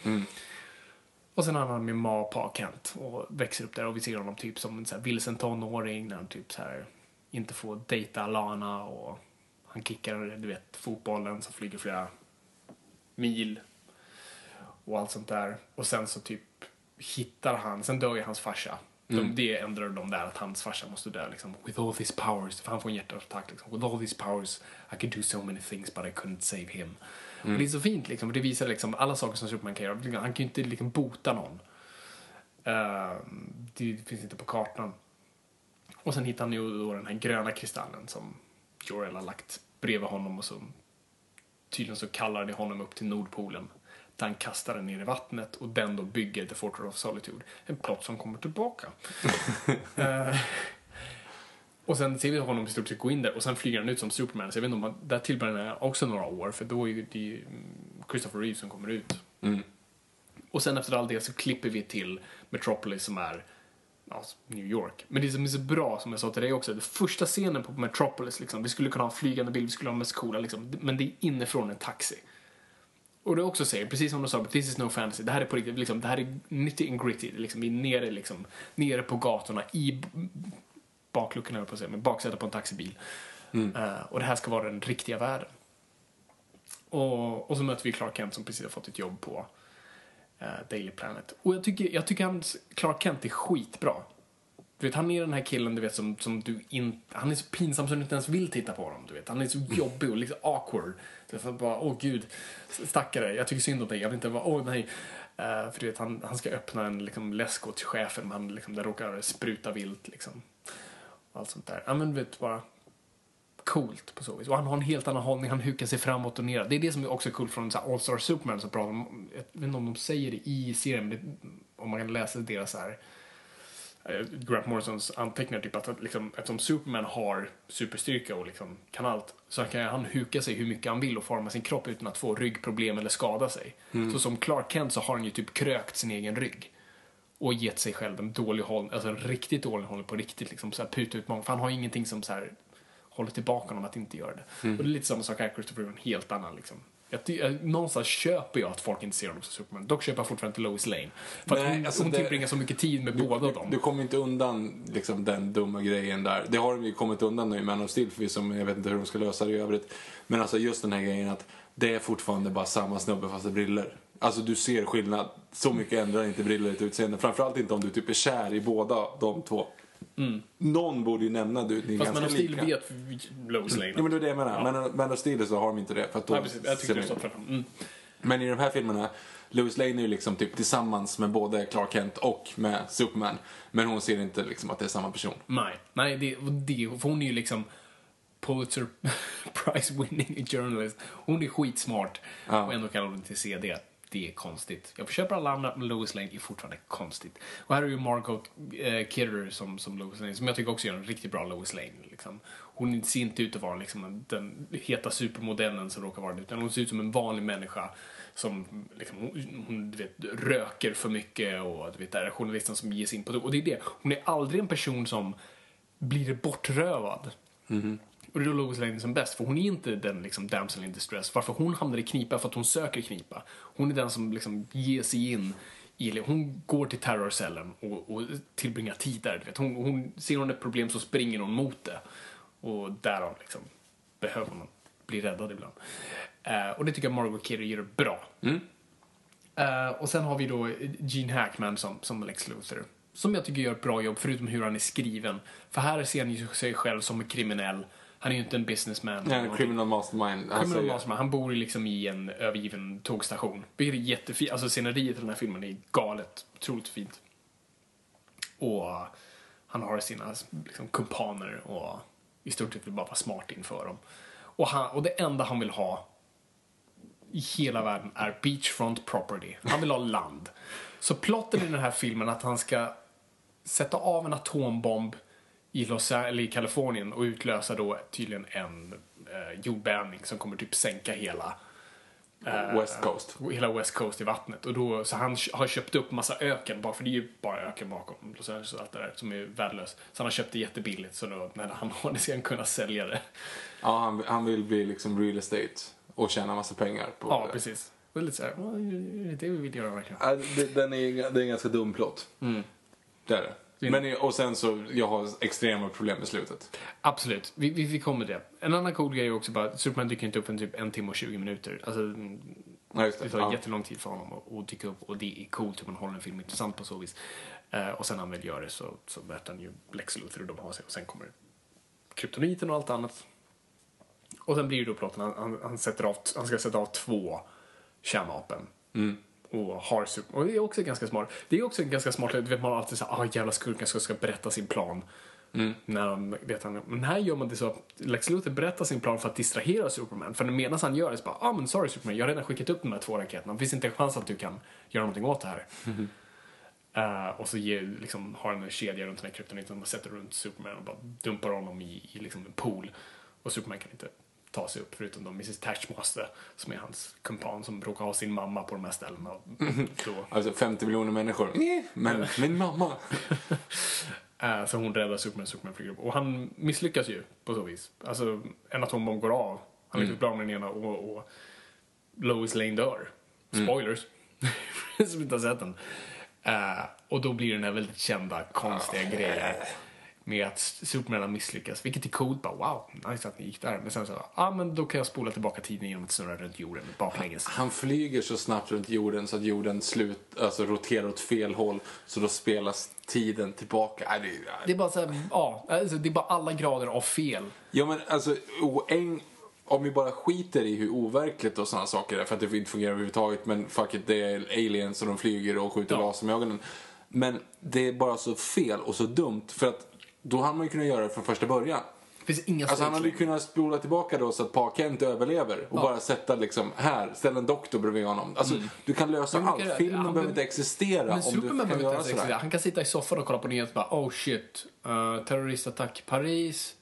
Och sen har han med Ma och Pa Kent och växer upp där och vi ser honom typ som en så här vilsen tonåring när han typ så här inte får dejta Lana och han kickar, du vet, fotbollen som flyger flera mil och allt sånt där. Och sen så typ hittar han, sen dör ju hans farsa. De, det ändrar de där att hans farsa måste dö liksom. With all these powers, för han får en hjärtattack liksom. With all these powers I could do so many things but I couldn't save him. Och det är så fint liksom, det visar liksom alla saker som Superman kan göra. Han kan ju inte liksom bota någon. Ehm, det finns inte på kartan. Och sen hittar han ju då den här gröna kristallen som Jor-El har lagt bredvid honom och så tydligen så kallar det honom upp till Nordpolen. Där han kastar den ner i vattnet och den då bygger The Fortress of Solitude. En plott som kommer tillbaka. <laughs> Eh, och sen ser vi honom i stort sett gå in där och sen flyger han ut som Superman. Så jag vet inte om han, där tillbringar han också några år för då är det ju mm, Christopher Reeve som kommer ut. Och sen efter all det så klipper vi till Metropolis som är New York. Men det som är så bra, som jag sa till dig också, den första scenen på Metropolis, liksom, vi skulle kunna ha en flygande bild, vi skulle ha mest coola, liksom, men det är inifrån en taxi. Och det också säger, precis som du sa, this is no fantasy, det här är på riktigt, liksom, det här är nitty and gritty, liksom, vi är nere, liksom, nere på gatorna, i b- bakluckan höll på att säga, men baksätet på en taxibil. Eh, och det här ska vara den riktiga världen. Och, och så möter vi Clark Kent som precis har fått ett jobb på eh, Daily Planet. Och jag tycker, jag tycker hans Clark Kent är skitbra. Du vet, han är den här killen du vet som, som du inte... Han är så pinsam så du inte ens vill titta på honom. Du vet. Han är så jobbig och liksom awkward. Så jag bara, åh gud, stackare, jag tycker synd om dig. Jag vill inte vara, åh nej. Uh, för du vet, han, han ska öppna en liksom, läsk åt chefen men han, liksom, det råkar spruta vilt liksom. Allt sånt där. Ja men du vet, bara coolt på så vis. Och han har en helt annan hållning, han hukar sig framåt och ner. Det är det som är också coolt från så här All-Star Superman som pratar om, jag vet inte om de säger det i serien, men det, om man kan läsa deras så här Grant Morrisons anteckningar, typ att liksom, eftersom Superman har superstyrka och liksom kan allt, så kan han huka sig hur mycket han vill och forma sin kropp utan att få ryggproblem eller skada sig. Så som Clark Kent så har han ju typ krökt sin egen rygg. Och gett sig själv en dålig hållning, alltså en riktigt dålig hållning på riktigt liksom, så här puta ut många, för han har ingenting som så här håller tillbaka honom att inte göra det. Mm. Och det är lite samma sak här, Christopher Reeve, en helt annan liksom. Jag, någonstans köper jag att folk inte ser honom som Superman. Dock köper jag fortfarande inte Lois Lane. För att Nej, hon, alltså hon tillbringar så mycket tid med båda dem. Du kommer inte undan liksom, den dumma grejen där. Det har de ju kommit undan nu i Man of Steel förvisso, men jag vet inte hur de ska lösa det i övrigt. Men alltså just den här grejen att det är fortfarande bara samma snubbe fast är briller. Alltså du ser skillnad. Så mycket ändrar inte briller ett utseende. Framförallt inte om du typ är kär i båda de två. Någon borde ju nämna du, ni är Mm. Fast Man of Steel lika. vet Lois Lane. Ja men det är det jag menar. Ja. Men Man of Steel så har de inte det. För att då Nej, precis. Jag de- står tvärtom. Mm. Men i de här filmerna, Lois Lane är ju liksom typ tillsammans med både Clark Kent och med Superman. Men hon ser inte liksom att det är samma person. Nej, nej det, det, för hon är ju liksom Pulitzer <laughs> Prize winning journalist. Hon är skitsmart Ja. och ändå kallar hon till CD. Det är konstigt. Jag köper alla andra, men Lois Lane är fortfarande konstigt. Och här är ju Margot eh, Kidder som, som Lois Lane, som jag tycker också gör en riktigt bra Lois Lane. Liksom. Hon ser inte ut att vara liksom, den heta supermodellen som råkar vara det, utan hon ser ut som en vanlig människa som liksom, hon, hon du vet, röker för mycket och du vet, är journalisten som ger sig in på det. Och det är det, hon är aldrig en person som blir bortrövad. Mm -hmm är då Lois Lane som bäst, för hon är inte den liksom damsel in distress. Varför hon hamnar i knipa? För att hon söker knipa. Hon är den som liksom ger sig in i, hon går till terrorcellen och, och tillbringar tid där. Du vet. Hon, hon, ser hon ett problem så springer hon mot det. Och därav liksom behöver man bli räddad ibland. Eh, och det tycker jag Margot Kidder gör bra. Eh, och sen har vi då Gene Hackman som, som Lex Luthor. Som jag tycker gör ett bra jobb, förutom hur han är skriven. För här ser han ju sig själv som en kriminell. Han är ju inte en businessman. Nej, en criminal mastermind. Han Criminal Mastermind. Han bor ju liksom i en övergiven tågstation. Vilket är jättefint. Alltså sceneriet i den här filmen är galet. Otroligt fint. Och han har sina liksom, kumpaner och i stort sett vill bara vara smart inför dem. Och, han, och det enda han vill ha i hela världen är beachfront property. Han vill ha land. Så plotten i den här filmen att han ska sätta av en atombomb i, Los eller i Kalifornien och utlösa då tydligen en eh, jordbävning som kommer typ sänka hela eh, West Coast. hela West Coast i vattnet. Och då, så han har köpt upp massa öken, bara för det är ju bara öken bakom Los Angeles och allt det där som är värdelöst. Så han har köpt det jättebilligt så då, när han har det ska han kunna sälja det. Ja, han, han vill bli liksom real estate och tjäna massa pengar på Ja, det. precis. Det är lite såhär, "Åh, är det det vi vill göra verkligen? Ja, det, den är, det är en ganska dum plott. Det är det. Men, och sen så, jag har extrema problem med slutet. Absolut, vi, vi, vi kommer till det. En annan cool grej är också bara att Superman dyker inte upp en typ en timme och 20 minuter. Alltså, mm, Ja, det det. tar Ja. jättelång tid för honom att, dyka upp och det är coolt hur man håller en film intressant på så vis. Eh, och sen när han väl gör det så, så möter han ju Lex Luthor och de har sig och sen kommer kryptoniten och allt annat. Och sen blir det då plotten, han, han, han, sätter av, han ska sätta av två kärnvapen. Och har super, och det är också ganska smart. Det är också ganska smart, du vet man har alltid såhär, ah jävla skurken ska, ska berätta sin plan. När de vet han, men här gör man det så att Lex Luthor berättar sin plan för att distrahera Superman. För medan han gör det så bara, ah men sorry Superman, jag har redan skickat upp de här två raketerna. Det finns inte en chans att du kan göra någonting åt det här. <laughs> Eh, och så ger, liksom, har han en kedja runt den här kryptoniten och sätter runt Superman och bara dumpar honom i, i liksom en pool. Och Superman kan inte ta sig upp förutom då Mrs Tatchmaster som är hans kumpan som råkar ha sin mamma på de här ställena. <laughs> Då, Alltså 50 miljoner människor. Men min mamma. <laughs> Eh, så hon räddar Superman, Superman flyger upp. Och han misslyckas ju på så vis. Alltså, en atombomb går av. Han lyckas bli av med den ena och, och Lois Lane dör. Spoilers. <laughs> Som inte har sett den. Eh, och då blir det den här väldigt kända, konstiga grejen. Med att Superman har misslyckats. Vilket är coolt. Bara, wow, nice att ni gick där. Men sen så, ja ah, men då kan jag spola tillbaka tiden genom att snurra runt jorden baklänges. Han flyger så snabbt runt jorden så att jorden slut, alltså roterar åt fel håll. Så då spelas tiden tillbaka. Nej, det, Det är bara så här, ja, alltså, det är bara alla grader av fel. Ja men alltså, o- en, om vi bara skiter i hur overkligt och sådana saker är för att det inte fungerar överhuvudtaget. Men fuck it, det är aliens och de flyger och skjuter Ja. laser med ögonen. Men det är bara så fel och så dumt för att då hade man ju kunnat göra det från första början. Det finns inga Alltså han hade ju kunnat spola tillbaka då så att Pa Kent överlever och bara sätta liksom här, ställa en doktor bredvid honom. Alltså du kan lösa allt. kan- Filmen ja, men- behöver inte existera Men om du Superman kan behöver göra sådär. Han kan sitta i soffan och kolla på nyheter och bara oh shit, uh, terroristattack Paris.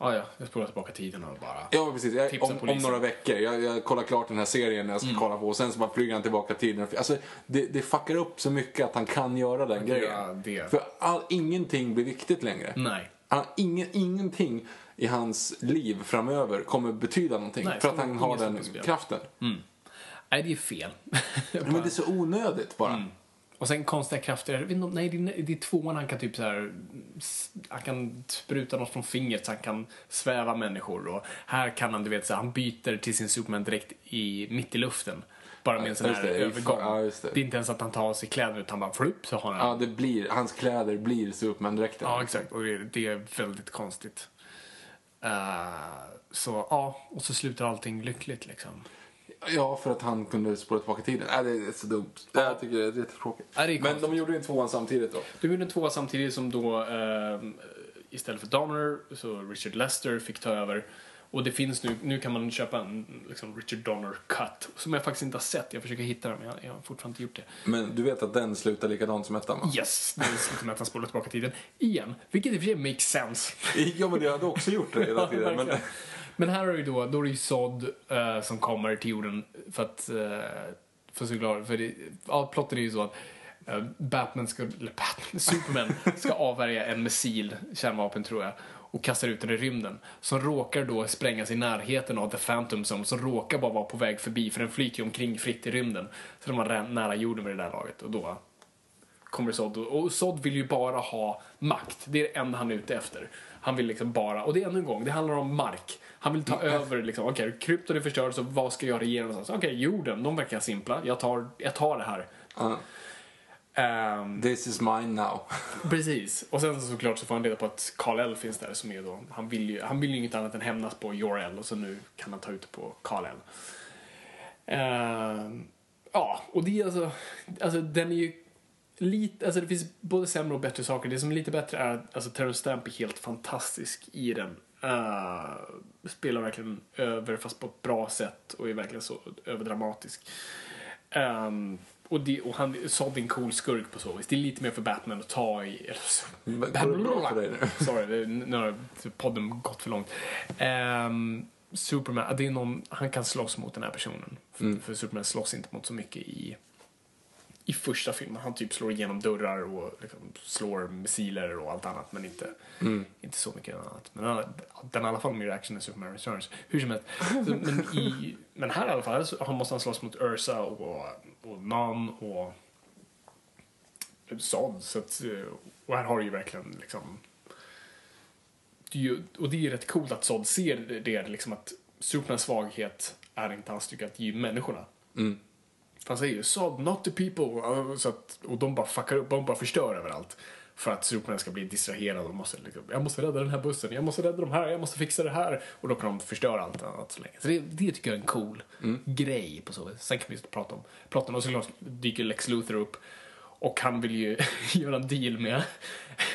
Ah, ja, jag spolar tillbaka tiden och bara... Ja, precis. Jag, om, om några veckor. Jag, jag kollar klart den här serien jag ska kolla på och sen så bara flyger han tillbaka tiden. Alltså, det, det fuckar upp så mycket att han kan göra den grejen. det. För all, ingenting blir viktigt längre. Nej. Han, ingen, ingenting i hans liv framöver kommer betyda någonting. Nej, för att han har den kraften. Nej, det är fel. Ja, men det är så onödigt bara. Mm. Och sen konstiga krafter. Inte Nej, det är, det är tvåan han kan typ så här. Han kan spruta något från fingret så han kan sväva människor. Och här kan han, du vet, så här, han byter till sin Superman direkt i, mitt i luften. Bara med en sån här det, övergång. ja, just det. är inte ens att han tar av sig kläderna utan bara flupp så har han Ja, det blir, hans kläder blir Superman-dräkten. Ja, exakt. Och det, det är väldigt konstigt. Eh, så ja, och så slutar allting lyckligt liksom. Ja, för att han kunde spåra tillbaka tiden. Nej, det är så dumt. Jag tycker det är jättetråkigt. Ja, det Men de gjorde ju en tvåan samtidigt då. De gjorde en tvåa samtidigt som då eh, istället för Donner så Richard Lester fick ta över. Och det finns nu, nu kan man köpa en liksom Richard Donner cut som jag faktiskt inte har sett. Jag försöker hitta den men jag, jag har fortfarande inte gjort det. Men du vet att den slutar likadant som ettan va? Yes, det slutar med att han spolar tillbaka tiden igen. Vilket i och för sig makes sense. Ja, men det hade också gjort det hela tiden. <laughs> Men. Men här är det då, då är det ju Sod eh, som kommer till jorden för att, uh, för att, glad, för det, ja, plotten är ju så att eh, Batman ska, eller Batman, <laughs> Superman ska avvärja en missil, kärnvapen tror jag, och kastar ut den i rymden. Som råkar då sprängas i närheten av The Phantom Zone, som råkar bara vara på väg förbi, för den flyter ju omkring fritt i rymden. Så de var nära jorden vid det där laget, och då kommer Sod och Sod vill ju bara ha makt. Det är det enda han är ute efter. Han vill liksom bara, och det är ännu en gång, det handlar om mark. Han vill ta över liksom, okej, krypton är förstörd så vad ska jag regera någonstans? Okej, jorden, de verkar simpla. Jag tar, jag tar det här. Ja. Ehm, This is mine now. <laughs> Precis. Och sen så såklart så får han reda på att Kal-El finns där som är då, han vill ju, han vill ju inget annat än hämnas på Jor-El och så nu kan han ta ut det på Kal-El. Ehm, ja, och det är alltså, alltså den är ju lite, alltså det finns både sämre och bättre saker. Det som är lite bättre är att alltså Terrence Stamp är helt fantastisk i den. Uh, spelar verkligen över fast på ett bra sätt och är verkligen så överdramatisk. Um, och, det, och han Sod är en cool skurk på så vis. Det är lite mer för Batman att ta i. Eller går <laughs> det nu? Sorry, nu har podden gått för långt. Um, Superman, det är någon, han kan slåss mot den här personen. För, Mm. för Superman slåss inte mot så mycket i, i första filmen. Han typ slår igenom dörrar och liksom slår missiler och allt annat men inte, Mm. inte så mycket annat. Men den har i alla fall mer action än Superman Returns. Hur som helst. Men, i, men här i alla fall så måste han slåss mot Ursa och, och Nan och Zod. Så att, och här har du ju verkligen liksom det är ju, och det är rätt coolt att Zod ser det, det liksom att Supermans svaghet är inte hans styrka, att ge människorna. Mm. För han säger Zod, not the people. Så att, och de bara fuckar upp, de bara förstör överallt. För att Superman ska bli distraherad och måste liksom, jag måste rädda den här bussen, jag måste rädda de här, jag måste fixa det här. Och då kan de förstöra allt annat så länge. Så det, det tycker jag är en cool grej på så vis. Sen kan vi prata om plotten och såklart dyker Lex Luthor upp. Och han vill ju <laughs> göra en deal med,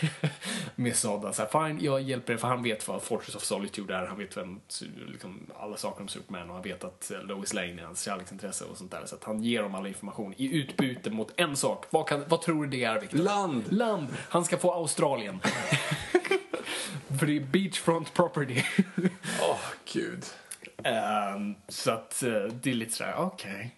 <laughs> med Zod. Så här, Fine, jag hjälper er för han vet vad Fortress of Solitude är. Han vet vem, liksom, alla saker om Superman och han vet att eh, Lois Lane är hans kärleksintresse och sånt där. Så att han ger dem all information i utbyte mot en sak. Vad, kan, vad tror du det är, Victor? Land! Land! Han ska få Australien. <laughs> för det är beachfront property. Åh, gud. Ehm, så att eh, det är lite sådär, okej.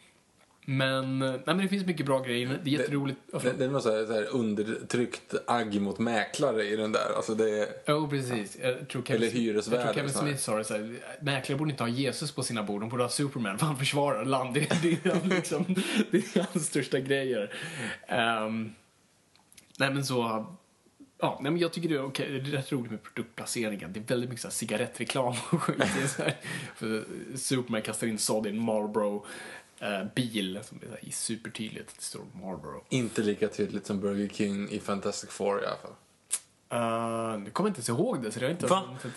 Men, nej, men det finns mycket bra grejer. Det är jätteroligt. Det, förlåt. det är något så här, så här undertryckt agg mot mäklare i den där. Alltså det. Jo, precis. Jag tror Kevin, Eller hyresvärden Jag tror Kevin. Smith sa det såhär, mäklare borde inte ha Jesus på sina bord, de borde ha Superman, för han försvarar land. Det, <laughs> det, är, liksom, det är hans största grejer. Ehm, nej men så, ja, nej men jag tycker det är okej, det är rätt roligt med produktplaceringen. Det är väldigt mycket så här cigarettreklam och skit. Det så här, Superman kastar in Sod i en Marlboro bil som är så supertydligt att det står Marlboro. Inte lika tydligt som Burger King i Fantastic Four i alla fall. Uh, nu kommer jag inte ens ihåg det, så det har inte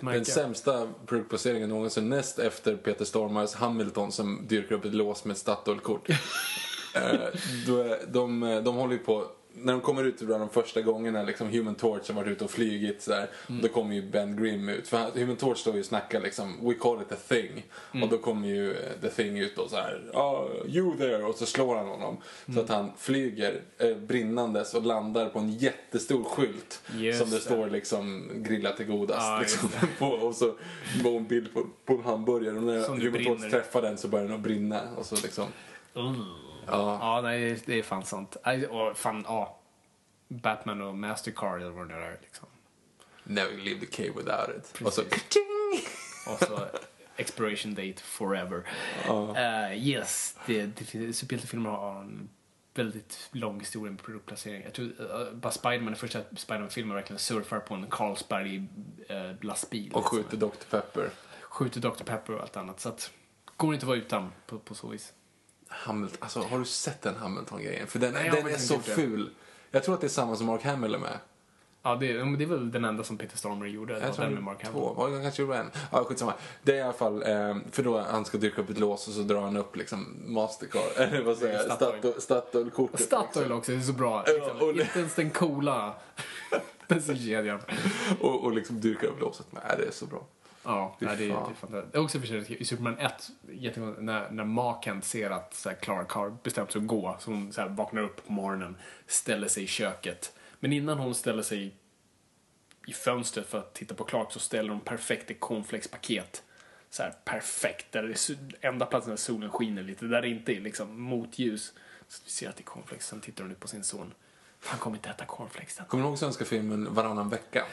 märka. Den sämsta produktplaceringen någonsin näst efter Peter Stormars Hamilton som dyrker upp ett lås med ett Statoil-kort. <laughs> Eh, då är- de, de håller ju på, när de kommer ut bland de första gångerna, liksom Human Torch har varit ute och flygit så där, då kommer ju Ben Grimm ut. För han- Human Torch står ju och snackar liksom, we call it a thing. Och då kommer ju eh, the thing ut och så här, ah, you there, och så slår han honom. Så att han flyger eh, brinnandes och landar på en jättestor skylt. Just som det det. står liksom grilla till godast. Just liksom, <laughs> på, och så var en bild på, på en hamburgare och när Human Torch träffar den så börjar den att brinna. Och så liksom, ja. Ja, nej, det är fan sant. Och fan, ja. Batman och Mastercard eller vad det där är liksom. Never leave the cave without it. Och så! <laughs> Och så expiration date forever. Eh, yes, det, det, superhjältefilmer har en väldigt lång historia med produktplacering. Jag tror uh, bara Spiderman, den första Spiderman-filmen verkligen surfar på en Carlsberg uh, lastbil. Och skjuter Dr. Pepper. skjuter Dr. Pepper och allt annat. Så att, går inte att vara utan på, på så vis. Hamilton, alltså har du sett den Hamilton-grejen? För den, Nej, den är så inte ful. Jag tror att det är samma som Mark Hamill är med. Ja, det, det är väl den enda som Peter Stormer gjorde. Jag tror den med Mark Hamill. två. Var det kanske gjorde en? Ja, skitsamma. Det är i alla fall, eh, för då han ska dyka upp ett lås och så drar han upp liksom Mastercard, <laughs> eller vad säger jag, Statoil. Statoil- Statoil-kortet. Statoil liksom. också, det är så bra. Liksom. Inte ens den coola <laughs> bensinkedjan. <laughs> Och, och liksom dyrkar upp låset med. Äh, det är så bra. Ja, nej, det, är- det är fantastiskt. Det är också för i Superman 1, jättekonstigt, när, när maken ser att så här, Clark har bestämt sig att gå, så hon så här, vaknar upp på morgonen, ställer sig i köket. Men innan hon ställer sig i fönstret för att titta på Clark så ställer hon perfekt ett cornflakespaket. Så här perfekt, där det är enda platsen där solen skiner lite, där det inte är liksom motljus. Så vi ser att det är cornflakes, sen tittar hon upp på sin son. Han kommer inte äta cornflakes. Kommer du ihåg svenska filmen Varannan vecka?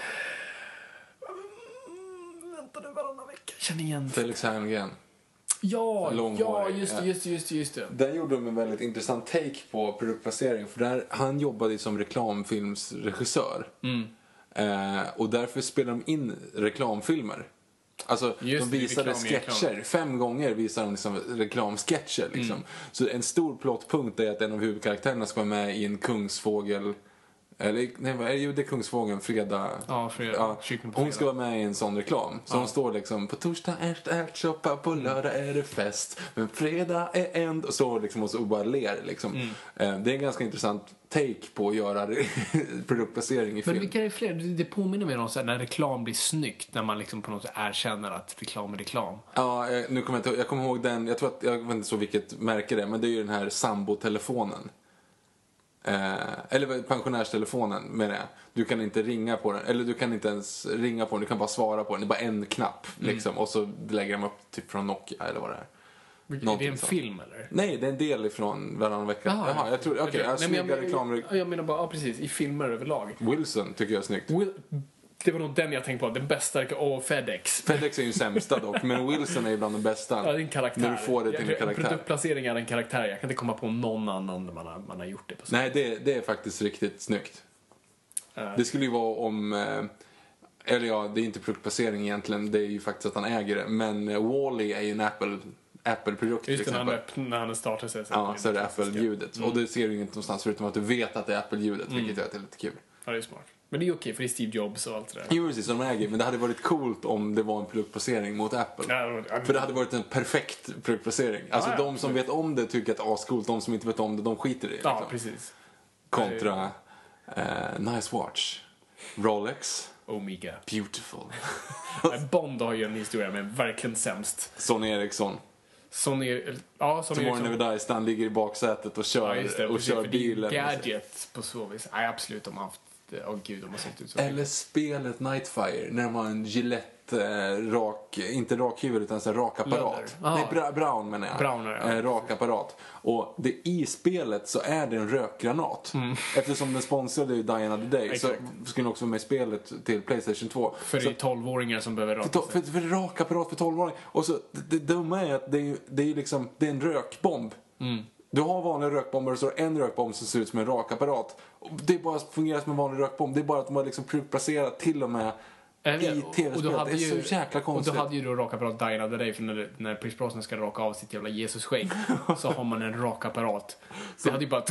Vänta nu varannan vecka. Känner igen. Felix Herngren. Ja, ja, just det, just det, just det, just det. Där gjorde de en väldigt intressant take på produktplacering. För där, han jobbade som reklamfilmsregissör. Mm. Eh, och därför spelade de in reklamfilmer. Alltså, Just de visade reklam sketcher. reklam. Fem gånger visade de liksom reklamsketcher. Liksom. Mm. Så en stor plottpunkt är att en av huvudkaraktärerna ska vara med i en kungsfågel... Eller, nej, vad är det? Jo, det är Kungsfågeln, fredag. Ja, fredag. På hon ska vara med i en sån reklam. Så hon står liksom, på torsdag är det ärtsoppa, på lördag är det fest, men fredag är en... Och så liksom och så bara ler liksom. Mm. Eh, Det är en ganska intressant take på att göra <laughs> produktplacering i Men film. vilka är fler? Det, det påminner mig om så här, när reklam blir snyggt, när man liksom på något sätt erkänner att reklam är reklam. Ja, jag, nu kommer jag, inte, jag kommer ihåg den, jag tror att, jag vet inte så vilket märke det är, men det är ju den här sambotelefonen. Eh, eller pensionärstelefonen menar jag. Du kan inte ringa på den, eller du kan inte ens ringa på den, du kan bara svara på den. Det är bara en knapp liksom. Och så lägger de upp typ från Nokia eller vad det är. är det Någonting en sånt. film eller? Nej, det är en del ifrån varannan vecka. Jaha, jag tror, okej, okay, snygga reklam. jag, jag menar bara, ja precis, i filmer överlag. Wilson tycker jag är snyggt. Will, det var nog den jag tänkte på, den bästa, och Fedex. Fedex är ju sämsta dock, men Wilson är ju bland de bästa. Ja, det är en karaktär. När du får det till en karaktär. Produktplacering är en karaktär, jag kan inte komma på någon annan där man har, man har gjort det på så. Nej, det, det är faktiskt riktigt snyggt. Eh. Det skulle ju vara om... eh, Eller ja, det är inte produktplacering egentligen, det är ju faktiskt att han äger det. Men eh, Wall-E är ju en Apple, Apple-produkt till Just när exempel. öpp- när han startar sig. Ja, så är det. Apple-ljudet. Mm. Och det ser du ju inte någonstans förutom att du vet att det är Apple-ljudet, vilket gör att det är lite kul. Ja, det är smart. Men det är okej, för det är Steve Jobs och allt det där. Jo, precis, som äger. Men det hade varit coolt om det var en produktplacering mot Apple. Ja, ja, För det hade varit en perfekt produktplacering. Alltså ja, de som vet om det tycker att det är ascoolt, de som inte vet om det, de skiter i det. Ja, liksom. precis. Kontra eh, Nice Watch, Rolex, Omega. Beautiful, <laughs> Bond har ju en historia med verkligen sämst. Sonny Eriksson, Sonny, ja, Sonny Tomorrow Eriksson. Never Dies, han ligger i baksätet och kör, Ja, det. och precis, kör bilen. Gadget på så vis. Nej, absolut. De har haft... Åh gud, de har sålt ut så Eller spelet Nightfire, när de har en Gillette eh, rak, inte rakhuvud utan så här rak apparat. Lödder. Ah. Nej, bra, Brown menar jag. Brown, ja. eh, rak apparat. Och det, i spelet så är det en rökgranat. <laughs> Eftersom den sponsrade ju Die Another Day så Mm. Skulle den också vara med i spelet till Playstation 2. För så, det är 12-åringar som behöver raka för, sig. för, för rak apparat för 12-åringar. Och så, det, det dumma är att det är, ju- det är liksom, det är en rökbomb. Mm. Du har vanliga rökbomber och så har en rökbomb som ser ut som en rakapparat. Det bara fungerar som en vanlig rökbomb. Det är bara att de har liksom placerat till och med vet, i tv-spelet. Det är ju- så jäkla konstigt. Och då hade ju då rakapparat Another Day, för när, när Pierce Brosnan ska raka av sitt jävla Jesus-skägg <laughs> så har man en rakapparat. Så det hade ju bara... <laughs>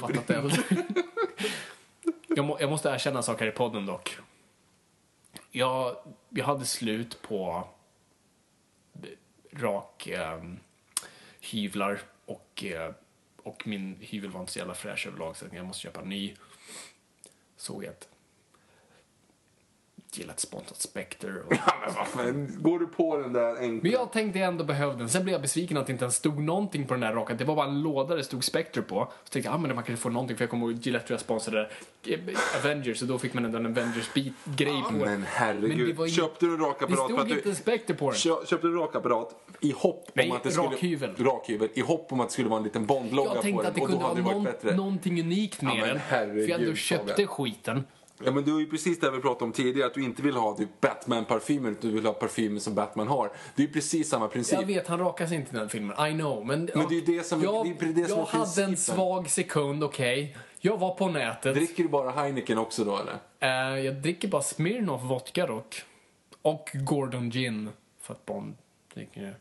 Fattat eld. <laughs> jag, må, jag måste erkänna saker i podden dock. Jag, jag hade slut på rak eh, hyvlar och, eh, och min hyvel var inte så jävla fräsch överlag så jag måste köpa en ny. Såg jag att gillat sponsrat Spectre. Och... Men vad fan, Går du på den där enkla... Men jag tänkte jag ändå behövde den. Sen blev jag besviken att det inte ens stod någonting på den där rakan. Det var bara en låda det stod Spectre på. Så tänkte jag, ah, men man kanske får någonting. För jag kommer ihåg Gillette tror jag sponsrade eh, Avengers och då fick man ändå en Avengers-grej på. Men herregud. Men det ju- Köpte du en Det rakapparat för stod att inte du... Spectre på den. Kö- Köpte du en rakapparat i hopp Nej, om att det skulle... rakhyvel. Rakhyvel. I hopp om att det skulle vara en liten Bondlogga Jag på tänkte den. att det och då kunde vara det någon, någonting unikt med Ja, den. herregud, för jag ändå köpte skiten. Ja men du är ju precis det vi pratade om tidigare, att du inte vill ha typ Batman-parfymer utan du vill ha parfymer som Batman har. Det är ju precis samma princip. Jag vet, han rakas inte i den filmen. I know. Men, Men det är ju det som- jag, det är det som är jag hade en svag sekund, okej. Jag var på nätet. Dricker du bara Heineken också då eller? Eh, jag dricker bara Smirnoff vodka dock. Och Gordon Gin. För att Bond dricker det.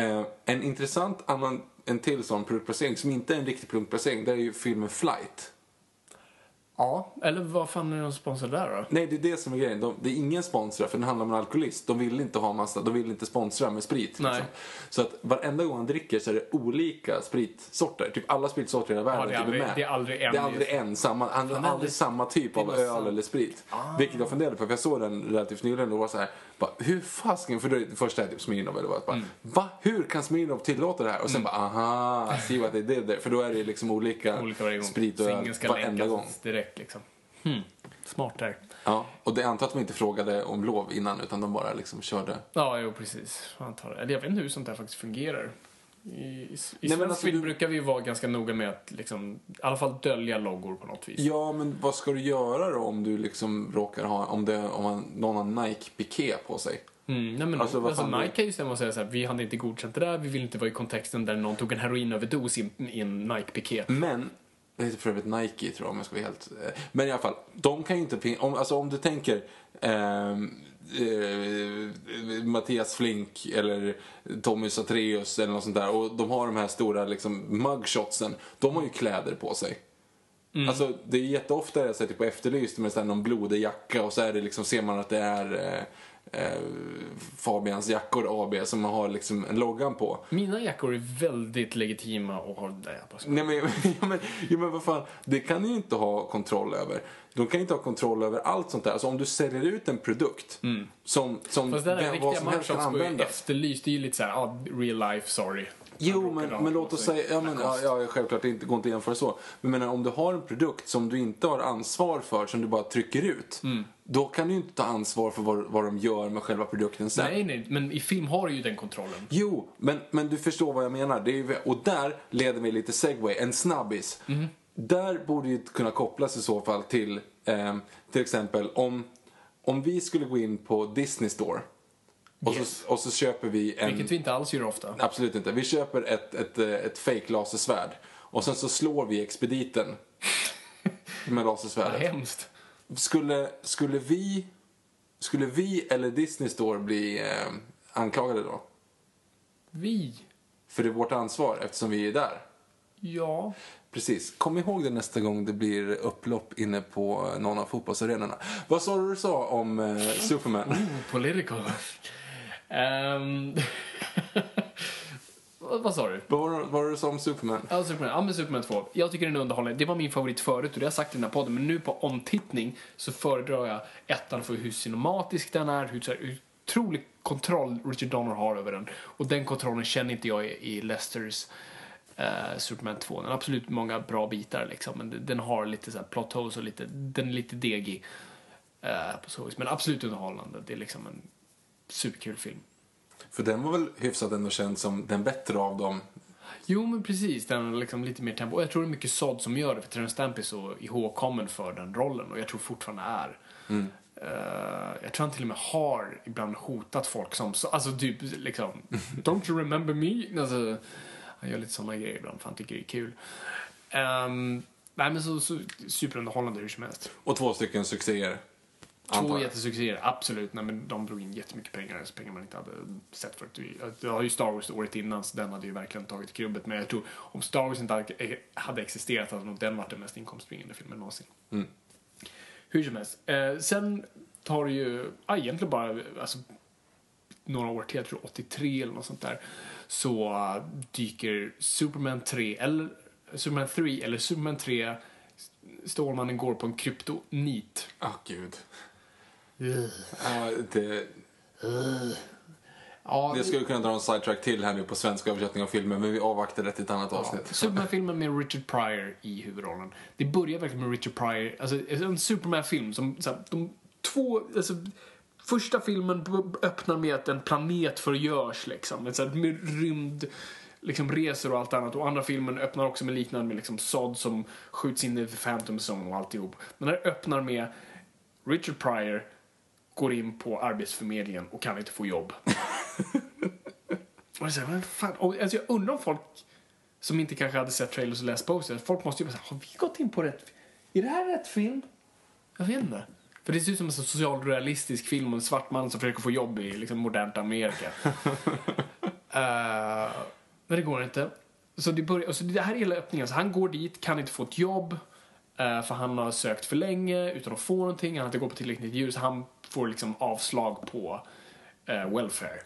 Eh, en intressant annan, en till sån produktplacering som inte är en riktig produktplacering, det är ju filmen Flight. Ja, eller vad fan är de sponsrade där då? Nej, det är det som är grejen. De, det är ingen sponsrar för den handlar om en alkoholist. De vill inte ha massa, de vill inte sponsra med sprit. Nej. Liksom. Så att varenda gång han dricker så är det olika spritsorter. Typ alla spritsorter i hela världen det är typ aldrig- med. det är aldrig en Det är aldrig en samma, han har aldrig samma typ av öl sant. eller sprit. Vilket jag funderade på, för jag såg den relativt nyligen och var så här, bara, hur fasken, för det första är typ Smirnoff eller vad, bara, Mm. va? Hur kan Smirnoff tillåta det här? Och sen bara, aha, see what they did there. För då är det liksom olika, Olika sprit och öl varenda gång. direkt liksom. Hmm. Smart där. Ja, och det är antar att de inte frågade om lov innan utan de bara liksom körde. Ja, jo precis. Antar det. Eller Jag vet inte hur sånt där faktiskt fungerar. I, i, i men alltså, film brukar vi vara ganska noga med att liksom, i alla fall dölja loggor på något vis. Ja, men vad ska du göra då om du liksom råkar ha, om, det, om någon har Nike-piké på sig? Mm, nej, men Alltså, alltså, vad fan Nike kan ju stämma och säga så här, vi hade inte godkänt det där, vi vill inte vara i kontexten där någon tog en heroinöverdos i, i en Nike-piké. Men, det heter för övrigt Nike tror jag om jag ska vara helt... eh, Men i alla fall, de kan ju inte... Om, alltså om du tänker ehm, eh, Mattias Flink eller Tommy Satreus eller något sånt där och de har de här stora liksom mugshotsen. De har ju kläder på sig. Alltså det är jätteofta jag sätter på Efterlyst med så här någon blodig jacka och så är det liksom, ser man att det är eh, eh, Fabians jackor AB som har liksom en loggan på. Mina jackor är väldigt legitima och har... Skojar. Nej men, <laughs> ja, men, ja, men vad fan, det kan ni ju inte ha kontroll över. De kan inte ha kontroll över allt sånt där. Alltså om du säljer ut en produkt som, som Fast där vem- vad som helst kan användas. efterlyst. Det är ju lite såhär, ah, real life, sorry. Jo, men, men låt oss säga, ja, men, ja, ja, självklart det inte, går inte att jämföra så. Men menar, om du har en produkt som du inte har ansvar för, som du bara trycker ut. Mm. Då kan du ju inte ta ansvar för vad, vad de gör med själva produkten sen. Nej, nej, men i film har du ju den kontrollen. Jo, men, men du förstår vad jag menar. Det är och där leder mig lite segway, en snabbis. Mhm. Där borde ju kunna kopplas i så fall till, ehm, till exempel om, om vi skulle gå in på Disney Store och, Yes. så, och så köper vi en... Vilket vi inte alls gör ofta. Absolut inte. Vi köper ett, ett, eh, ett fake lasersvärd och sen så slår vi expediten med Vad lasersvärdet. hemskt. Skulle, skulle vi skulle vi eller Disney Store bli eh, anklagade då? Vi? För det är vårt ansvar eftersom vi är där. Ja. Precis. Kom ihåg det nästa gång det blir upplopp inne på någon av fotbollsarenorna. Vad sa du du sa om eh, Superman? <laughs> Political. Ehm, <laughs> vad, sa du? vad, var, det- vad var det du sa om Superman? Ja, Superman. Ja, men Superman 2. Jag tycker den är underhållande. Det var min favorit förut och det har jag sagt i den här podden. Men nu på omtittning så föredrar jag ettan för hur cinematisk den är, hur, hur otrolig kontroll Richard Donner har över den. Och den kontrollen känner inte jag i, i Lesters eh, Superman 2. Den har absolut många bra bitar liksom, men den- har lite så här plot holes och lite, den är lite degig. eh, på så vis. Men absolut underhållande. Det är liksom en superkul film. För den var väl hyfsat ändå känd som den bättre av dem. Jo, men precis. Den har liksom lite mer tempo. Och jag tror det är mycket sådd som gör det, för Terrence Stamp är så ihågkommen för den rollen och jag tror fortfarande är. Eh, jag tror han till och med har ibland hotat folk som, så- alltså typ liksom, <laughs> Don't you remember me? Alltså, han gör lite sådana grejer ibland för han tycker det är kul. Um, nej men så, så superunderhållande hur som helst. Och två stycken succéer. Två jättesuccéer, absolut. Nej, men de drog in jättemycket pengar, alltså pengar man inte hade sett förut. Det har ju Star Wars året innan, så den hade ju verkligen tagit krubbet. Men jag tror, om Star Wars inte hade- hade existerat hade nog den varit den mest inkomstbringande filmen någonsin. Mm. Hur som helst. Eh, sen tar det ju, ja, egentligen bara, alltså, några år till, jag tror 83 eller något sånt där, så dyker Superman 3, eller Superman 3, eller Superman 3, Stålmannen går på en kryptonit. Ah, gud. Ja, det, Ja, det skulle kunna dra en sidetrack till här nu på svensk översättning av filmen, men vi avvaktar det till ett annat Ja, avsnitt. Superman-filmen med Richard Pryor i huvudrollen. Det börjar verkligen med Richard Pryor, alltså en Superman-film som, så här, de två, alltså Första filmen öppnar med att en planet förgörs liksom. Ett sånt med rymd, liksom resor och allt annat. Och andra filmen öppnar också med liknande med liksom Sod som skjuts in i The Phantom Zone och alltihop. Den här öppnar med Richard Pryor går in på Arbetsförmedlingen och kan inte få jobb. <laughs> och det är så här, fan? Och, alltså, jag undrar om folk som inte kanske hade sett trailers och läst posters, folk måste ju bara säga, har vi gått in på rätt Är det här rätt film? Jag vet inte. För det ser ut som en socialrealistisk film om en svart man som försöker få jobb i liksom, modernt Amerika. <laughs> Eh, men det går inte. Så det, börjar, så det här är hela öppningen. Så han går dit, kan inte få ett jobb. eh, för han har sökt för länge utan att få någonting. Han har inte gått på tillräckligt intervjuer så han får liksom avslag på eh, welfare.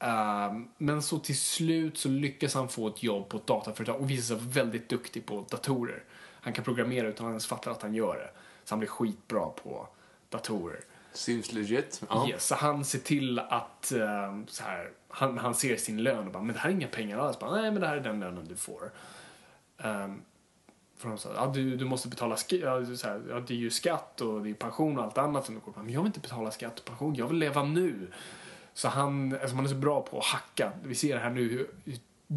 Eh, men så till slut så lyckas han få ett jobb på ett dataföretag och visar sig väldigt duktig på datorer. Han kan programmera utan att ens fattar att han gör det. Så han blir skitbra på datorer. Seems legit. Ja. Yes, så han ser till att eh, så här, han, han ser sin lön och bara, men det här är inga pengar alls. Bara, Nej, men det här är den lönen du får. Um, för de sa, ja, du, du måste betala skatt, ja, så här, ja, det är ju skatt och det är pension och allt annat som du går på. Men jag vill inte betala skatt och pension, jag vill leva nu. Så han, alltså han är så bra på att hacka. Vi ser här nu hur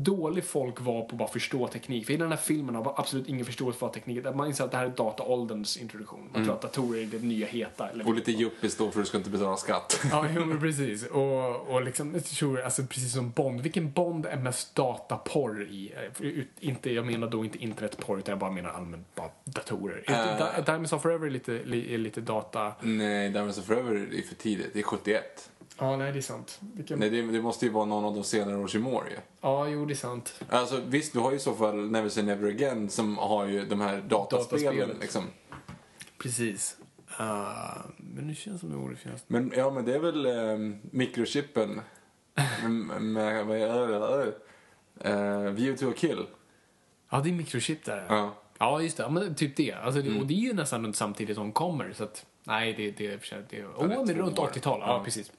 dålig folk var på att bara förstå teknik. För i den här filmen har absolut ingen förståelse för teknik. Man inser att det här är dataålderns introduktion. Man tror att datorer är det nya heta. Eller Och lite yuppis då för du ska inte betala skatt. <laughs> Ja, jo, men precis. Och, och liksom, tror, alltså precis som Bond. Vilken Bond är mest dataporr i? Eh, Inte, jag menar då inte internetporr, utan jag bara menar allmänt bara datorer. Uh, Diamonds of Forever är lite, li- är lite data... Nej, Diamonds of Forever är för tidigt. Det är 71. Ja, nej, det är sant. Vilken... Nej, det, det måste ju vara någon av de senare års humor ju. Ja, jo, det är sant. Alltså visst, du har ju i så fall Never Say Never Again som har ju de här dataspelen liksom. Precis. Uh, men det känns som det borde finnas... Men ja, men det är väl eh, mikrochippen med, vad är det? Uh, View to a kill. Ja, det är mikrochip där. Ja. Ja, just det. Ja, men typ det. Alltså, det Och det är ju nästan runt samtidigt som kommer. Så att, nej, det, det sig... Det, oh, det är runt år. 80-tal. Ja. Ja. precis.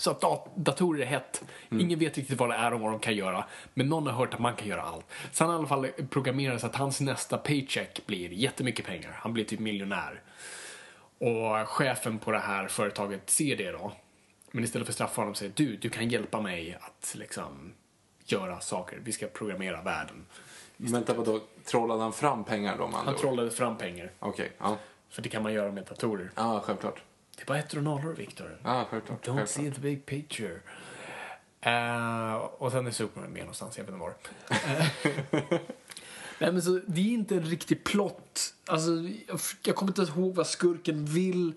Så att dat- datorer är hett. Ingen vet riktigt vad det är och vad de kan göra. Men någon har hört att man kan göra allt. Så han i alla fall programmerat så att hans nästa paycheck blir jättemycket pengar. Han blir typ miljonär. Och chefen på det här företaget ser det då. Men istället för att straffa honom säger du, du kan hjälpa mig att liksom göra saker. Vi ska programmera världen. Vänta, vadå? Trollade han fram pengar då Han trollade fram pengar. Okej, ja. För det kan man göra med datorer. Ja, självklart. Det är bara ettor och nollor, Victor. Ja, självklart. Don't självklart. see the big picture. Eh, och sen är Superman med någonstans, jag vet inte var. <laughs> Eh, Nej men så, det är inte en riktig plott. Alltså, jag, jag kommer inte ihåg vad skurken vill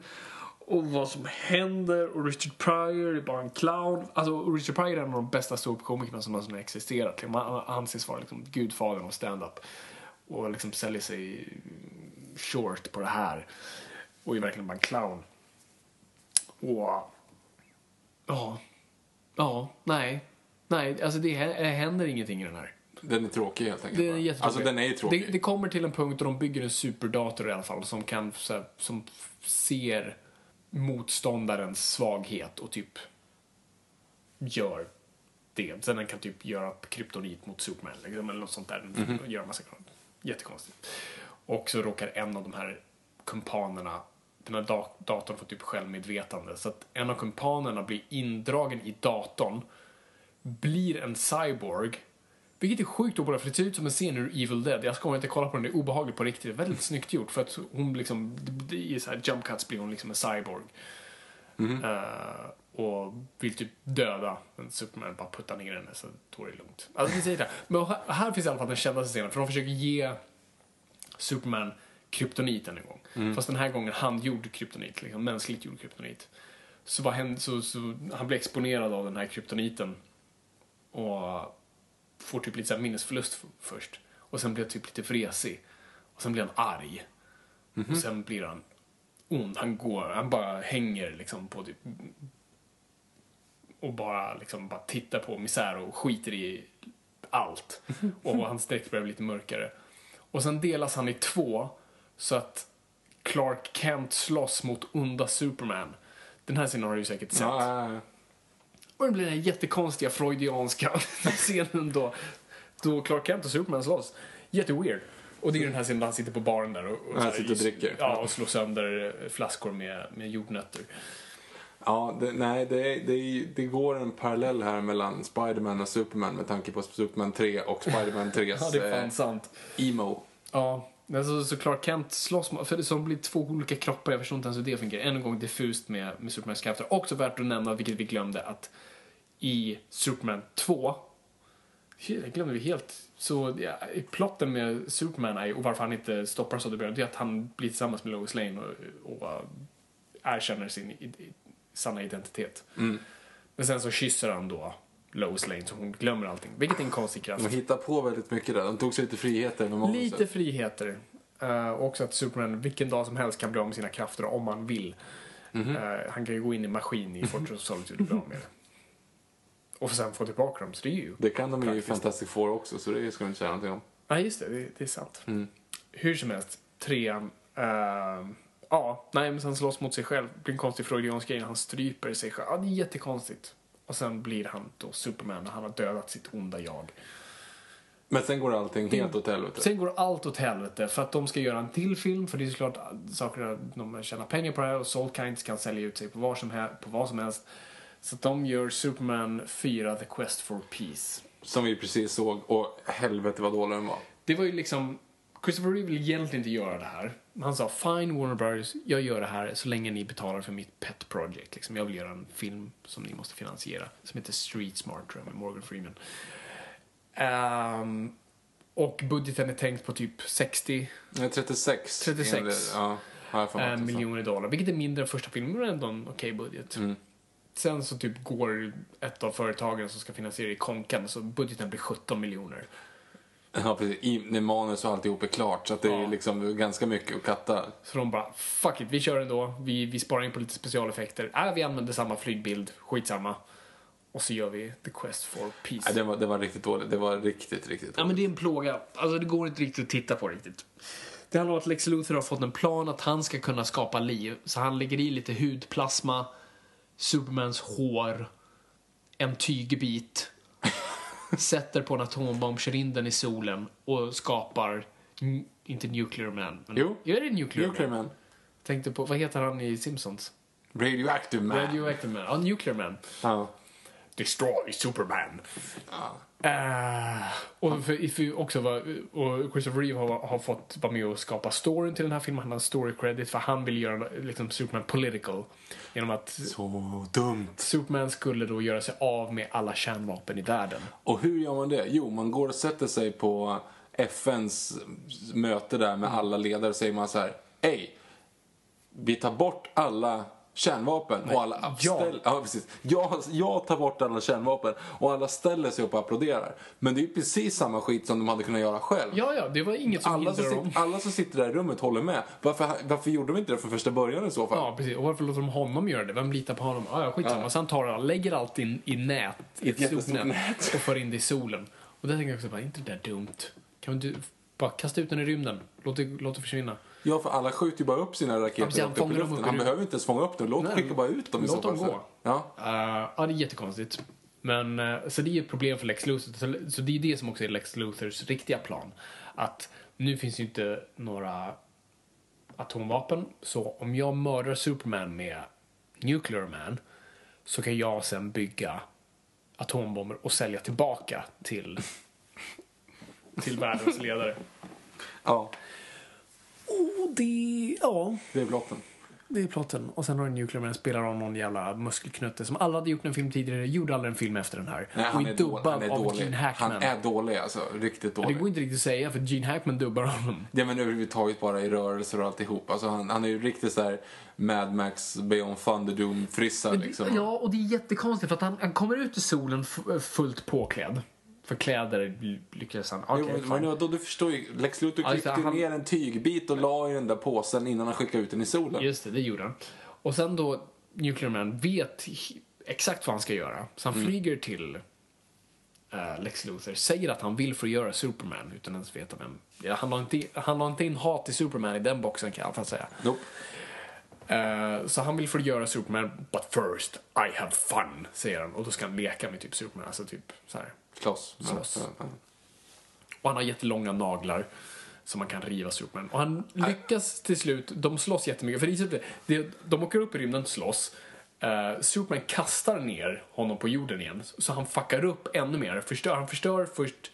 och vad som händer och Richard Pryor är bara en clown. Alltså Richard Pryor är en av de bästa ståuppkomikerna som någonsin har existerat. Liksom, han anses vara liksom gudfadern av stand-up och liksom säljer sig short på det här och är verkligen bara en clown. Och... Ja. Ja, nej. Nej, alltså det hä- händer ingenting i den här. Den är tråkig helt enkelt. Det är. Alltså den är ju tråkig. Det, det kommer till en punkt då de bygger en superdator i alla fall som kan, så här, som ser motståndarens svaghet och typ gör det. Sen den kan typ göra kryptonit mot Superman liksom, eller något sånt där. Den gör massa Jättekonstigt. Och så råkar en av de här kumpanerna, den här da- datorn får typ självmedvetande. Så att en av kumpanerna blir indragen i datorn, blir en cyborg vilket är sjukt obehagligt, för det ser ut som en scen ur Evil Dead. Jag ska inte kolla på den, det är obehagligt på riktigt. Väldigt snyggt gjort, för att hon liksom, i så här jump cuts blir hon liksom en cyborg. Eh, och vill typ döda, men Superman bara puttar ner henne så då är det lugnt. Alltså det. Men här, här finns i alla fall den kändaste scenen, för de försöker ge Superman kryptoniten en gång. Fast den här gången handgjord kryptonit, liksom mänskligt gjord kryptonit. Så, vad händer, så, så han blir exponerad av den här kryptoniten och får typ lite så minnesförlust först. Och sen blir han typ lite vresig. Och sen blir han arg. Och sen blir han ond. Han går, han bara hänger liksom på typ och bara liksom bara tittar på misär och skiter i allt. Och hans dräkt börjar bli lite mörkare. Och sen delas han i två så att Clark Kent slåss mot onda Superman. Den här scenen har du ju säkert sett. Ja, ja, ja. Och det blir den här jättekonstiga freudianska <laughs> scenen då, då Clark Kent och Superman slåss. Jätteweird. Och det är den här scenen där han sitter på baren där och, och, här- sitter och dricker. Ja, och slår sönder eh, flaskor med, med jordnötter. Ja, det, nej, det, det, det går en parallell här mellan Spiderman och Superman med tanke på Superman 3 och Spiderman 3s <laughs> Ja, det är fan eh, sant. emo. Ja, men så, så Clark Kent slåss mot, för det som blir två olika kroppar, jag förstår inte ens hur det fungerar. Än en gång diffust med, med Supermans krafter. Också värt att nämna, vilket vi glömde, att i Superman 2, det glömde vi helt, så ja, plotten med Superman är, och varför han inte stoppar så det är att han blir tillsammans med Lois Lane och, och uh, erkänner sin i, sanna identitet. Men sen så kysser han då Lois Lane så hon glömmer allting, vilket är en konstig kraft. De hittar på väldigt mycket där. De tog sig lite friheter. Lite friheter. Uh, också att Superman vilken dag som helst kan bli av med sina krafter om han vill. Mhm. Eh, han kan ju gå in i maskin i Fortress of Solitude och bli av med det. Och sen få tillbaka dem, så det är ju... Det kan de ju i. Fantastic Four också, så det ska du inte säga någonting om. Ja, just det, det, det är sant. Mm. Hur som helst, trean... eh, ja, nej men sen slåss mot sig själv. Det blir en konstig freudiansk grej när han stryper sig själv. Ja, det är jättekonstigt. Och sen blir han då Superman när han har dödat sitt onda jag. Men sen går allting helt åt helvete. Sen går allt åt helvete för att de ska göra en till film för det är såklart saker de tjänar pengar på det här och Soul Kinds kan sälja ut sig på, var som he- på vad som helst. Så att de gör Superman 4 The Quest for Peace. Som vi precis såg, och helvete vad dålig den var. Det var ju liksom, Christopher Reeve vill egentligen inte göra det här. Han sa fine Warner Brothers, jag gör det här så länge ni betalar för mitt pet project. Liksom, jag vill göra en film som ni måste finansiera. Som heter Street Smart tror jag med Morgan Freeman. Ehm, och budgeten är tänkt på typ 60 Nej, 36. 36. enligt- Ja, eh, sa. miljoner dollar. Vilket är mindre än första filmen men ändå en okej budget. Mm. Sen så typ går ett av företagen som ska finansiera i konkan så budgeten blir 17 miljoner. Ja, precis. I, när manus och alltihop är klart. Så att det är Ja. liksom ganska mycket att katta. Så de bara, fuck it, vi kör ändå. Vi, vi sparar in på lite specialeffekter. Äh, vi använder samma flygbild, skitsamma. Och så gör vi The Quest for Peace. Nej, det, var, det var riktigt dåligt. Det var riktigt, riktigt Ja, men dåligt. det är en plåga. Alltså, det går inte riktigt att titta på riktigt. Det handlar om att Lex Luthor har fått en plan att han ska kunna skapa liv. Så han lägger i lite hudplasma, Supermans hår, en tygbit, sätter på en atombomb, kör in den i solen och skapar, inte Nuclear Man. Men, Jo. Ja, det är Nuclear, Nuclear Man. Man. Tänkte på, vad heter han i Simpsons? Radioactive Man. Radioactive Man. Ja, Nuclear Man. Ja. Destroy Superman. Eh, och för, för också var, och Christopher Reeve har, har fått vara med och skapa storyn till den här filmen. Han har story credit för han vill göra liksom, Superman political. Genom att Så dumt. Superman skulle då göra sig av med alla kärnvapen i världen. Och hur gör man det? Jo, man går och sätter sig på FNs möte där med alla ledare och säger man så här. Hej, vi tar bort alla kärnvapen och alla ja. ställ, ja, precis. Jag, jag tar bort alla kärnvapen och alla ställer sig upp och applåderar. Men det är ju precis samma skit som de hade kunnat göra själv. Ja, ja, det var inget som Alla som, dem. sitter, alla som sitter där i rummet håller med. Varför, varför gjorde de inte det från första början i så fall? Ja, precis. Och varför låter de honom göra det? Vem litar på honom? Ah, ja, skitsamma. Ja. Han tar det, lägger allt in i nät, i ett nät. och för in det i solen. Och där tänker jag också bara, är inte det där dumt? Kan du bara kasta ut den i rymden? Låt det, låt det försvinna. Ja, för alla skjuter ju bara upp sina raketer upp i luften. Han behöver inte ens fånga upp dem. Låt Nej, skicka bara ut dem i låt dem gå. Ja. Uh, ja, det är jättekonstigt. Men, eh, så det är ett problem för Lex Luthor. Så, så det är det som också är Lex Luthors riktiga plan. Att nu finns ju inte några atomvapen. Så om jag mördar Superman med Nuclear Man så kan jag sen bygga atombomber och sälja tillbaka till, till världens ledare. ja, Och det, ja, det är plotten. det är plotten. Och sen har Nuclear Man spelar av någon jävla muskelknutte som alla hade gjort en film tidigare, gjorde aldrig en film efter den här. Nej, och han är dubbad han är av dålig. Gene Hackman. Han är dålig alltså. Riktigt det dålig. går inte riktigt att säga för Gene Hackman dubbar honom. Ja men överhuvudtaget bara i rörelser och alltihop. Alltså han, han är ju riktigt såhär Mad Max, Beyond Thunderdome-frissa liksom. Ja, och det är jättekonstigt för att han, han kommer ut i solen fullt påklädd. För kläder lyckades han... Okej, Jo, men, då, du förstår ju, Lex Luthor klippte det, han- ner en tygbit och la i den där påsen innan han skickade ut den i solen. Just det, det gjorde han. Och sen då, Nuclear Man vet exakt vad han ska göra. Så han flyger till eh, Lex Luthor, säger att han vill förgöra Superman utan ens veta vem. Ja, han, har inte, han har inte in hat till Superman i den boxen kan jag alla säga. Nope. Eh, så han vill förgöra Superman, but first I have fun, säger han. Och då ska han leka med typ Superman, alltså typ så här. Ja, ja. Och han har jättelånga naglar som man kan riva Superman. Och han lyckas till slut, de slåss jättemycket. För att det, de åker upp i rymden, slåss. Eh, Superman kastar ner honom på jorden igen, så han fuckar upp ännu mer. Förstör, han förstör först...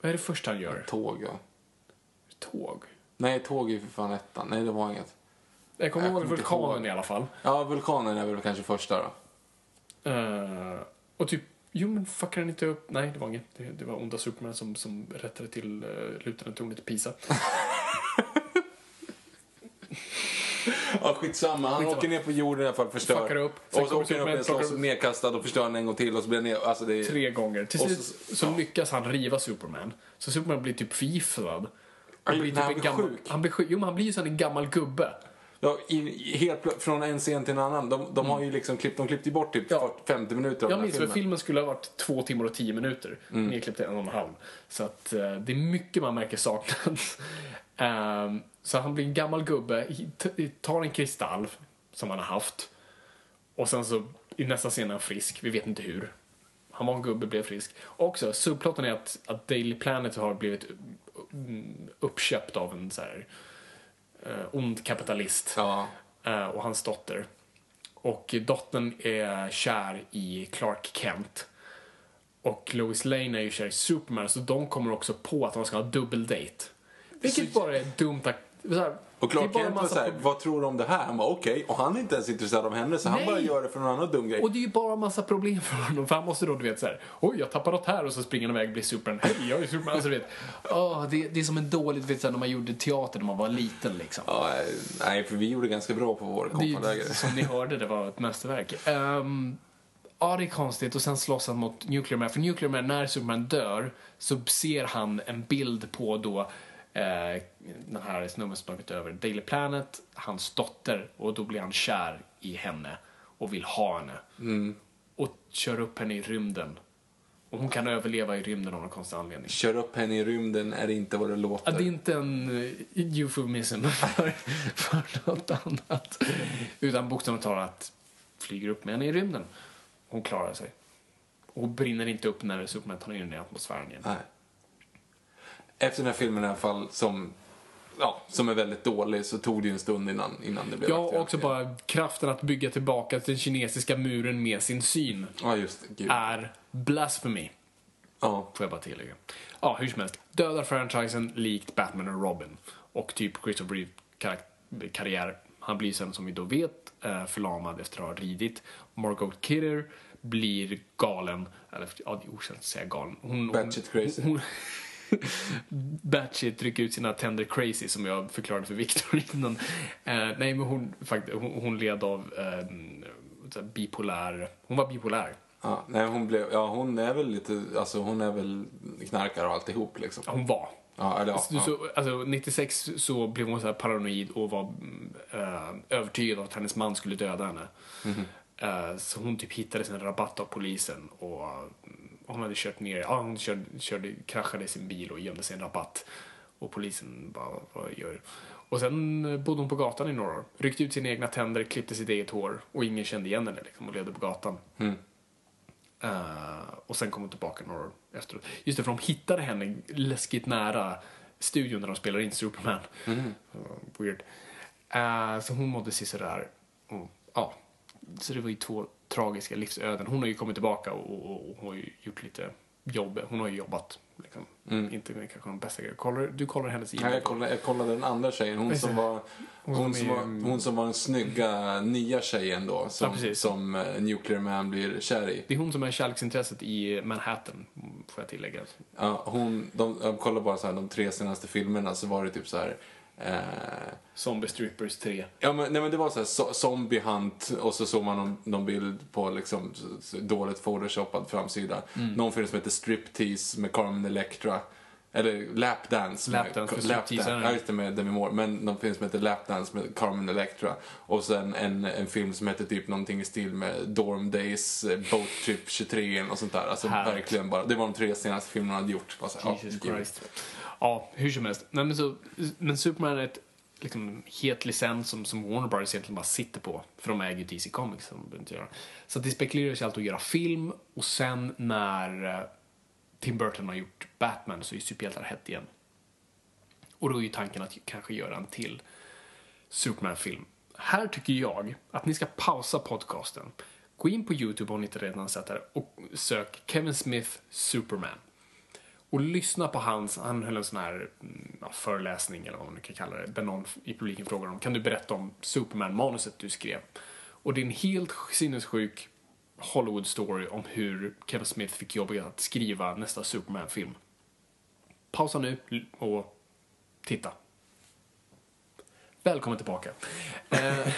Vad är det första han gör? Tåg, ja. Tåg? Nej, tåg är ju för fan ettan. Nej, det var inget. Jag kommer Jag ihåg vulkanen ihåg. i alla fall. Ja, vulkanen är väl kanske första då. Eh, och typ, jo men fuckar han inte upp? Nej, det var inget. Det, det var onda Superman som, som rättade till uh, lutande tornet i Pisa. <laughs> Ja, skitsamma. Han Skitsamma. åker ner på jorden i alla fall, förstör. Fuckar upp. Sen Och så åker han upp i en slåss, nedkastad och förstör han en gång till och så blir han ner. Alltså det är... Tre gånger. Till slut så- så, ja. lyckas han riva Superman. Så Superman blir typ förgiftad. Nej, typ han blir gammal, sjuk. Han blir sjuk. Jo, men han blir ju som en gammal gubbe. Ja, i, helt från en scen till en annan. De, de har ju liksom klippt, de klippte bort typ Mm. Ja. 50 minuter av Jag minns filmen. filmen skulle ha varit två timmar och tio minuter. Mm. Nedklippt till en och en halv. Så att eh, det är mycket man märker saknas. <laughs> Ehm, så han blir en gammal gubbe, tar en kristall som han har haft. Och sen så i nästa scen är han frisk, vi vet inte hur. Han var en gubbe, blev frisk. Också, subplotten är att, att Daily Planet har blivit mm, uppköpt av en så här ond kapitalist Ja. eh, och hans dotter. Och dottern är kär i Clark Kent. Och Lois Lane är ju kär i Superman, så de kommer också på att de ska ha dubbeldate. Vilket bara är dumt att... Här, Och Clark Kent var såhär, vad tror du om det här? Han var okej. Och han är inte ens intresserad av henne så han Nej. bara gör det för någon annan dum grej. Och det är ju bara massa problem för honom. För han måste då, du vet, så här, oj, jag tappar något här och så springer han iväg och blir Superman. Hej, jag är Superman. Alltså, du vet, åh, det, det är som en dålig, du vet, så här, när man gjorde teater när man var liten liksom. Ja, nej, för vi gjorde ganska bra på vår kompanläger. <laughs> som ni hörde, det var ett mästerverk. Ehm, ja, det är konstigt. Och sen slåss han mot Nuclear Man. För Nuclear Man, när Superman dör, så ser han en bild på då eh, den här snubben som tagit över Daily Planet, hans dotter, och då blir han kär i henne och vill ha henne. Och kör upp henne i rymden. Och hon kan överleva i rymden av någon konstig anledning. Kör upp henne i rymden är inte vad det låter. Ja, det är inte en uh, eufemism <laughs> för, för något annat. Utan bokstavligt talat flyger upp med henne i rymden. Hon klarar sig. Och brinner inte upp när Superman tar ner henne i atmosfären igen. Nej. Efter den här filmen i alla fall, som, ja, som är väldigt dålig, så tog det ju en stund innan, innan det blev Ja, aktuellt också bara kraften att bygga tillbaka den kinesiska muren med sin syn Ja, just det. Gud. är blasphemy. Ja. Får jag bara tillägga. Ja, hur som helst. Dödar franchisen likt Batman och Robin. Och typ Christopher Reeve karak- karriär. Han blir sen som vi då vet eh, förlamad efter att ha ridit. Margot Kidder blir galen. Eller ja, det är okänt att säga galen. Hon, Batshit crazy. Hon, <laughs> Batshit trycker ut sina tänder crazy som jag förklarade för Victor <laughs> innan. Eh, nej men hon, fakt, hon, hon led av eh, bipolär. Hon var bipolär. Ja, nej, hon, blev, ja, hon är väl lite, alltså hon är väl knarkare och alltihop liksom. Ja, Hon var. Ja, eller ja. Så, ja. så, alltså, 96 så blev hon så paranoid och var mm, eh, övertygad om att hennes man skulle döda henne. Mhm. Eh, så hon typ hittade sin rabatt av polisen och mm, hon hade kört ner, ja hon körde, körde, kraschade sin bil och gömde sig i en rabatt. Och polisen bara, vad gör? Och sen eh, bodde hon på gatan i några år. Ryckte ut sina egna tänder, klippte sitt eget hår och ingen kände igen henne liksom och levde på gatan. Mm. Eh, och sen kom hon tillbaka några år efteråt. Just det, för de hittade henne läskigt nära studion där de spelar in Superman. Mm. <laughs> Uh, weird. Eh, så hon mådde sådär. Och, ja. Så det var ju två tragiska livsöden. Hon har ju kommit tillbaka och, och, och har ju gjort lite jobb. Hon har ju jobbat. Liksom. Inte kanske de bästa grejerna. Kollar, du kollar hennes Ja, jag, kollade, jag kollade den andra tjejen, hon som var, Hon hon som är- var, hon som var den snygga nya tjejen då, Ja, som, precis. som eh, Nuclear Man blir kär i. Det är hon som är kärleksintresset i Manhattan, får jag tillägga. Ja, hon, de, jag kollade bara så här, de tre senaste filmerna så var det typ så här. Eh, Zombie Strippers 3. ja, men, nej, men det var så här so, Zombie Hunt och så såg man någon, någon bild på liksom dåligt photoshoppad framsida. Mm. Någon film som heter Striptease med Carmen Electra. Eller Lapdance. med- Lapdance, för Lapdance. Ja, just det, med Demi Moore. Men någon film som heter Lapdance med Carmen Electra. Och sen en, en film som heter typ någonting i stil med Dorm Days, eh, Boat Trip 23 och sånt där. Alltså Härligt. verkligen bara. Det var de tre senaste filmerna han hade gjort. Bara så Jesus ja, Christ. Ja, hur som helst. Nej, men, så, men Superman är ett liksom, het licens som, som Warner Brothers egentligen bara sitter på. För de äger ju DC Comics. Som de behöver inte göra. Så att det spekuleras ju alltid att göra film och sen när eh, Tim Burton har gjort Batman så är ju superhjältar hett igen. Och då är ju tanken att kanske göra en till Superman-film. här tycker jag att ni ska pausa podcasten. Gå in på YouTube om ni inte redan sett det och sök Kevin Smith Superman. Och lyssna på hans, han höll en sån här mm, ja, föreläsning eller vad man nu kan kalla det, där någon i publiken frågar om, kan du berätta om Superman-manuset du skrev? Och det är en helt sinnessjuk Hollywood-story om hur Kevin Smith fick jobbet att skriva nästa Superman-film. Pausa nu och titta. Välkommen tillbaka. Eh, <laughs>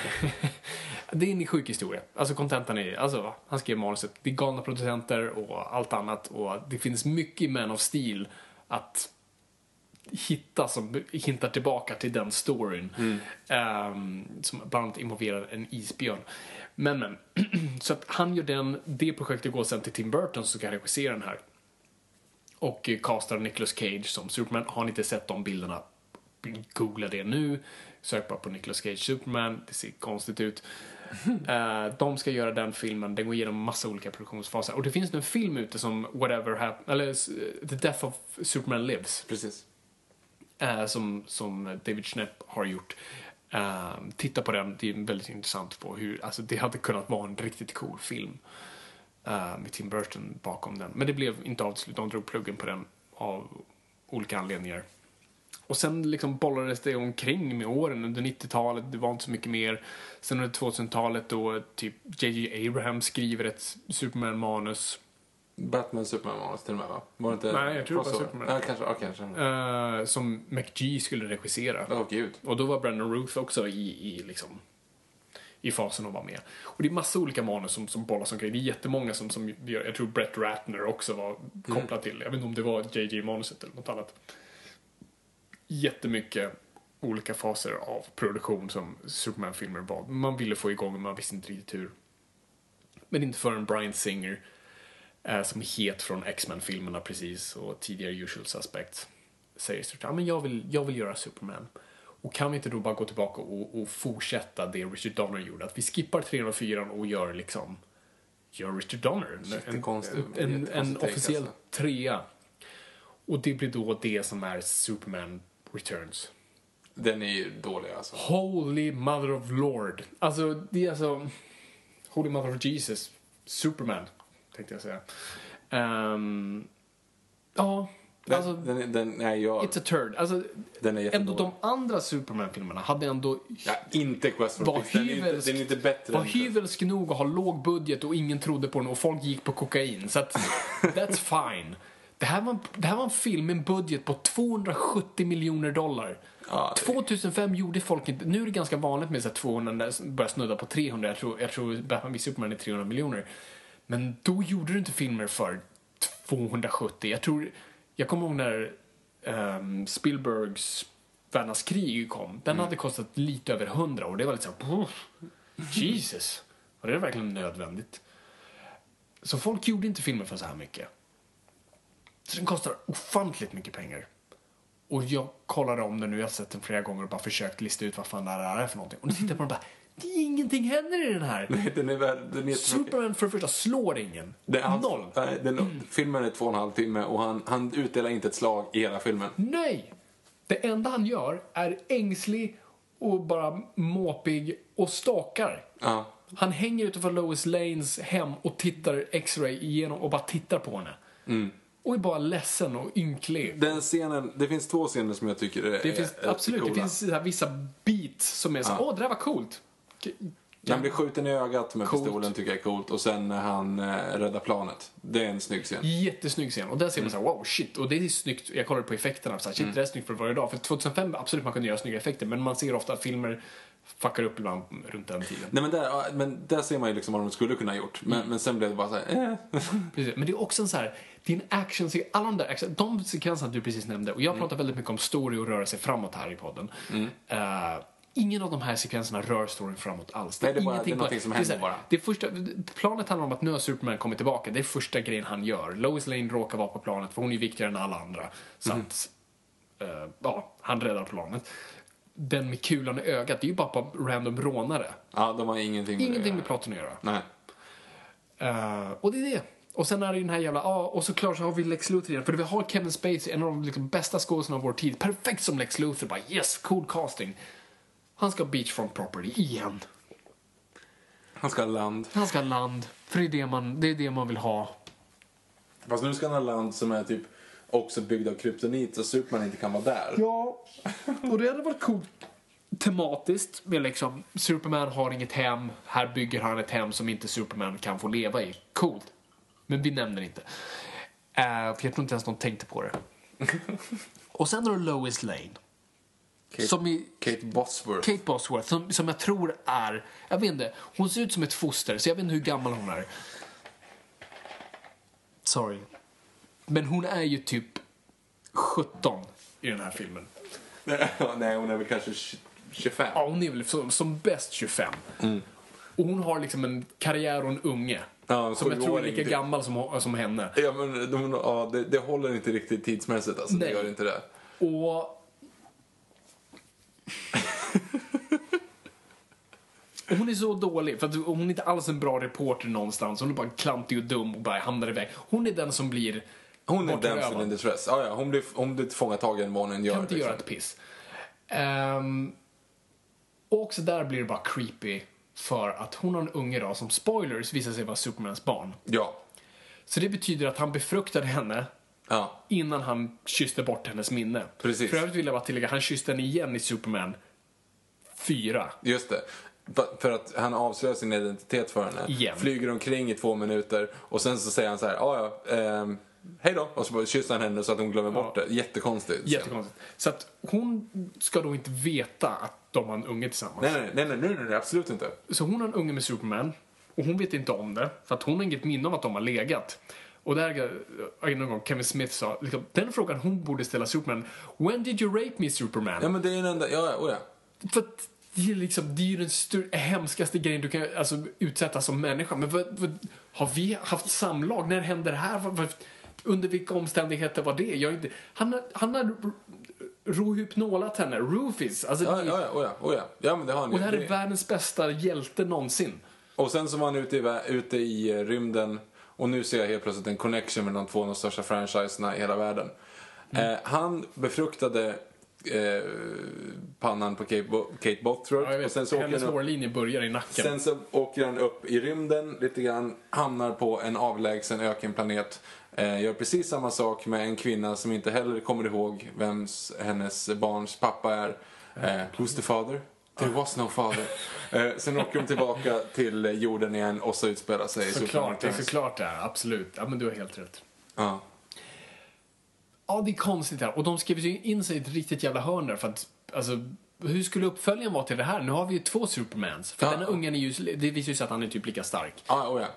det är en sjuk historia. Alltså kontentan är, alltså han skrev manuset. Det är galna producenter och allt annat och det finns mycket i Man of Steel att hitta som hintar tillbaka till den storyn. Ehm, som bland annat involverar en isbjörn. Men, men. <clears throat> så att han gör den, det projektet går sen till Tim Burton som ska regissera den här. Och eh, castar Nicolas Cage som Superman. Har ni inte sett de bilderna, googla det nu. Sök bara på Nicolas Cage Superman, det ser konstigt ut. Eh, de ska göra den filmen, den går igenom massa olika produktionsfaser. Och det finns nu en film ute som Whatever Happened, eller eh, The Death of Superman Lives. Precis. eh, som, som David Schnepp har gjort. Eh, titta på den, det är väldigt intressant på hur, alltså det hade kunnat vara en riktigt cool film. med Tim Burton bakom den. Men det blev inte av till slut, de drog pluggen på den av olika anledningar. Och sen liksom bollades det omkring med åren under 90-talet, det var inte så mycket mer. Sen under 2000-talet då typ J.J. Abraham skriver ett Superman-manus. Batman Superman-manus till och med va? Var det inte Nej, jag tror det var? Superman. Ja, kanske. Ja, kanske. eh, som McGee skulle regissera. Åh gud. Och då var Brandon Ruth också i, i, liksom, i fasen att vara med. Och det är massa olika manus som, som bollas omkring. Det är jättemånga som, som jag tror Brett Ratner också var kopplad till. Jag vet inte om det var JJ-manuset eller något annat. Jättemycket olika faser av produktion som Superman-filmer var. Man ville få igång men man visste inte riktigt hur. Men inte förrän Brian Singer, eh, som är het från X-Men-filmerna precis och tidigare Usual Suspects, säger så ja, men jag vill, jag vill göra Superman. Och kan vi inte då bara gå tillbaka och, och fortsätta det Richard Donner gjorde? Att vi skippar 304 och gör liksom gör Richard Donner en, en, en, en officiell alltså. trea. Och det blir då det som är Superman Returns. Den är ju dålig alltså. Holy Mother of Lord. Alltså, det är alltså... Holy Mother of Jesus. Superman, tänkte jag säga. Ehm, ja, Den, alltså... den, den, nej, jag, It's a turd. Alltså, den är ändå de andra Superman-filmerna hade ändå... Ja, inte Quest for var Peace. Den är, inte, den är inte bättre var hyvelsk nog att ha låg budget och ingen trodde på den och folk gick på kokain. Så att, <laughs> that's fine. Det här, var, det här var en film med en budget på 270 miljoner dollar. Ja, det- 2005 gjorde folk inte... Nu är det ganska vanligt med så här 200, när det börjar snudda på 300. Jag tror, jag tror Batman v Superman är 300 miljoner. Men då gjorde du inte filmer för 270. Jag tror... Jag kommer ihåg när ehm, Spielbergs Världens krig kom. Den hade kostat lite över 100 och det var lite så här, "Puh, Jesus. Var det verkligen nödvändigt? Så folk gjorde inte filmer för så här mycket. Så den kostar ofantligt mycket pengar. Och jag kollade om den nu, jag har sett den flera gånger och bara försökt lista ut vad fan det här är för någonting. Och nu tittar jag på den och bara, det är ingenting händer i den här. Den är värd... Den är Superman för det första slår ingen. Den, han, Noll. nej, den, filmen är två och en halv timme och han, han utdelar inte ett slag i hela filmen. Nej! Det enda han gör är ängslig och bara måpig och stakar. Ja. Han hänger utanför Lois Lanes hem och tittar X-ray igenom och bara tittar på henne. Och är bara ledsen och ynklig. Den scenen, det finns två scener som jag tycker är, Det finns, är absolut, det coola. finns så här vissa beats som är så, åh, det där var coolt. Han blir skjuten i ögat med Coolt. pistolen tycker jag är coolt och sen när han eh, räddar planet. Det är en snygg scen. Jättesnygg scen. Och där ser man så här, wow, shit. Och det är snyggt. Jag kollade på effekterna. Så här, shit, det är snyggt för varje dag. För 2005, absolut, man kunde göra snygga effekter. Men man ser ofta att filmer fuckar upp ibland runt den tiden. Nej men där, men där ser man ju liksom vad de skulle kunna ha gjort. Men, men sen blev det bara så här, eh. Precis. Men det är också en så här, det en action alla de där action, de sekvenserna du precis nämnde, och jag pratar väldigt mycket om story och röra sig framåt här i podden. Eh, ingen av de här sekvenserna rör storyn framåt alls. Nej, det är bara- ingenting det är någonting som det händer bara. Det första, planet handlar om att nu har Superman kommit tillbaka. Det är första grejen han gör. Lois Lane råkar vara på planet, för hon är viktigare än alla andra. Så Mhm. att, eh, ja, han räddar planet. Den med kulan i ögat, det är ju bara på random rånare. Ja, de har ingenting med Ingenting det med plotten att göra. Nej. Eh, och det är det. Och sen är det ju den här jävla, ja, och såklart så har vi Lex Luthor igen. För vi har Kevin Spacey, en av de liksom bästa skådespelarna av vår tid. Perfekt som Lex Luthor, bara yes, cool casting. Han ska ha beachfront property igen. Han ska ha land. Han ska ha land. För det är det man, det är det man vill ha. Fast nu ska han ha land som är typ också byggd av kryptonit så Superman inte kan vara där. Ja, och det hade varit coolt tematiskt med liksom Superman har inget hem, här bygger han ett hem som inte Superman kan få leva i. Coolt. Men vi nämner inte. Uh, för jag tror inte ens någon tänkte på det. och sen har du Lois Lane. Kate, Som i Kate Bosworth. Kate Bosworth, som, som jag tror är, jag vet inte, hon ser ut som ett foster, så jag vet inte hur gammal hon är. Sorry. Men hon är ju typ 17 i den här filmen. <laughs> Nej, hon är väl kanske 20 25. Ja, hon är väl som, som bäst 25. Och hon har liksom en karriär och en unge. Ja, som jag tror är lika typ. gammal som, som henne. Ja, men de, ja, det, det håller inte riktigt tidsmässigt alltså. Det Nej. gör inte det. Och... Hon är så dålig, för att hon är inte alls en bra reporter någonstans. Hon är bara klantig och dum och bara hamnar iväg. Hon är den som blir Hon är damsel in distress. Ja, ja, hon blir, hon blir tillfångatagen vad hon än gör. Kan inte liksom. göra ett piss. Ehm, och också där blir det bara creepy för att hon har en unge då som spoilers visar sig vara Supermans barn. Ja. Så det betyder att han befruktade henne Ja. innan han kysste bort hennes minne. Precis. För övrigt vill jag bara tillägga, han kysste henne igen i Superman 4. Just det. För- att han avslöjar sin identitet för henne. Igen. Flyger omkring i två minuter och sen så säger han så här, "Ja, ja, ehm, hej då. Och så kysser han henne så att hon glömmer bort det. Jättekonstigt. Jättekonstigt. Så att hon ska då inte veta att de har en unge tillsammans. Nej, nej, nej, nej, nej, nej, absolut inte. Så hon har en unge med Superman och hon vet inte om det för att hon har inget minne om att de har legat. Och där är någon gång Kevin Smith sa, liksom, den frågan hon borde ställa Superman, When did you rape me Superman? Ja, men det är den enda, ja, ja, oh, ja. För att det är, liksom, det är ju den hemskaste grejen du kan alltså, utsättas som människa. Men vad, vad, har vi haft samlag? När hände det här? Vad, under vilka omständigheter var det? Jag inte, han har, han har rohypnolat henne, roofies. Alltså, Ja, det- ja, ja, oh, ja, oh, ja. ja, men det har han Och det här är världens bästa hjälte någonsin. Och sen så var han ute i, ute i eh, rymden och nu ser jag helt plötsligt en connection mellan två av de största franchiserna i hela världen. Mm. Eh, han befruktade eh, pannan på Kate, Bo- Kate Bosworth Ja, och sen så, Hennes hårlinje börjar i nacken. sen så åker han upp i rymden lite grann, hamnar på en avlägsen ökenplanet. Eh, gör precis samma sak med en kvinna som inte heller kommer ihåg vem hennes barns pappa är. Eh, who's the father? There was no father. <laughs> Eh, sen åker de tillbaka till jorden igen och så utspelar sig Såklart, det är såklart det är. Absolut. Ja, men du har helt rätt. Ja. Ja, det är konstigt det här. Och de skrev ju in sig i ett riktigt jävla hörn där för att, alltså, hur skulle uppföljaren vara till det här? Nu har vi ju två Supermans. För Ja. den här ungen är ju, det visar ju sig att han är typ lika stark. Ja, oh ja.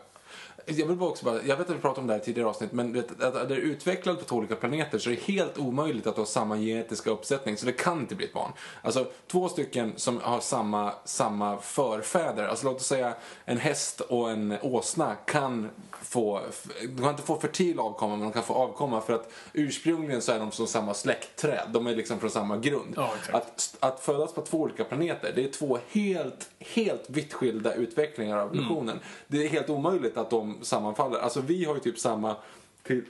Jag vill bara också bara, jag vet att vi pratade om det här i tidigare avsnitt, men vet, att det är utvecklat på två olika planeter så är det helt omöjligt att ha samma genetiska uppsättning, så det kan inte bli ett barn. Alltså, två stycken som har samma, samma förfäder, alltså låt oss säga en häst och en åsna kan få, de kan inte få fertil avkomma, men de kan få avkomma för att ursprungligen så är de som samma släktträd, de är liksom från samma grund. Ja, exakt. Att, att födas på två olika planeter, det är två helt, helt vitt skilda utvecklingar av evolutionen. Det är helt omöjligt att de sammanfaller. Alltså vi har ju typ samma till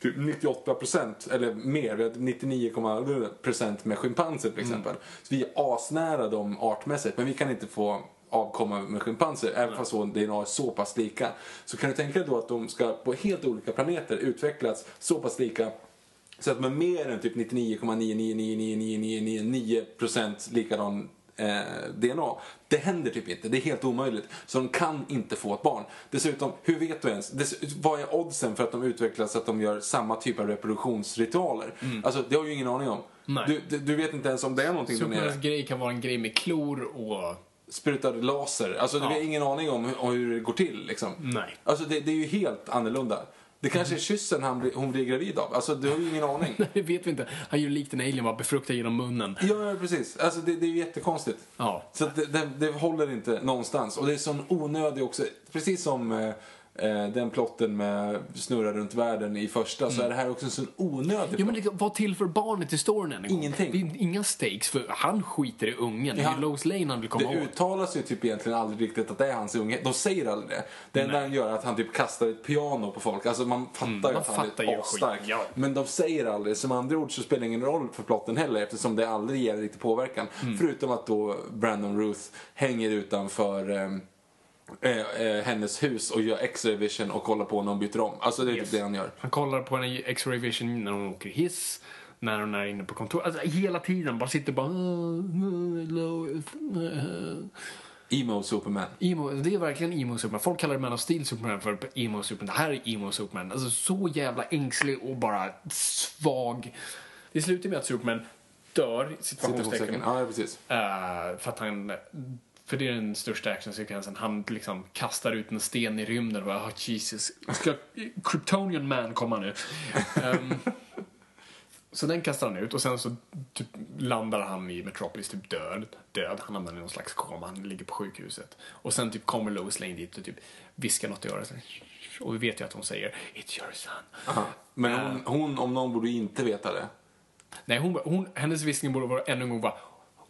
typ 98 procent, eller mer, vi har 99,0 procent med schimpanser till exempel. Så vi är asnära dem artmässigt, men vi kan inte få avkomma med schimpanser, även fast så DNA är så pass lika. Så kan du tänka dig då att de ska på helt olika planeter utvecklas så pass lika så att med mer än typ 99,9999999% likadan eh, DNA. Det händer typ inte, det är helt omöjligt. Så de kan inte få ett barn. Dessutom, hur vet du ens? Dess, vad är oddsen för att de utvecklas så att de gör samma typ av reproduktionsritualer? Alltså, det har ju ingen aning om. Du, du, du vet inte ens om det är någonting där nere. Grej kan vara en grej med klor och... Sprutar laser. Alltså, du Ja. har ingen aning om hur, om hur det går till liksom. Nej. Alltså, det, det är ju helt annorlunda. Det kanske är kyssen han blir, hon blir gravid av. Alltså, du har ju ingen aning. <laughs> Det vet vi inte. Han gör likt en alien, bara befruktar genom munnen. Ja, precis. Alltså det, det är ju jättekonstigt. Ja. Så det, det, det håller inte någonstans. Och det är sån onödig också, precis som eh, den plotten med snurra runt världen i första så är det här också en sån onödig Ja, men det var till för barnet i storyn än. Ingenting. Det är inga stakes, för han skiter i ungen. Det är Ja. ju Lois Lane han vill komma Det åt. uttalas ju typ egentligen aldrig riktigt att det är hans unge. De säger aldrig det. Det enda han gör är att han typ kastar ett piano på folk. Alltså man fattar ju Mm, man att han är ju asstark. ja. Men de säger aldrig. Som andra ord så spelar det ingen roll för plotten heller eftersom det aldrig ger riktig påverkan. Mm. Förutom att då Brandon Ruth hänger utanför ehm, eh, eh, hennes hus och gör X-ray vision och kollar på när hon byter om. Alltså det är Yes. typ det han gör. Han kollar på henne i X-ray vision när hon åker hiss, när hon är inne på kontor. Alltså hela tiden bara sitter bara... Emo Superman. Emo, det är verkligen emo Superman. Folk kallar Man of Steel Superman för emo Superman. Det här är emo Superman. Alltså så jävla ängslig och bara svag. Det slutar med att Superman dör, Citationstecken. situationstecken. Ja, precis. Eh, för att han... För det är den största actionsekvensen. Han liksom kastar ut en sten i rymden och bara, oh, Jesus. Ska Kryptonian Man komma nu? <laughs> Ehm, så den kastar han ut och sen så typ landar han i Metropolis typ död. Död. Han hamnar i någon slags koma. Han ligger på sjukhuset. Och sen typ kommer Lois Lane dit och typ viskar något i örat. Och vi vet ju att hon säger It's your son. Aha. Men hon, hon om någon borde inte veta det. Nej, hon, hon, hennes viskning borde vara ännu en gång bara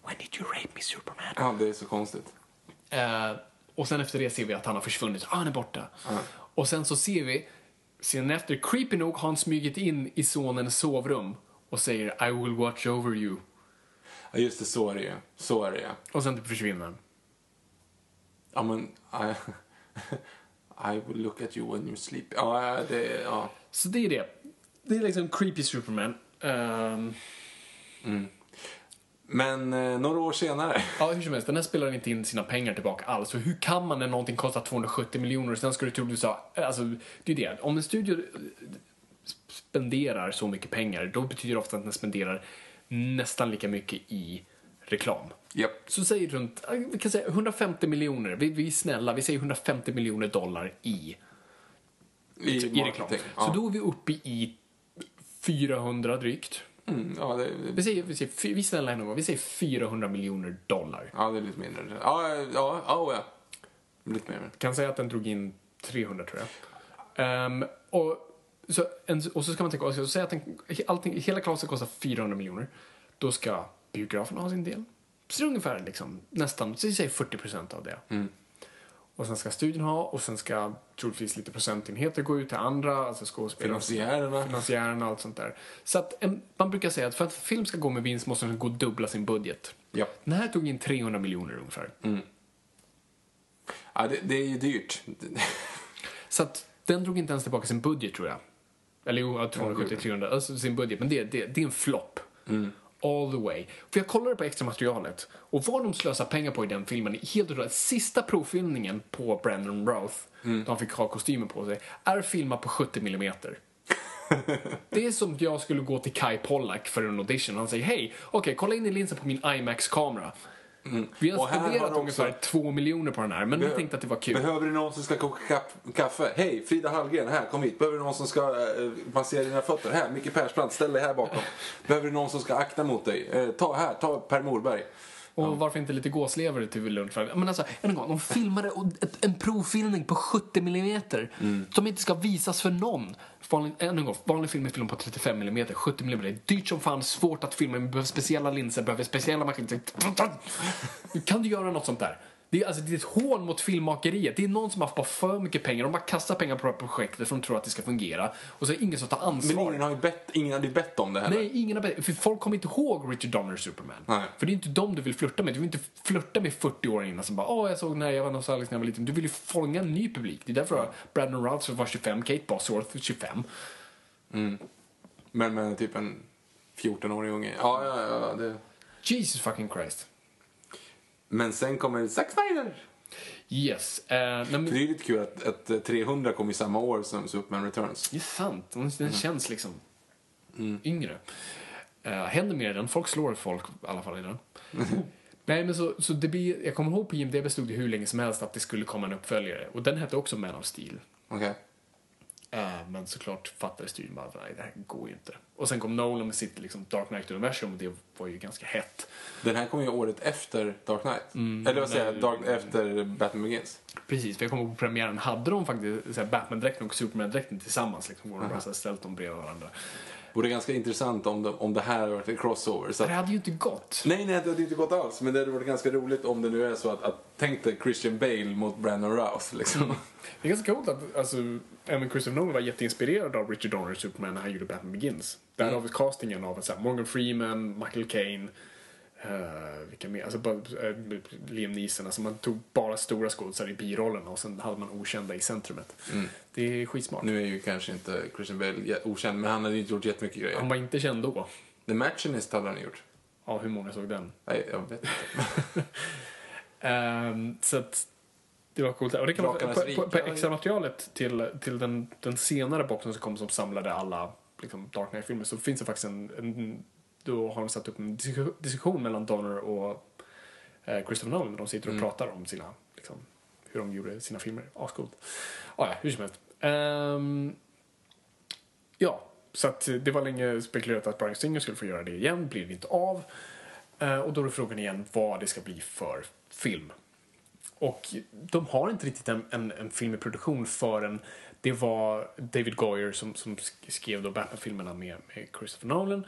When did you rape me Superman? Ja, det är så konstigt. Eh, och sen efter det ser vi att han har försvunnit. Ah, han är borta. Och sen så ser vi, sen efter, creepy nog har han smugit in i sonens sovrum och säger I will watch over you. Ja, just det, så är det ju. Så är det ju. Och sen typ försvinner han. Ja, men... I, <laughs> I will look at you when you sleep. Ja, det... Ja. Så det är det. Det är liksom creepy Superman. Ehm, Men eh, några år senare. <laughs> ja, hur som helst, den här spelar inte in sina pengar tillbaka alls. Så hur kan man när någonting kostar 270 miljoner och sen ska du troligtvis ha... Alltså, det är det. Om en studio eh, spenderar så mycket pengar, då betyder det ofta att den spenderar nästan lika mycket i reklam. Japp. Så säg runt, eh, vi kan säga 150 miljoner, vi, vi är snälla, vi säger 150 miljoner dollar i, I, i reklam. marketing. Så Ja. då är vi uppe i 400 drygt. Mm, ja, det, Vi säger, vi säger, vi snälla en gång, vi säger 400 miljoner dollar. ja, det är lite mindre. Ja, ja, ja, ja. ja. Lite mer. Kan säga att den drog in 300 tror jag. Ehm, och, så, en, och så ska man tänka, så säga att den, allting, hela klassen kostar 400 miljoner. Då ska biografen ha sin del. Så det är ungefär liksom, nästan, så vi säger 40 procent av det. Och sen ska studion ha och sen ska troligtvis lite procentenheter gå ut till andra, alltså skådespelare. Finansiärerna. Finansiärerna och allt sånt där. Så att en, man brukar säga att för att en film ska gå med vinst måste den gå och dubbla sin budget. Ja. Den här tog in 300 miljoner ungefär. Ja, det, det är ju dyrt. Så att den drog inte ens tillbaka sin budget tror jag. Eller jo, 270-300, alltså sin budget. Men det, det, det är en flopp. All the way. För jag kollade på extra materialet och vad de slösar pengar på i den filmen är helt otroligt. Sista provfilmningen på Brandon Roth, då han fick ha kostymen på sig, är filmad på 70 millimeter. <laughs> Det är som jag skulle gå till Kai Pollak för en audition och han säger hej, okej, kolla in i linsen på min IMAX-kamera. Vi har spenderat de ungefär också- två miljoner på den här, men vi tänkte att det var kul. Behöver du någon som ska koka kaff- kaffe? Hej, Frida Hallgren, här, kom hit. Behöver du någon som ska eh, massera dina fötter? Här, Micke Persbrandt, ställ dig här bakom. Behöver du någon som ska akta mot dig? Eh, ta här, ta Per Morberg. Och varför inte lite gåslever till lunch? Men alltså, en gång, de filmade en provfilmning på 70 millimeter som inte ska visas för någon. Vanlig, en gång, vanlig film är film på 35 millimeter, 70 millimeter. Det är dyrt som fan, svårt att filma, vi behöver speciella linser, behöver speciella maskiner. <laughs> Kan du göra något sånt där? Det är, alltså, det är ett hån mot filmmakeriet. Det är någon som har haft bara för mycket pengar. De bara kastar pengar på det här projektet för de tror att det ska fungera. Och så är det ingen som tar ansvar. Men ingen har ju bett, ingen hade ju bett om det heller. Nej, ingen har bett. För folk kommer inte ihåg Richard Donner Superman. Nej. För det är inte dem du vill flirta med. Du vill inte flirta med 40-åringarna som bara åh, jag såg när jag var nostalgisk när jag var liten. Du vill ju fånga en ny publik. Det är därför Brandon Routh var 25, Kate Bosworth 25. Men med typ en 14-årig unge. Ja, ja, ja. Det... Jesus fucking Christ. Men sen kommer Zack Snyder. Yes. Uh, men, det är lite kul att, att eh, 300 kom i samma år som Superman Returns. det är sant. Den, den känns liksom yngre. Uh, händer mer i den. Folk slår folk i alla fall i den. <laughs> Nej, men så, så det blir, jag kommer ihåg på IMDB stod det hur länge som helst att det skulle komma en uppföljare. Och den hette också Man of Steel. Okej. Eh, men såklart fattade studion bara, nej det här går ju inte. Och sen kom Nolan med sitt liksom, Dark Knight-universum och det var ju ganska hett. Den här kom ju året efter Dark Knight. Eller vad säger jag? Dark, efter Batman Begins. Precis, för jag kommer ihåg på premiären hade de faktiskt Batman-dräkten och Superman-dräkten tillsammans. Liksom, och de bara så här, ställt dem bredvid varandra. Vore ganska intressant om, de, om det här hade varit en crossover. Så att, Det hade ju inte gått. nej, nej, det hade inte gått alls. Men det hade varit ganska roligt om det nu är så att, att tänk dig Christian Bale mot Brandon Routh. Liksom. Det är ganska coolt att alltså, även Christopher Nolan var jätteinspirerad av Richard Donner Superman när han gjorde Batman Begins. Där Mm. har vi castingen av så här, Morgan Freeman, Michael Caine, uh, vilka mer? Alltså eh, Liam Neeson. Alltså man tog bara stora skådisar i birollerna och sen hade man okända i centrumet. Det är skitsmart. Nu är ju kanske inte Christian Bale okänd, men han hade inte gjort jättemycket grejer. Han var inte känd då. The Matchinist hade han gjort. Ja, hur många såg den? Nej, jag vet inte. <laughs> Ehm, så att det var coolt. Och det kan man, på, på, på extra materialet till, till den, den senare boxen som kom som samlade alla liksom, Dark Knight-filmer så finns det faktiskt en, en då har de satt upp en disku- diskussion mellan Donner och eh, Christopher Nolan de sitter och pratar om sina, liksom, hur de gjorde sina filmer. Ascoolt. Ah, ja, hur som helst. Ehm, ja, så att det var länge spekulerat att Brian Singer skulle få göra det igen, blir det inte av. Eh, och då är frågan igen vad det ska bli för film. Och de har inte riktigt en, en, en film i produktion förrän det var David Goyer som, som sk- skrev då Batman-filmerna med, med Christopher Nolan.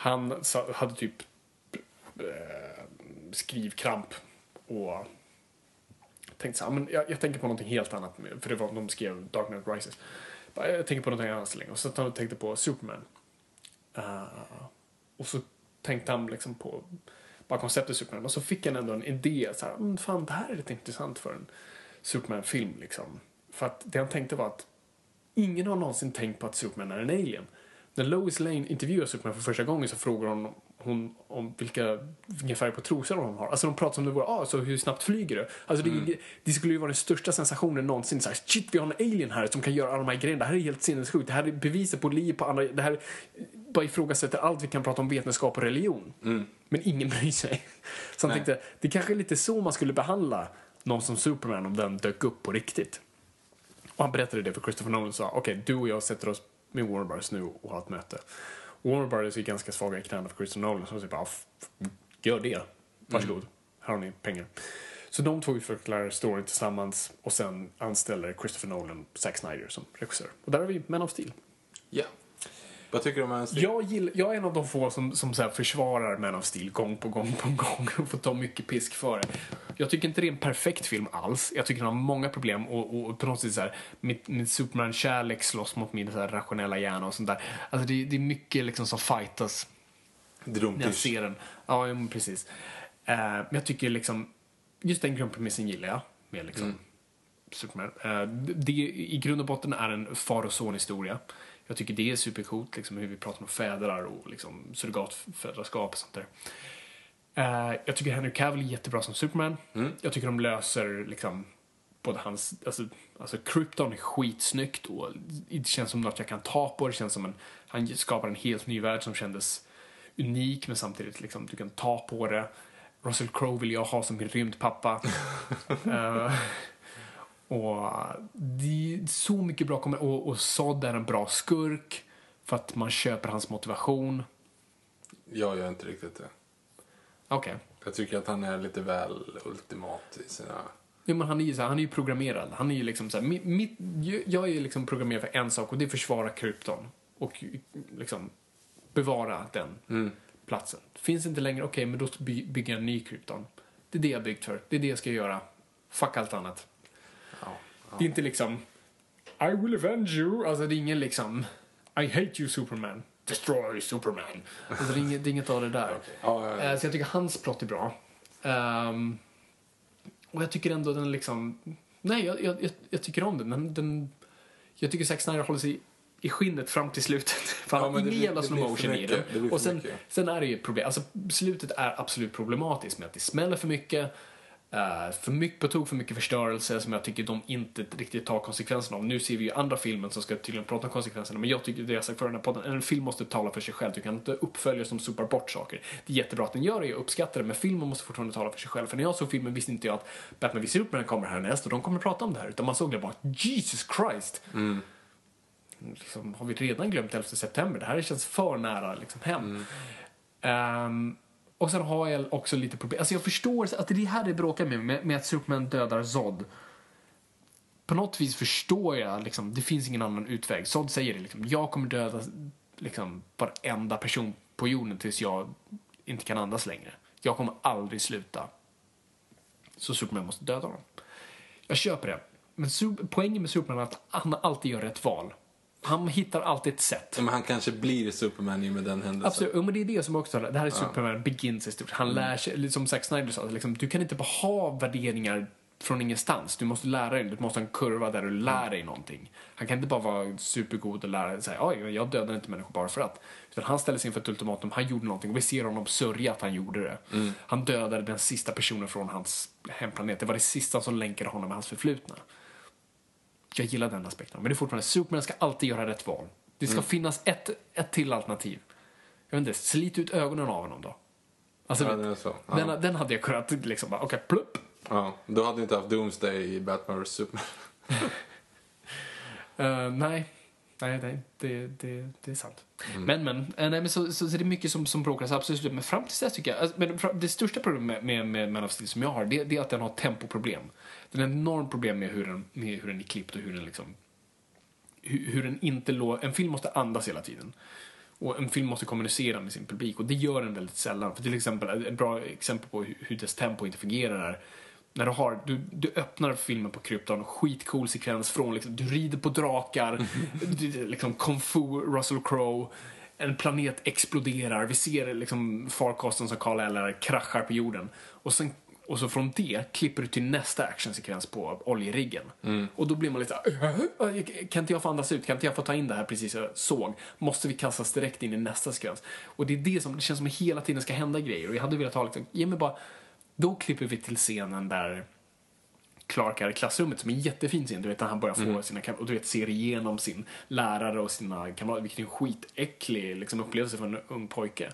Han hade typ eh, skrivkramp och tänkte så här, ah, men jag, jag tänker på någonting helt annat, för det var de skrev Dark Knight Rises. Jag tänker på någonting annat så länge. Och så han tänkte på Superman. Uh, och så tänkte han liksom på bara konceptet Superman. Och så fick han ändå en idé. Så här, mm, fan, det här är lite intressant för en Superman-film. Liksom. För att det han tänkte var att ingen har någonsin tänkt på att Superman är en alien. När Lois Lane intervjuar Superman för första gången så frågar hon, hon om vilka, vilken färg på trosor de har. Alltså de pratar som det vore, ah, så hur snabbt flyger du? Alltså det, det skulle ju vara den största sensationen någonsin. Så här, Shit, vi har en alien här som kan göra alla de här grejerna. Det här är helt sinnessjukt. Det här är beviset på liv på andra. Det här bara ifrågasätter allt vi kan prata om vetenskap och religion. Men ingen bryr sig. Så han Nej. tänkte, det kanske är lite så man skulle behandla någon som Superman om den dök upp på riktigt. Och han berättade det för Christopher Nolan och sa okej, du och jag sätter oss med Warner Brothers nu och har ett möte. Warner Brothers är ganska svaga i knäna för Christopher Nolan så de säger bara "F- f- gör det. Varsågod, här har ni pengar. Så de två utvecklar storyn tillsammans och sen anställer Christopher Nolan Zack Snyder som regissör. Och där har vi Man of Steel. Ja. Vad tycker du om Man of Steel? Jag, gillar, jag är en av de få som, som så här försvarar Man of Steel gång på gång på gång <laughs> och får ta mycket pisk för det. Jag tycker inte det är en perfekt film alls. Jag tycker den har många problem och, och, och på något sätt så här, mitt, mitt Superman-kärlek slåss mot min så här, rationella hjärna och sånt där. Alltså det, det är mycket liksom som fightas när jag ser den. Ja, precis. Eh, men jag tycker liksom, just den grundpremissen gillar jag. Med liksom Superman. Eh, det i grund och botten är en far och son historia. Jag tycker det är supercoolt, liksom hur vi pratar om fädrar och liksom surrogatföräldraskap och sånt där. Eh, jag tycker Henry Cavill är jättebra som Superman. Jag tycker de löser liksom både hans, alltså, alltså Krypton är skitsnyggt och det känns som något jag kan ta på. Det känns som en, han skapar en helt ny värld som kändes unik men samtidigt liksom du kan ta på det. Russell Crowe vill jag ha som min rymdpappa. <laughs> Eh, och det är så mycket bra kommer och, och Sod är en bra skurk för att man köper hans motivation. Jag gör inte riktigt det. Okej. Jag tycker att han är lite väl ultimat i sina... Ja, men han är ju så här, han är ju programmerad. Han är ju liksom så här, mitt, mitt, jag är ju liksom programmerad för en sak och det är att försvara krypton. Och liksom bevara den platsen. Finns inte längre, okej, men då by, bygger jag en ny krypton. Det är det jag byggt för. Det är det jag ska göra. Fuck allt annat. Det är inte liksom I will avenge you. Alltså det är ingen liksom I hate you Superman. Destroy Superman. Alltså, det, är inget, det är inget av det där. Ja. Eh, Så jag tycker hans plott är bra. Ehm, och jag tycker ändå den liksom... Nej, jag, jag, jag, tycker om den. den, den jag tycker Zack Snyder håller sig i skinnet fram till slutet. <laughs> För Ja, men det ingen jävla det slow blir för motion i. Det blir Och sen, sen är det ju ett problem. Alltså, slutet är absolut problematiskt med att det smäller för mycket. Eh, för mycket, på tok för mycket förstörelse som jag tycker de inte riktigt tar konsekvenserna av. Nu ser vi ju andra filmen som ska tydligen prata om konsekvenserna. Men jag tycker, det jag sagt för den här podden, en film måste tala för sig själv. Du kan inte uppfölja som sopar bort saker. Det är jättebra att den gör det, jag uppskattar det. Men filmen måste fortfarande tala för sig själv. För när jag såg filmen visste inte jag att Batman v Superman kommer härnäst och de kommer prata om det här. Utan man såg det bara, Jesus Christ. liksom, har vi redan glömt 11 september? Det här känns för nära liksom, hem. Ehm, och sen har jag också lite problem. Alltså jag förstår att det är det här det bråkar med, med, med att Superman dödar Zod. På något vis förstår jag liksom, det finns ingen annan utväg. Zod säger det liksom, jag kommer döda liksom varenda person på jorden tills jag inte kan andas längre. Jag kommer aldrig sluta. Så Superman måste döda honom. Jag köper det. Men poängen med Superman är att han alltid gör rätt val. Han hittar alltid ett sätt. Men han kanske blir Superman i och med den händelsen. Absolut, jo, men det är det som också, det här är Superman begins i stort. Han lär sig, som Zack Snyder sa, liksom, du kan inte bara ha värderingar från ingenstans. Du måste lära dig, du måste ha en kurva där du lär dig någonting. Han kan inte bara vara supergod och lära sig, oj, jag dödade inte människor bara för att. Utan han ställde sig inför ett ultimatum, han gjorde någonting och vi ser honom sörja att han gjorde det. Han dödade den sista personen från hans hemplanet. Det var det sista som länkade honom med hans förflutna. Jag gillar den aspekten. Men det är fortfarande, Superman ska alltid göra rätt val. Det ska finnas ett, ett till alternativ. Jag vet inte, slit ut ögonen av honom då. Alltså, Ja, så. Ja. den, den hade jag kunnat liksom bara, okej, plupp. Ja, då hade du inte haft Doomsday i Batman vs Superman. <laughs> Eh, nej, nej, nej det, det, det är sant. Men, men, eh, nej, men så, så, så det är mycket som, som bråkas, absolut. Men fram tills dess tycker jag, alltså, men det största problemet med, med, med Man of Steel som jag har, det, det är att den har tempoproblem. Den har ett enormt problem med hur den, med hur den är klippt och hur den liksom, hur, hur den inte lå, en film måste andas hela tiden. Och en film måste kommunicera med sin publik och det gör den väldigt sällan. För till exempel, ett bra exempel på hur, hur dess tempo inte fungerar är när du, har, du, du öppnar filmen på krypton, skitcool sekvens från liksom, du rider på drakar, <laughs> du, liksom kung fu, Russell Crowe, en planet exploderar, vi ser liksom farkosten som Karl Eller kraschar på jorden. Och, sen, och så från det klipper du till nästa actionsekvens på oljeriggen. Och då blir man lite så här, kan inte jag få andas ut? Kan inte jag få ta in det här precis jag såg? Måste vi kastas direkt in i nästa sekvens? Och det är det som, det känns som att hela tiden ska hända grejer. Och jag hade velat ha liksom, ge mig bara, då klipper vi till scenen där Clark är i klassrummet som är en jättefin scen. Du vet när han börjar få sina kam- och du vet ser igenom sin lärare och sina kamrater. Vilket är en skitäcklig liksom, upplevelse för en ung pojke.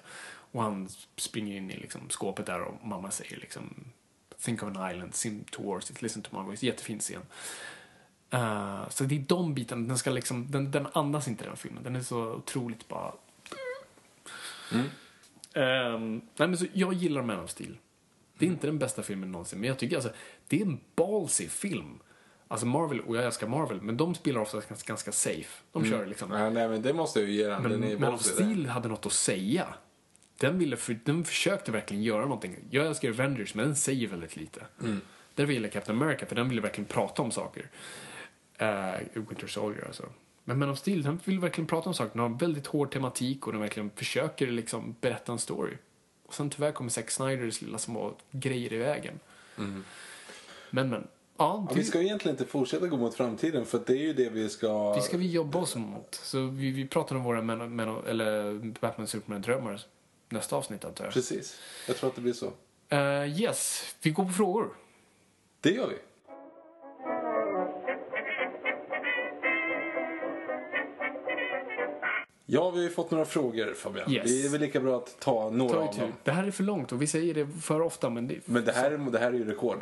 Och han springer in i liksom, skåpet där och mamma säger liksom Think of an island, sim towards it, listen to my voice. Jättefin scen. Eh, så det är de bitarna, den ska liksom, den, den andas inte den filmen. Den är så otroligt bara... Ehm, nej men så jag gillar Man of Steel. Det är inte den bästa filmen någonsin, men jag tycker alltså, det är en ballsy film. Alltså Marvel, och jag älskar Marvel, men de spelar ofta ganska, ganska safe. De kör liksom. Ja, nej, men det måste jag ju ge den. Men den Man of. Steel hade något att säga. Den, ville för, den försökte verkligen göra någonting. Jag älskar Avengers, men den säger väldigt lite. Mm. Där ville Captain America, för den ville verkligen prata om saker. Uh, Winter Soldier alltså. Men Man of Steel, den vill verkligen prata om saker. Den har väldigt hård tematik och den verkligen försöker liksom berätta en story. Och sen tyvärr kommer Zack Snyders lilla små grejer i vägen. Men, men. Ja, Mm. Ja, det, vi ska ju egentligen inte fortsätta gå mot framtiden för det är ju det vi ska... det ska vi jobba oss mot. Så vi, vi pratar om våra Man, Man, eller Batman Superman-drömmar nästa avsnitt antar jag. Precis. Jag tror att det blir så. Eh, yes, vi går på frågor. Det gör vi. Ja, vi har ju fått några frågor Fabian. Yes. Det är väl lika bra att ta några Ta av dem. Det här är för långt och vi säger det för ofta men det, Men det här, är- det här är ju rekord.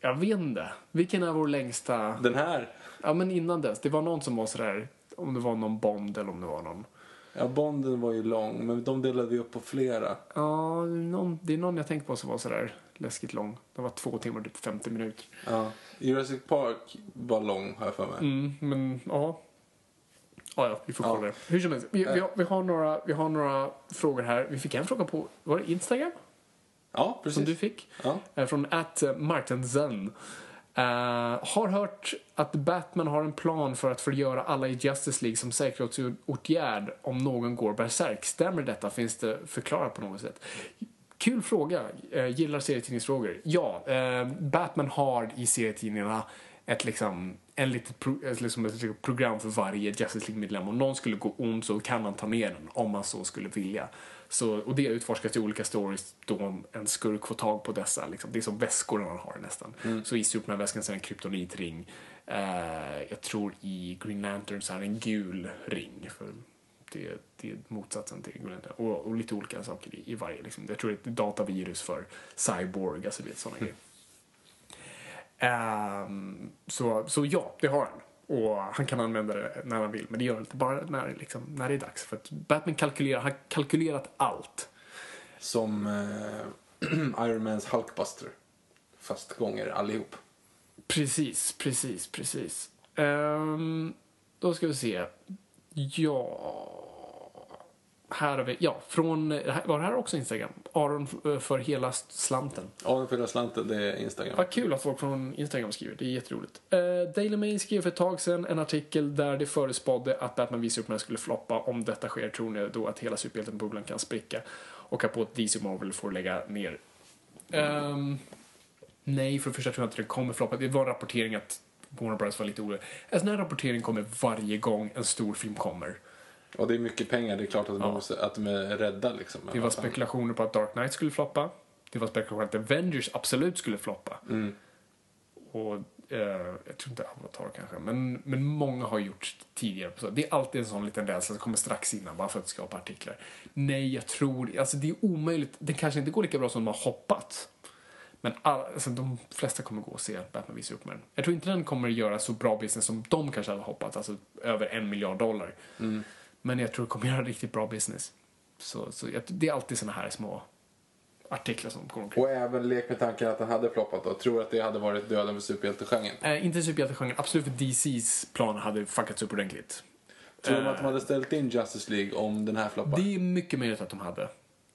jag vet inte. Vilken är vår längsta? Den här, Ja men innan dess, det var någon som var sådär, om det var någon Bond eller om det var någon. ja Bonden var ju lång, men de delade vi upp på flera. Ja, någon, det är någon jag tänkt på som var sådär läskigt lång. Det var två timmar typ 50 minuter. Ja. Jurassic Park var lång, har jag för mig. Mm, men ja. Ja, ja, vi får kolla det. Hur som helst, vi, vi, har, vi, har några, vi har några frågor här. Vi fick en fråga på, var det Instagram? Ja, precis. Som du fick? Ja. Eh, Från att Martensen. Uh, har hört att Batman har en plan för att förgöra alla i Justice League som säkerhetsåtgärd om någon går bärsärk. Stämmer detta? Finns det förklarat på något sätt? Kul fråga. Uh, gillar serietidningsfrågor. Ja, eh, Batman har i serietidningarna ett liksom, en litet pro, liksom ett program för varje Justice League-medlem. Om någon skulle gå ont så kan han ta ner den om man så skulle vilja. Så, och det utforskas i olika stories då en skurk får tag på dessa. Liksom. Det är som väskor han har nästan. Så i Superman-väskan så är det en kryptonitring. Eh, jag tror i Green Lantern så är det en gul ring. För det, det är motsatsen till Green Lantern. Och, och lite olika saker i, i varje. Liksom. Jag tror det är ett datavirus för Cyborg, alltså vet sådana grejer. Ehm, så, så ja, det har han. Och han kan använda det när han vill, men det gör han inte bara när, liksom, när det är dags. För att Batman kalkylerar, har kalkylerat allt. Som eh, <clears throat> Iron Mans Hulkbuster. Fast gånger allihop. Precis, precis, precis. Ehm, då ska vi se. Ja... Här har vi, ja, från, var det här också Instagram? Aron eh, för hela slanten. Ja, den fyra slanten, det är Instagram. Vad kul att folk från Instagram skriver, det är jätteroligt. Uh, Daily Mail skrev för ett tag sedan en artikel där det förespådde att Batman v Superman skulle floppa. Om detta sker tror ni då att hela superhjältebubblan kan spricka och att på att DC Marvel får lägga ner. Ehm, nej, för det första tror jag inte det kommer floppa. Det var en rapportering att Warner Bros var lite orolig. En sån här rapportering kommer varje gång en stor film kommer. Och det är mycket pengar, det är klart att de, Ja. måste, att de är rädda liksom. Det var spekulationer på att Dark Knight skulle floppa. Det var spekulationer att Avengers absolut skulle floppa. Mm. Och eh, jag tror inte Avatar kanske, men, men många har gjort tidigare. Så det är alltid en sån liten rädsla som kommer strax innan bara för att skapa artiklar. Nej, jag tror, alltså det är omöjligt. Det kanske inte går lika bra som de har hoppats. Men all, alltså, de flesta kommer gå och se Batman v Superman. Jag tror inte den kommer göra så bra business som de kanske hade hoppats, alltså över en miljard dollar. Men jag tror det kommer <laughs> göra riktigt bra business. Så, så jag, det är alltid såna här små artiklar som går omkring. Och även lek med tanken att den hade floppat då. Tror att det hade varit döden för superhjältegenren? Eh, inte superhjältegenren, absolut för DCs plan hade fuckats upp ordentligt. Tror de att de hade ställt in Justice League om den här floppar? Det är mycket möjligt att de hade.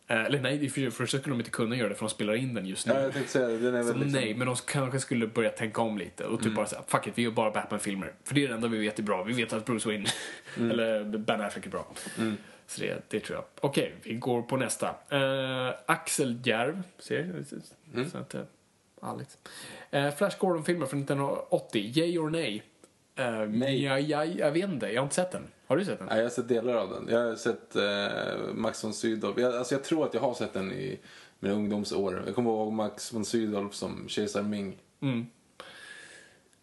Eh, eller nej, för för skulle de inte kunna göra det för de spelar in den just nu. Ja, jag tänkte säga det. Den är så väl liksom... nej, men de kanske skulle börja tänka om lite och typ bara säga fuck it, vi gör bara Batman-filmer. För det är det enda vi vet är bra. Vi vet att Bruce Wayne, <laughs> eller Ben Affleck är bra. Så det, det tror jag. Okej, vi går på nästa. Eh, Axel Järv, ser du? Så att, Alex. Eh, Flash Gordon-filmer från 1980, yay or nej? Eh, Nej. Ja, ja, jag vet inte, jag har inte sett den. Har du sett den? Nej, jag har sett delar av den. Jag har sett eh, Max von Sydow. Jag, alltså jag tror att jag har sett den i mina ungdomsår. Jag kommer ihåg Max von Sydow som kejsar Ming. Mm.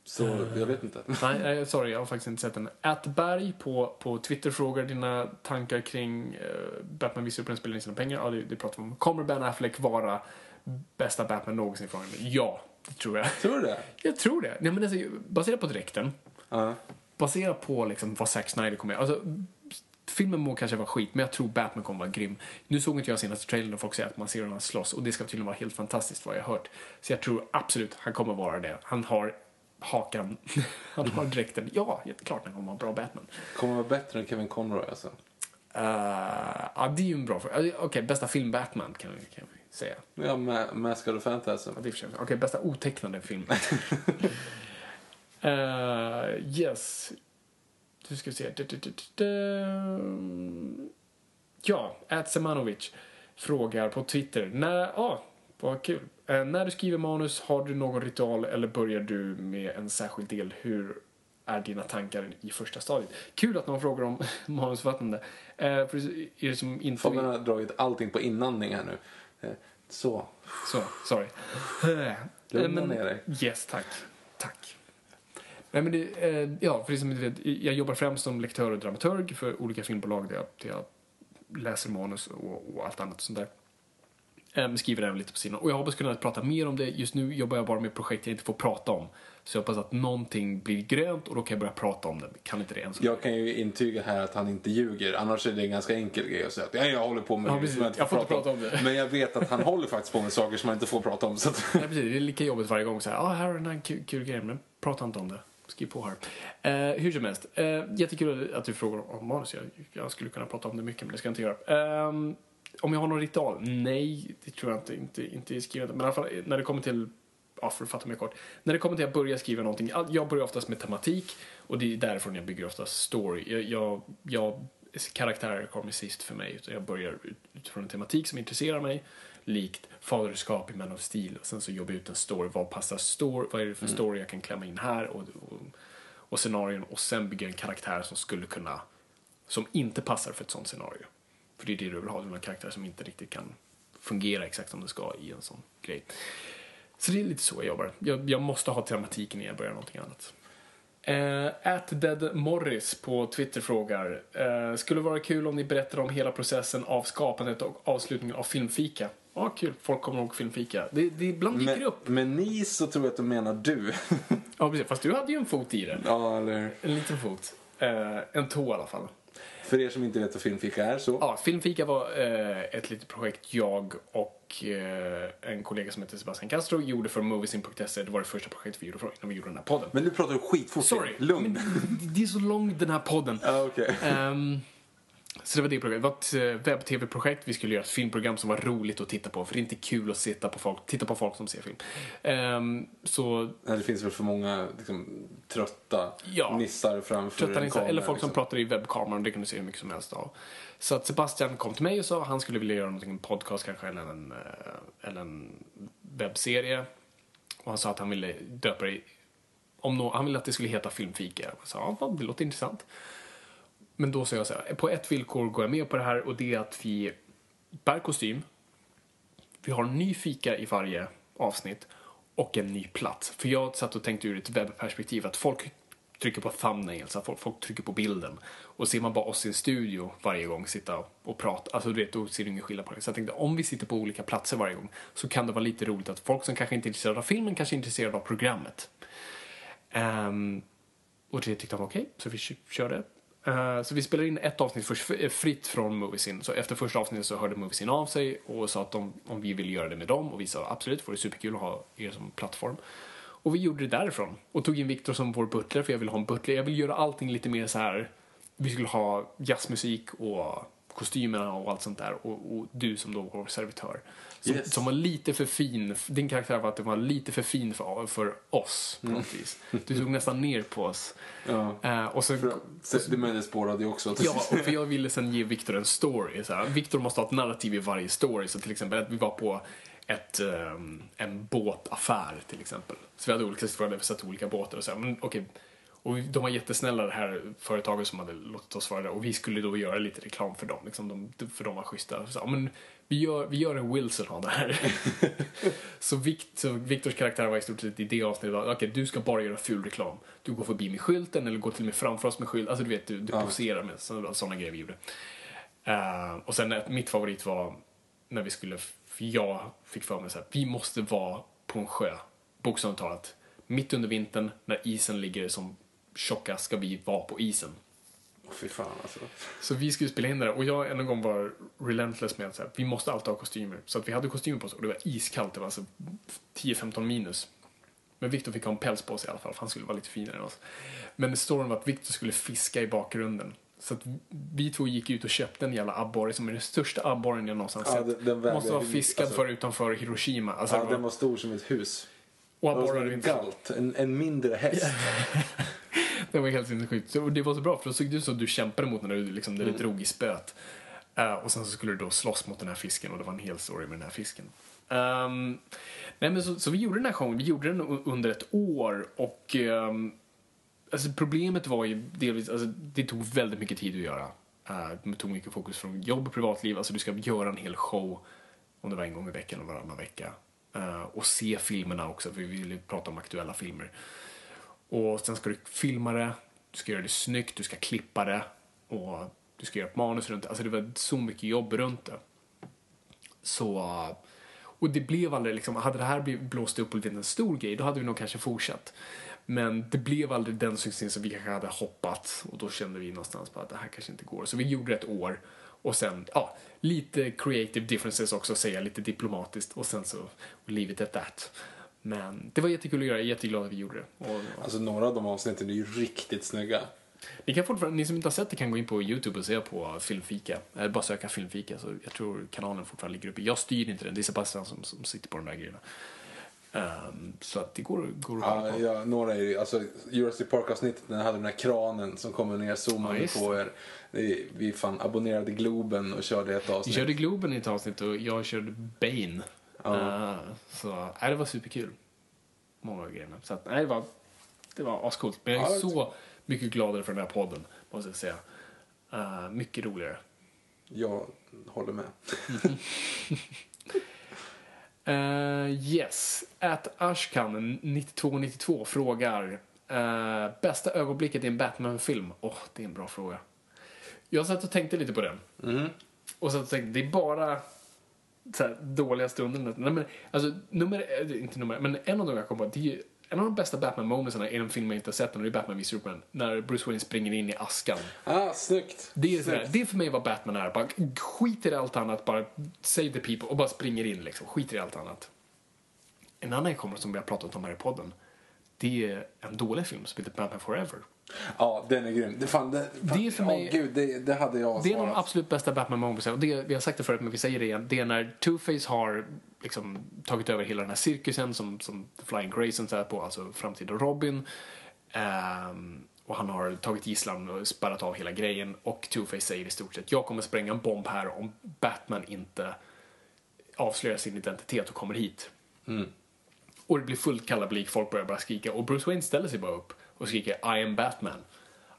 Så jag vet inte. <laughs> Nej, eh, sorry, jag har faktiskt inte sett den. Atberg på, på Twitter frågar dina tankar kring uh, Batman v Superman spelar in sina pengar. Ja, det, det pratar vi om. Kommer Ben Affleck vara bästa Batman någonsin från Ja, det tror jag. Tror du det? Jag tror det. Nej, men alltså, baserat på dräkten, Ja. baserat på liksom, vad Zack Snyder kommer göra. Alltså, filmen må kanske vara skit, men jag tror Batman kommer vara grym. Nu såg inte jag senaste trailern och folk säger att man ser honom slåss och det ska tydligen vara helt fantastiskt vad jag har hört. Så jag tror absolut han kommer vara det. Han har hakan, <laughs> han har dräkten. Ja, klart han kommer vara bra Batman. Kommer vara bättre än Kevin Conroy alltså. Uh, ja, det är ju en bra fråga. Okej, okay, bästa film Batman kan vi, kan vi säga. Ja, Ma- Mask of the sig- Okej, bästa otecknade film. <laughs> uh, yes. Nu ska vi se. Du, du, du. Ja, At Semanovic frågar på Twitter. När, ja, vad kul. Eh, när du skriver manus, har du någon ritual eller börjar du med en särskild del? Hur är dina tankar i första stadiet? Kul att någon frågar om <laughs> manusförfattande. Uh, för det som inte... Fabian har dragit allting på inandning här nu. Eh, Så. Så, sorry. Lugna Eh, ner dig. Yes, tack. Tack. Nej, men det, eh, ja, för det som inte vet, jag jobbar främst som lektör och dramaturg för olika filmbolag där jag, där jag läser manus och, och allt annat sånt där. Ehm, skriver även lite på sidan. Och jag hoppas kunna prata mer om det. Just nu jobbar jag bara med projekt jag inte får prata om. Så jag hoppas att någonting blir grönt och då kan jag börja prata om det. Kan inte det än så Jag kan ju intyga här att han inte ljuger. Annars är det en ganska enkel grej att säga att ja, jag håller på med Ja, precis. som jag inte Jag får får inte prata om. prata om det. Men jag vet att han håller faktiskt på med saker som man inte får prata om. Så att... Nej, precis. Det är lika jobbigt varje gång. Så här, ah, här har den här kul, kul grejen, men prata inte om det. Skriv på här. Eh, hur som helst, eh, jättekul att du frågar om manus. Jag, jag skulle kunna prata om det mycket, men det ska jag inte göra. Eh, om jag har någon ritual? Nej, det tror jag inte. Inte, inte i skrivandet. Men i alla fall när det kommer till Ja, för att fatta mig kort. När det kommer till att börja skriva någonting, jag börjar oftast med tematik och det är därifrån jag bygger oftast story. Jag, jag, jag, karaktärer kommer sist för mig, utan jag börjar utifrån en tematik som intresserar mig, likt faderskap i Man of Steel. Och sen så jobbar jag ut en story, vad passar story, vad är det för story jag kan klämma in här och, och, och scenarion och sen bygga en karaktär som skulle kunna, som inte passar för ett sånt scenario. För det är det du vill ha, du vill ha en karaktär som inte riktigt kan fungera exakt som det ska i en sån grej. Så det är lite så jag jobbar. Jag, jag måste ha tematiken innan jag börjar någonting annat. Uh, at Dead Morris på Twitter frågar. Uh, skulle vara kul om ni berättar om hela processen av skapandet och avslutningen av Filmfika. Ja, kul. Folk kommer ihåg filmfika. Det, det ibland dyker Men, upp. men ni så tror jag att de menar du. <laughs> Ja, precis. Fast du hade ju en fot i det. ja, eller En liten fot. Eh, en tå i alla fall. För er som inte vet vad filmfika är så. Ja, Filmfika var eh, ett litet projekt jag och eh, en kollega som heter Sebastian Castro gjorde för Moviesin.se. Det var det första projektet vi gjorde för, innan vi gjorde den här podden. Men nu pratar du skitfort. Sorry. Lugn. Men det är så lång den här podden. <laughs> Ja, okej. Ehm, så det var det projektet. Det var ett eh, webb-tv-projekt. Vi skulle göra ett filmprogram som var roligt att titta på. För det är inte kul att sitta på folk, titta på folk som ser film. Ehm, så det finns väl för många liksom, trötta Ja. nissar framför trötta en nissar, kamera. eller folk som liksom. pratar i webbkameran. Det kan du se hur mycket som helst av. Så att Sebastian kom till mig och sa att han skulle vilja göra någonting, en podcast kanske, eller en, eh, eller en webbserie. Och han sa att han ville döpa det i- om nå han ville att det skulle heta Filmfika. Jag sa, ja, det låter intressant. Men då sa jag så här, på ett villkor går jag med på det här och det är att vi bär kostym. Vi har en ny fika i varje avsnitt och en ny plats. För jag satt och tänkte ur ett webbperspektiv att folk trycker på thumbnails, att folk, folk trycker på bilden. Och ser man bara oss i en studio varje gång sitta och prata, alltså du vet, då ser du ingen skillnad på det. Så jag tänkte om vi sitter på olika platser varje gång så kan det vara lite roligt att folk som kanske inte är intresserade av filmen kanske är intresserade av programmet. Um, och det tyckte han var okej, så vi körde. Uh, så vi spelade in ett avsnitt först fritt från Moviesin. Så efter första avsnittet så hörde Moviesin av sig och sa att de, om vi ville göra det med dem och vi sa absolut, det vore superkul att ha er som plattform. Och vi gjorde det därifrån och tog in Viktor som vår butler för jag ville ha en butler. Jag vill göra allting lite mer så här. Vi skulle ha jazzmusik och kostymerna och allt sånt där och, och du som då vår servitör. Som, Yes. som var lite för fin, din karaktär var att det var lite för fin för, för oss på något vis. Du såg nästan ner på oss. Ja. Eh, och så, För, så, det men det spårade ju också. Ja, och för jag ville sen ge Viktor en story. Så här. Viktor måste ha ett narrativ i varje story. Så till exempel att vi var på ett, ehm, en båtaffär till exempel. Så vi hade olika situationer där vi satt olika båtar och så här. Men okej. Och de var jättesnälla det här företaget som hade låtit oss vara där. Och vi skulle då göra lite reklam för dem. Liksom de, för de var schyssta. Så, men vi, gör, vi gör en Wilson av det här. <laughs> så, Vikt, så Viktors karaktär var i stort sett i det avsnittet. Okej, du ska bara göra ful reklam. Du går förbi med skylten eller går till och med framför oss med skylt. Alltså du vet, du, du poserar med sådana grejer vi gjorde. Eh, och sen eh, mitt favorit var när vi skulle, jag fick för mig så här, vi måste vara på en sjö, bokstavligt talat. Mitt under vintern, när isen ligger som tjockast, ska vi vara på isen. Fy fan alltså. Så vi skulle spela in det där och jag en gång var relentless med att så här, vi måste alltid ha kostymer. Så att vi hade kostymer på oss och det var iskallt, det var alltså 10-15 minus. Men Viktor fick ha en päls på sig i alla fall, för han skulle vara lite finare än oss. Men storyn var att Viktor skulle fiska i bakgrunden. Så att vi två gick ut och köpte en jävla abborre som är den största abborren jag någonsin Ja, sett. den- Måste vara fiskad alltså- för utanför Hiroshima. Alltså, Ja, var, den var stor som ett hus. och Det var inte galt. En, en mindre häst. <laughs> Det var helt sinnessjukt. Och det var så bra för då såg det ut som du kämpade mot när du, liksom, Mm. när du drog i spöet. Eh, och sen så skulle du då slåss mot den här fisken och det var en hel story med den här fisken. Ehm, nej men så, så vi gjorde den här showen, vi gjorde den under ett år och ehm, alltså problemet var ju delvis, alltså det tog väldigt mycket tid att göra. Eh, det tog mycket fokus från jobb och privatliv, alltså du ska göra en hel show om det var en gång i veckan eller varannan vecka. Eh, och se filmerna också, för vi ville prata om aktuella filmer. Och sen ska du filma det, du ska göra det snyggt, du ska klippa det och du ska göra ett manus runt det. Alltså det var så mycket jobb runt det. Så, och det blev aldrig liksom, hade det här blåst upp och blivit en stor grej, då hade vi nog kanske fortsatt. Men det blev aldrig den succén som vi kanske hade hoppats och då kände vi någonstans på att det här kanske inte går. Så vi gjorde det ett år och sen, ja, lite creative differences också, säga lite diplomatiskt och sen så leave it at that. Men det var jättekul att göra, jag är jätteglad att vi gjorde det. Och, Alltså några av de avsnitten är ju riktigt snygga. ni, kan fortfarande, ni som inte har sett det kan gå in på Youtube och se på Filmfika. Eller bara söka Filmfika. Så jag tror kanalen fortfarande ligger uppe. Jag styr inte den, det är Sebastian som, som sitter på de där grejerna. Ehm, så att det går, går att Ja, på. ja, några är ju, alltså Jurassic Park-avsnittet när jag hade den här kranen som kommer ner, Ja, zoomade just på er. Vi fan abonnerade Globen och körde ett Vi avsnitt. körde Globen i ett avsnitt och jag körde Bane. Ja. Eh, så nej, det var superkul. Många av grejerna. Så att, nej, det var, det var ascoolt. Men jag är så mycket gladare för den här podden, måste jag säga. Eh, mycket roligare. Jag håller med. Uh, <laughs> yes. At Ashkan 9292 frågar eh, bästa ögonblicket i en Batman-film? Åh, det är en bra fråga. Jag satt och tänkte lite på den. Och så tänkte det är bara så här, dåliga stunderna. Nej, men, alltså, nummer, eh, inte nummer, men en av de jag kom på, det är ju en av de bästa Batman-momentsarna i en film jag inte har sett, och det är Batman v Superman, när Bruce Wayne springer in i askan. Ah, snyggt. Det är, sådär, det är för mig vad Batman är. Bara skiter i allt annat, bara save the people och bara springer in liksom. Skiter i allt annat. En annan jag kommer som vi har pratat om här i podden, det är en dålig film som heter Batman Forever. Ja, den är grym. Det, fan, det, Det är för mig- Åh, gud, det, det hade jag Det är de absolut bästa batman moments och det, vi har sagt det förut men vi säger det igen. Det är när Two-Face har liksom tagit över hela den här cirkusen som, som Flying Graysons är på, alltså framtida Robin. Ehm, och han har tagit gisslan och spärrat av hela grejen och Two-Face säger i stort sett jag kommer spränga en bomb här om Batman inte avslöjar sin identitet och kommer hit. Och det blir fullt kalabalik, folk börjar bara skrika och Bruce Wayne ställer sig bara upp och skriker I am Batman.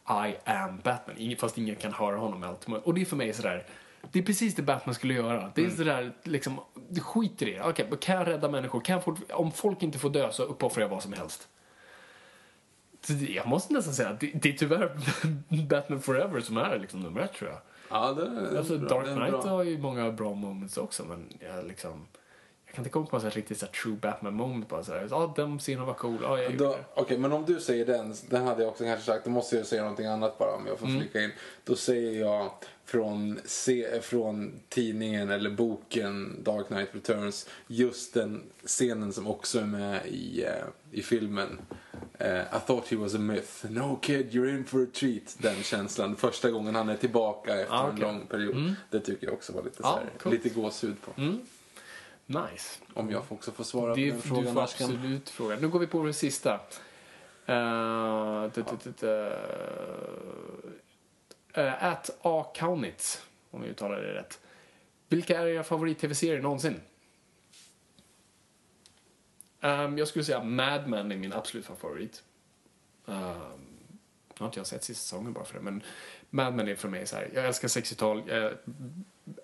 I am Batman. Ingen, fast ingen kan höra honom allt. Och det är för mig sådär, det är precis det Batman skulle göra. Det är sådär, liksom, det skiter i det. Men kan jag rädda människor? Kan jag få, om folk inte får dö så uppoffrar jag vad som helst. Så det- jag måste nästan säga att det, det är tyvärr <laughs> Batman Forever som är liksom nummer ett tror jag. Ja, det är Alltså, bra. Dark Knight har ju många bra moments också, men jag liksom... Jag kan inte komma på en riktigt så här true Batman-moment bara såhär, ja den scenen var cool, det. Okej, men om du säger den, den hade jag också kanske sagt, då måste jag säga någonting annat bara om jag får flika in. Då säger jag från, se, från tidningen eller boken Dark Knight Returns, just den scenen som också är med i, eh, i filmen. Eh, I thought he was a myth. No kid, you're in for a treat. Den känslan. Första gången han är tillbaka efter Ah, en okej. lång period. Det tycker jag också var lite, så här, coolt. lite gåshud på. Nice. Om jag får också får svara Det, på den du frågan. får Ashkan. absolut fråga. Nu går vi på det sista. Uh, uh, at A. Kaunitz, om jag uttalar det rätt. Vilka är era favorit-tv-serier någonsin? Ehm, jag skulle säga Mad Men är min absolut favorit. Um, nu har inte jag sett sista säsongen bara för det, men Mad Men är för mig så här. Jag älskar 60-tal, jag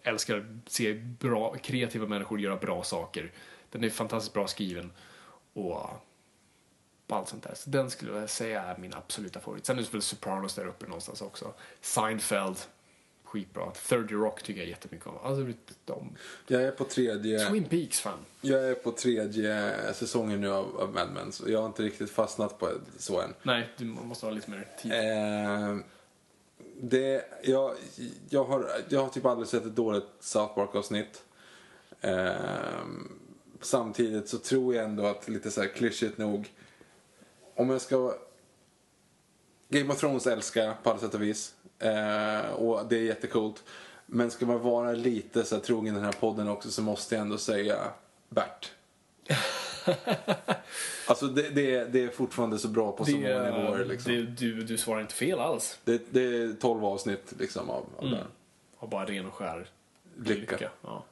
älskar att se bra, kreativa människor göra bra saker. Den är fantastiskt bra skriven och allt sånt där. Så den skulle jag säga är min absoluta favorit. Sen är det väl Sopranos där uppe någonstans också. Seinfeld, skitbra. 30 Rock tycker jag jättemycket om. Alltså de... Jag är på tredje... Twin Peaks fan. Jag är på tredje säsongen nu av, av Mad Men, så jag har inte riktigt fastnat på så än. Nej, du måste ha lite mer tid. Eh, det, jag, jag, har, jag har typ aldrig sett ett dåligt South Park-avsnitt. Eh, samtidigt så tror jag ändå att, lite så här klyschigt nog, om jag ska... Game of Thrones älskar jag på alla sätt och vis. Eh, och det är jättecoolt. Men ska man vara lite så här trogen den här podden också så måste jag ändå säga Bert. <laughs> <laughs> alltså det, det, är, det är fortfarande så bra på så många nivåer. Liksom. det, du, du svarar inte fel alls. Det, det är 12 avsnitt liksom av, av det. Och bara ren och skär Lycka. Ja.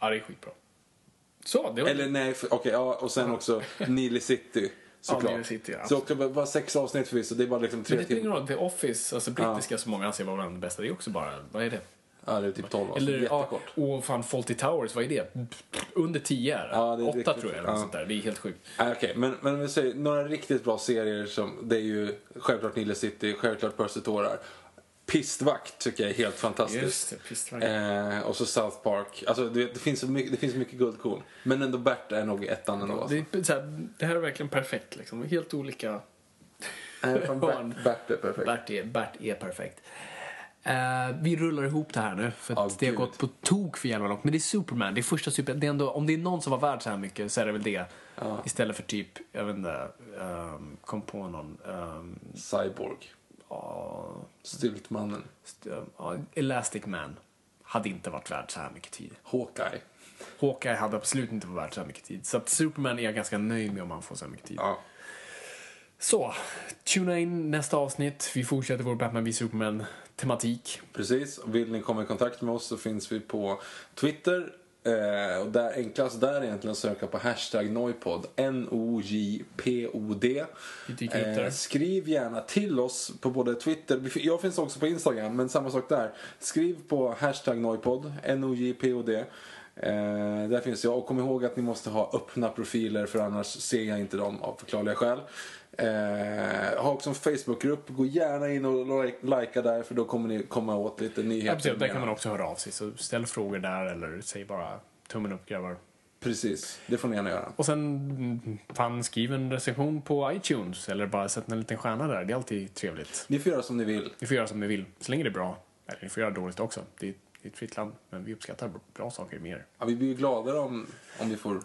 ja, det är skitbra. Så, det var Eller nej, okej, ja, och sen också <laughs> Nile City såklart. Nile City, ja. så också, bara- sex avsnitt förvisso, det är bara liksom tre Men det spelar ingen timmar. roll, The Office, alltså brittiska som många anser vara bland det bästa, det är också bara, vad är det? Ja, det är typ 12 avsnitt, Eller, ja, jättekort. och fan Fawlty Towers, vad är det? Under 10 är. Ja, det är Åtta riktigt- tror jag, eller ja. sånt där. Det är helt sjukt. Nej, okej, men, men vi säger några riktigt bra serier som, det är ju självklart Nile City, självklart Percy Tårar. Pistvakt tycker jag är helt fantastiskt. Det. Eh, och så South Park. Alltså det, det, finns så mycket, det finns mycket guldkorn. Men ändå Bert är nog ettan ändå. Alltså. Det, är här, det här är verkligen perfekt liksom. Helt olika... Fan, <laughs> Bert, Bert är perfekt. Bert är, Bert är perfekt. Eh, vi rullar ihop det här nu för att Ja, det har gått på tok för jävla långt. Men det är Superman, det är första Superman. Det är ändå, om det är någon som var värd så här mycket så är det väl det. Istället för typ, jag vet inte, um, kom på någon. Um, Cyborg. Styltmannen. ja, Elastic Man hade inte varit värd så här mycket tid. Hawkeye. Hawkeye hade absolut inte varit värd så här mycket tid. Så att Superman är jag ganska nöjd med om han får så här mycket tid. Ja. Så, tuna in nästa avsnitt. Vi fortsätter vår Batman v Superman-tematik. Precis. Vill ni komma i kontakt med oss så finns vi på Twitter. Eh, och där, enklast där är egentligen att söka på hashtag Noipod. N-O-J-P-O-D. Där. skriv gärna till oss på både Twitter, jag finns också på Instagram, men samma sak där. Skriv på hashtag Noipod, N-O-J-P-O-D. Eh, där finns jag. Och kom ihåg att ni måste ha öppna profiler för annars ser jag inte dem av förklarliga skäl. Eh, har också en Facebookgrupp. Gå gärna in och li- likea där för då kommer ni komma åt lite nyheter. Absolut, där kan man också höra av sig. Så ställ frågor där eller säg bara tummen upp grabbar. Precis, det får ni gärna göra. Och sen, mm, fan skriv en recension på iTunes eller bara sätt en liten stjärna där. Det är alltid trevligt. Ni får göra som ni vill. Ni får göra som ni vill, så länge det är bra. Eller ni får göra dåligt också. Det är, det är ett fritt land, men vi uppskattar bra saker mer. Ja, vi blir ju gladare om, om vi får...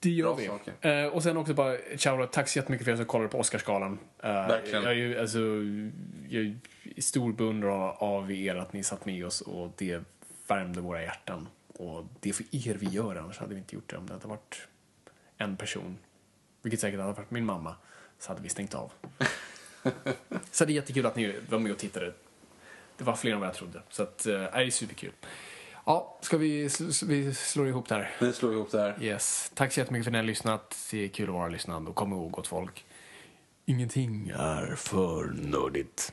Det gör vi. Eh, och sen också bara, shoutout, tack så jättemycket för er som kollade på Oscarsgalan. Verkligen. Jag är ju, alltså, jag är stor beundrare av er att ni satt med oss och det värmde våra hjärtan. Och det är för er vi gör annars hade vi inte gjort det om det hade varit en person. Vilket säkert hade varit min mamma. Så hade vi stängt av. <laughs> så det är jättekul att ni var med och tittade. Det var fler än vad jag trodde. Så att, eh, det är superkul. Ja, ska vi, sl- vi slår ihop det här? Vi slår ihop det här. Yes. Tack så jättemycket för att ni har lyssnat. Det är kul att vara lyssnad. Och kom ihåg, gott folk. Ingenting är för nördigt.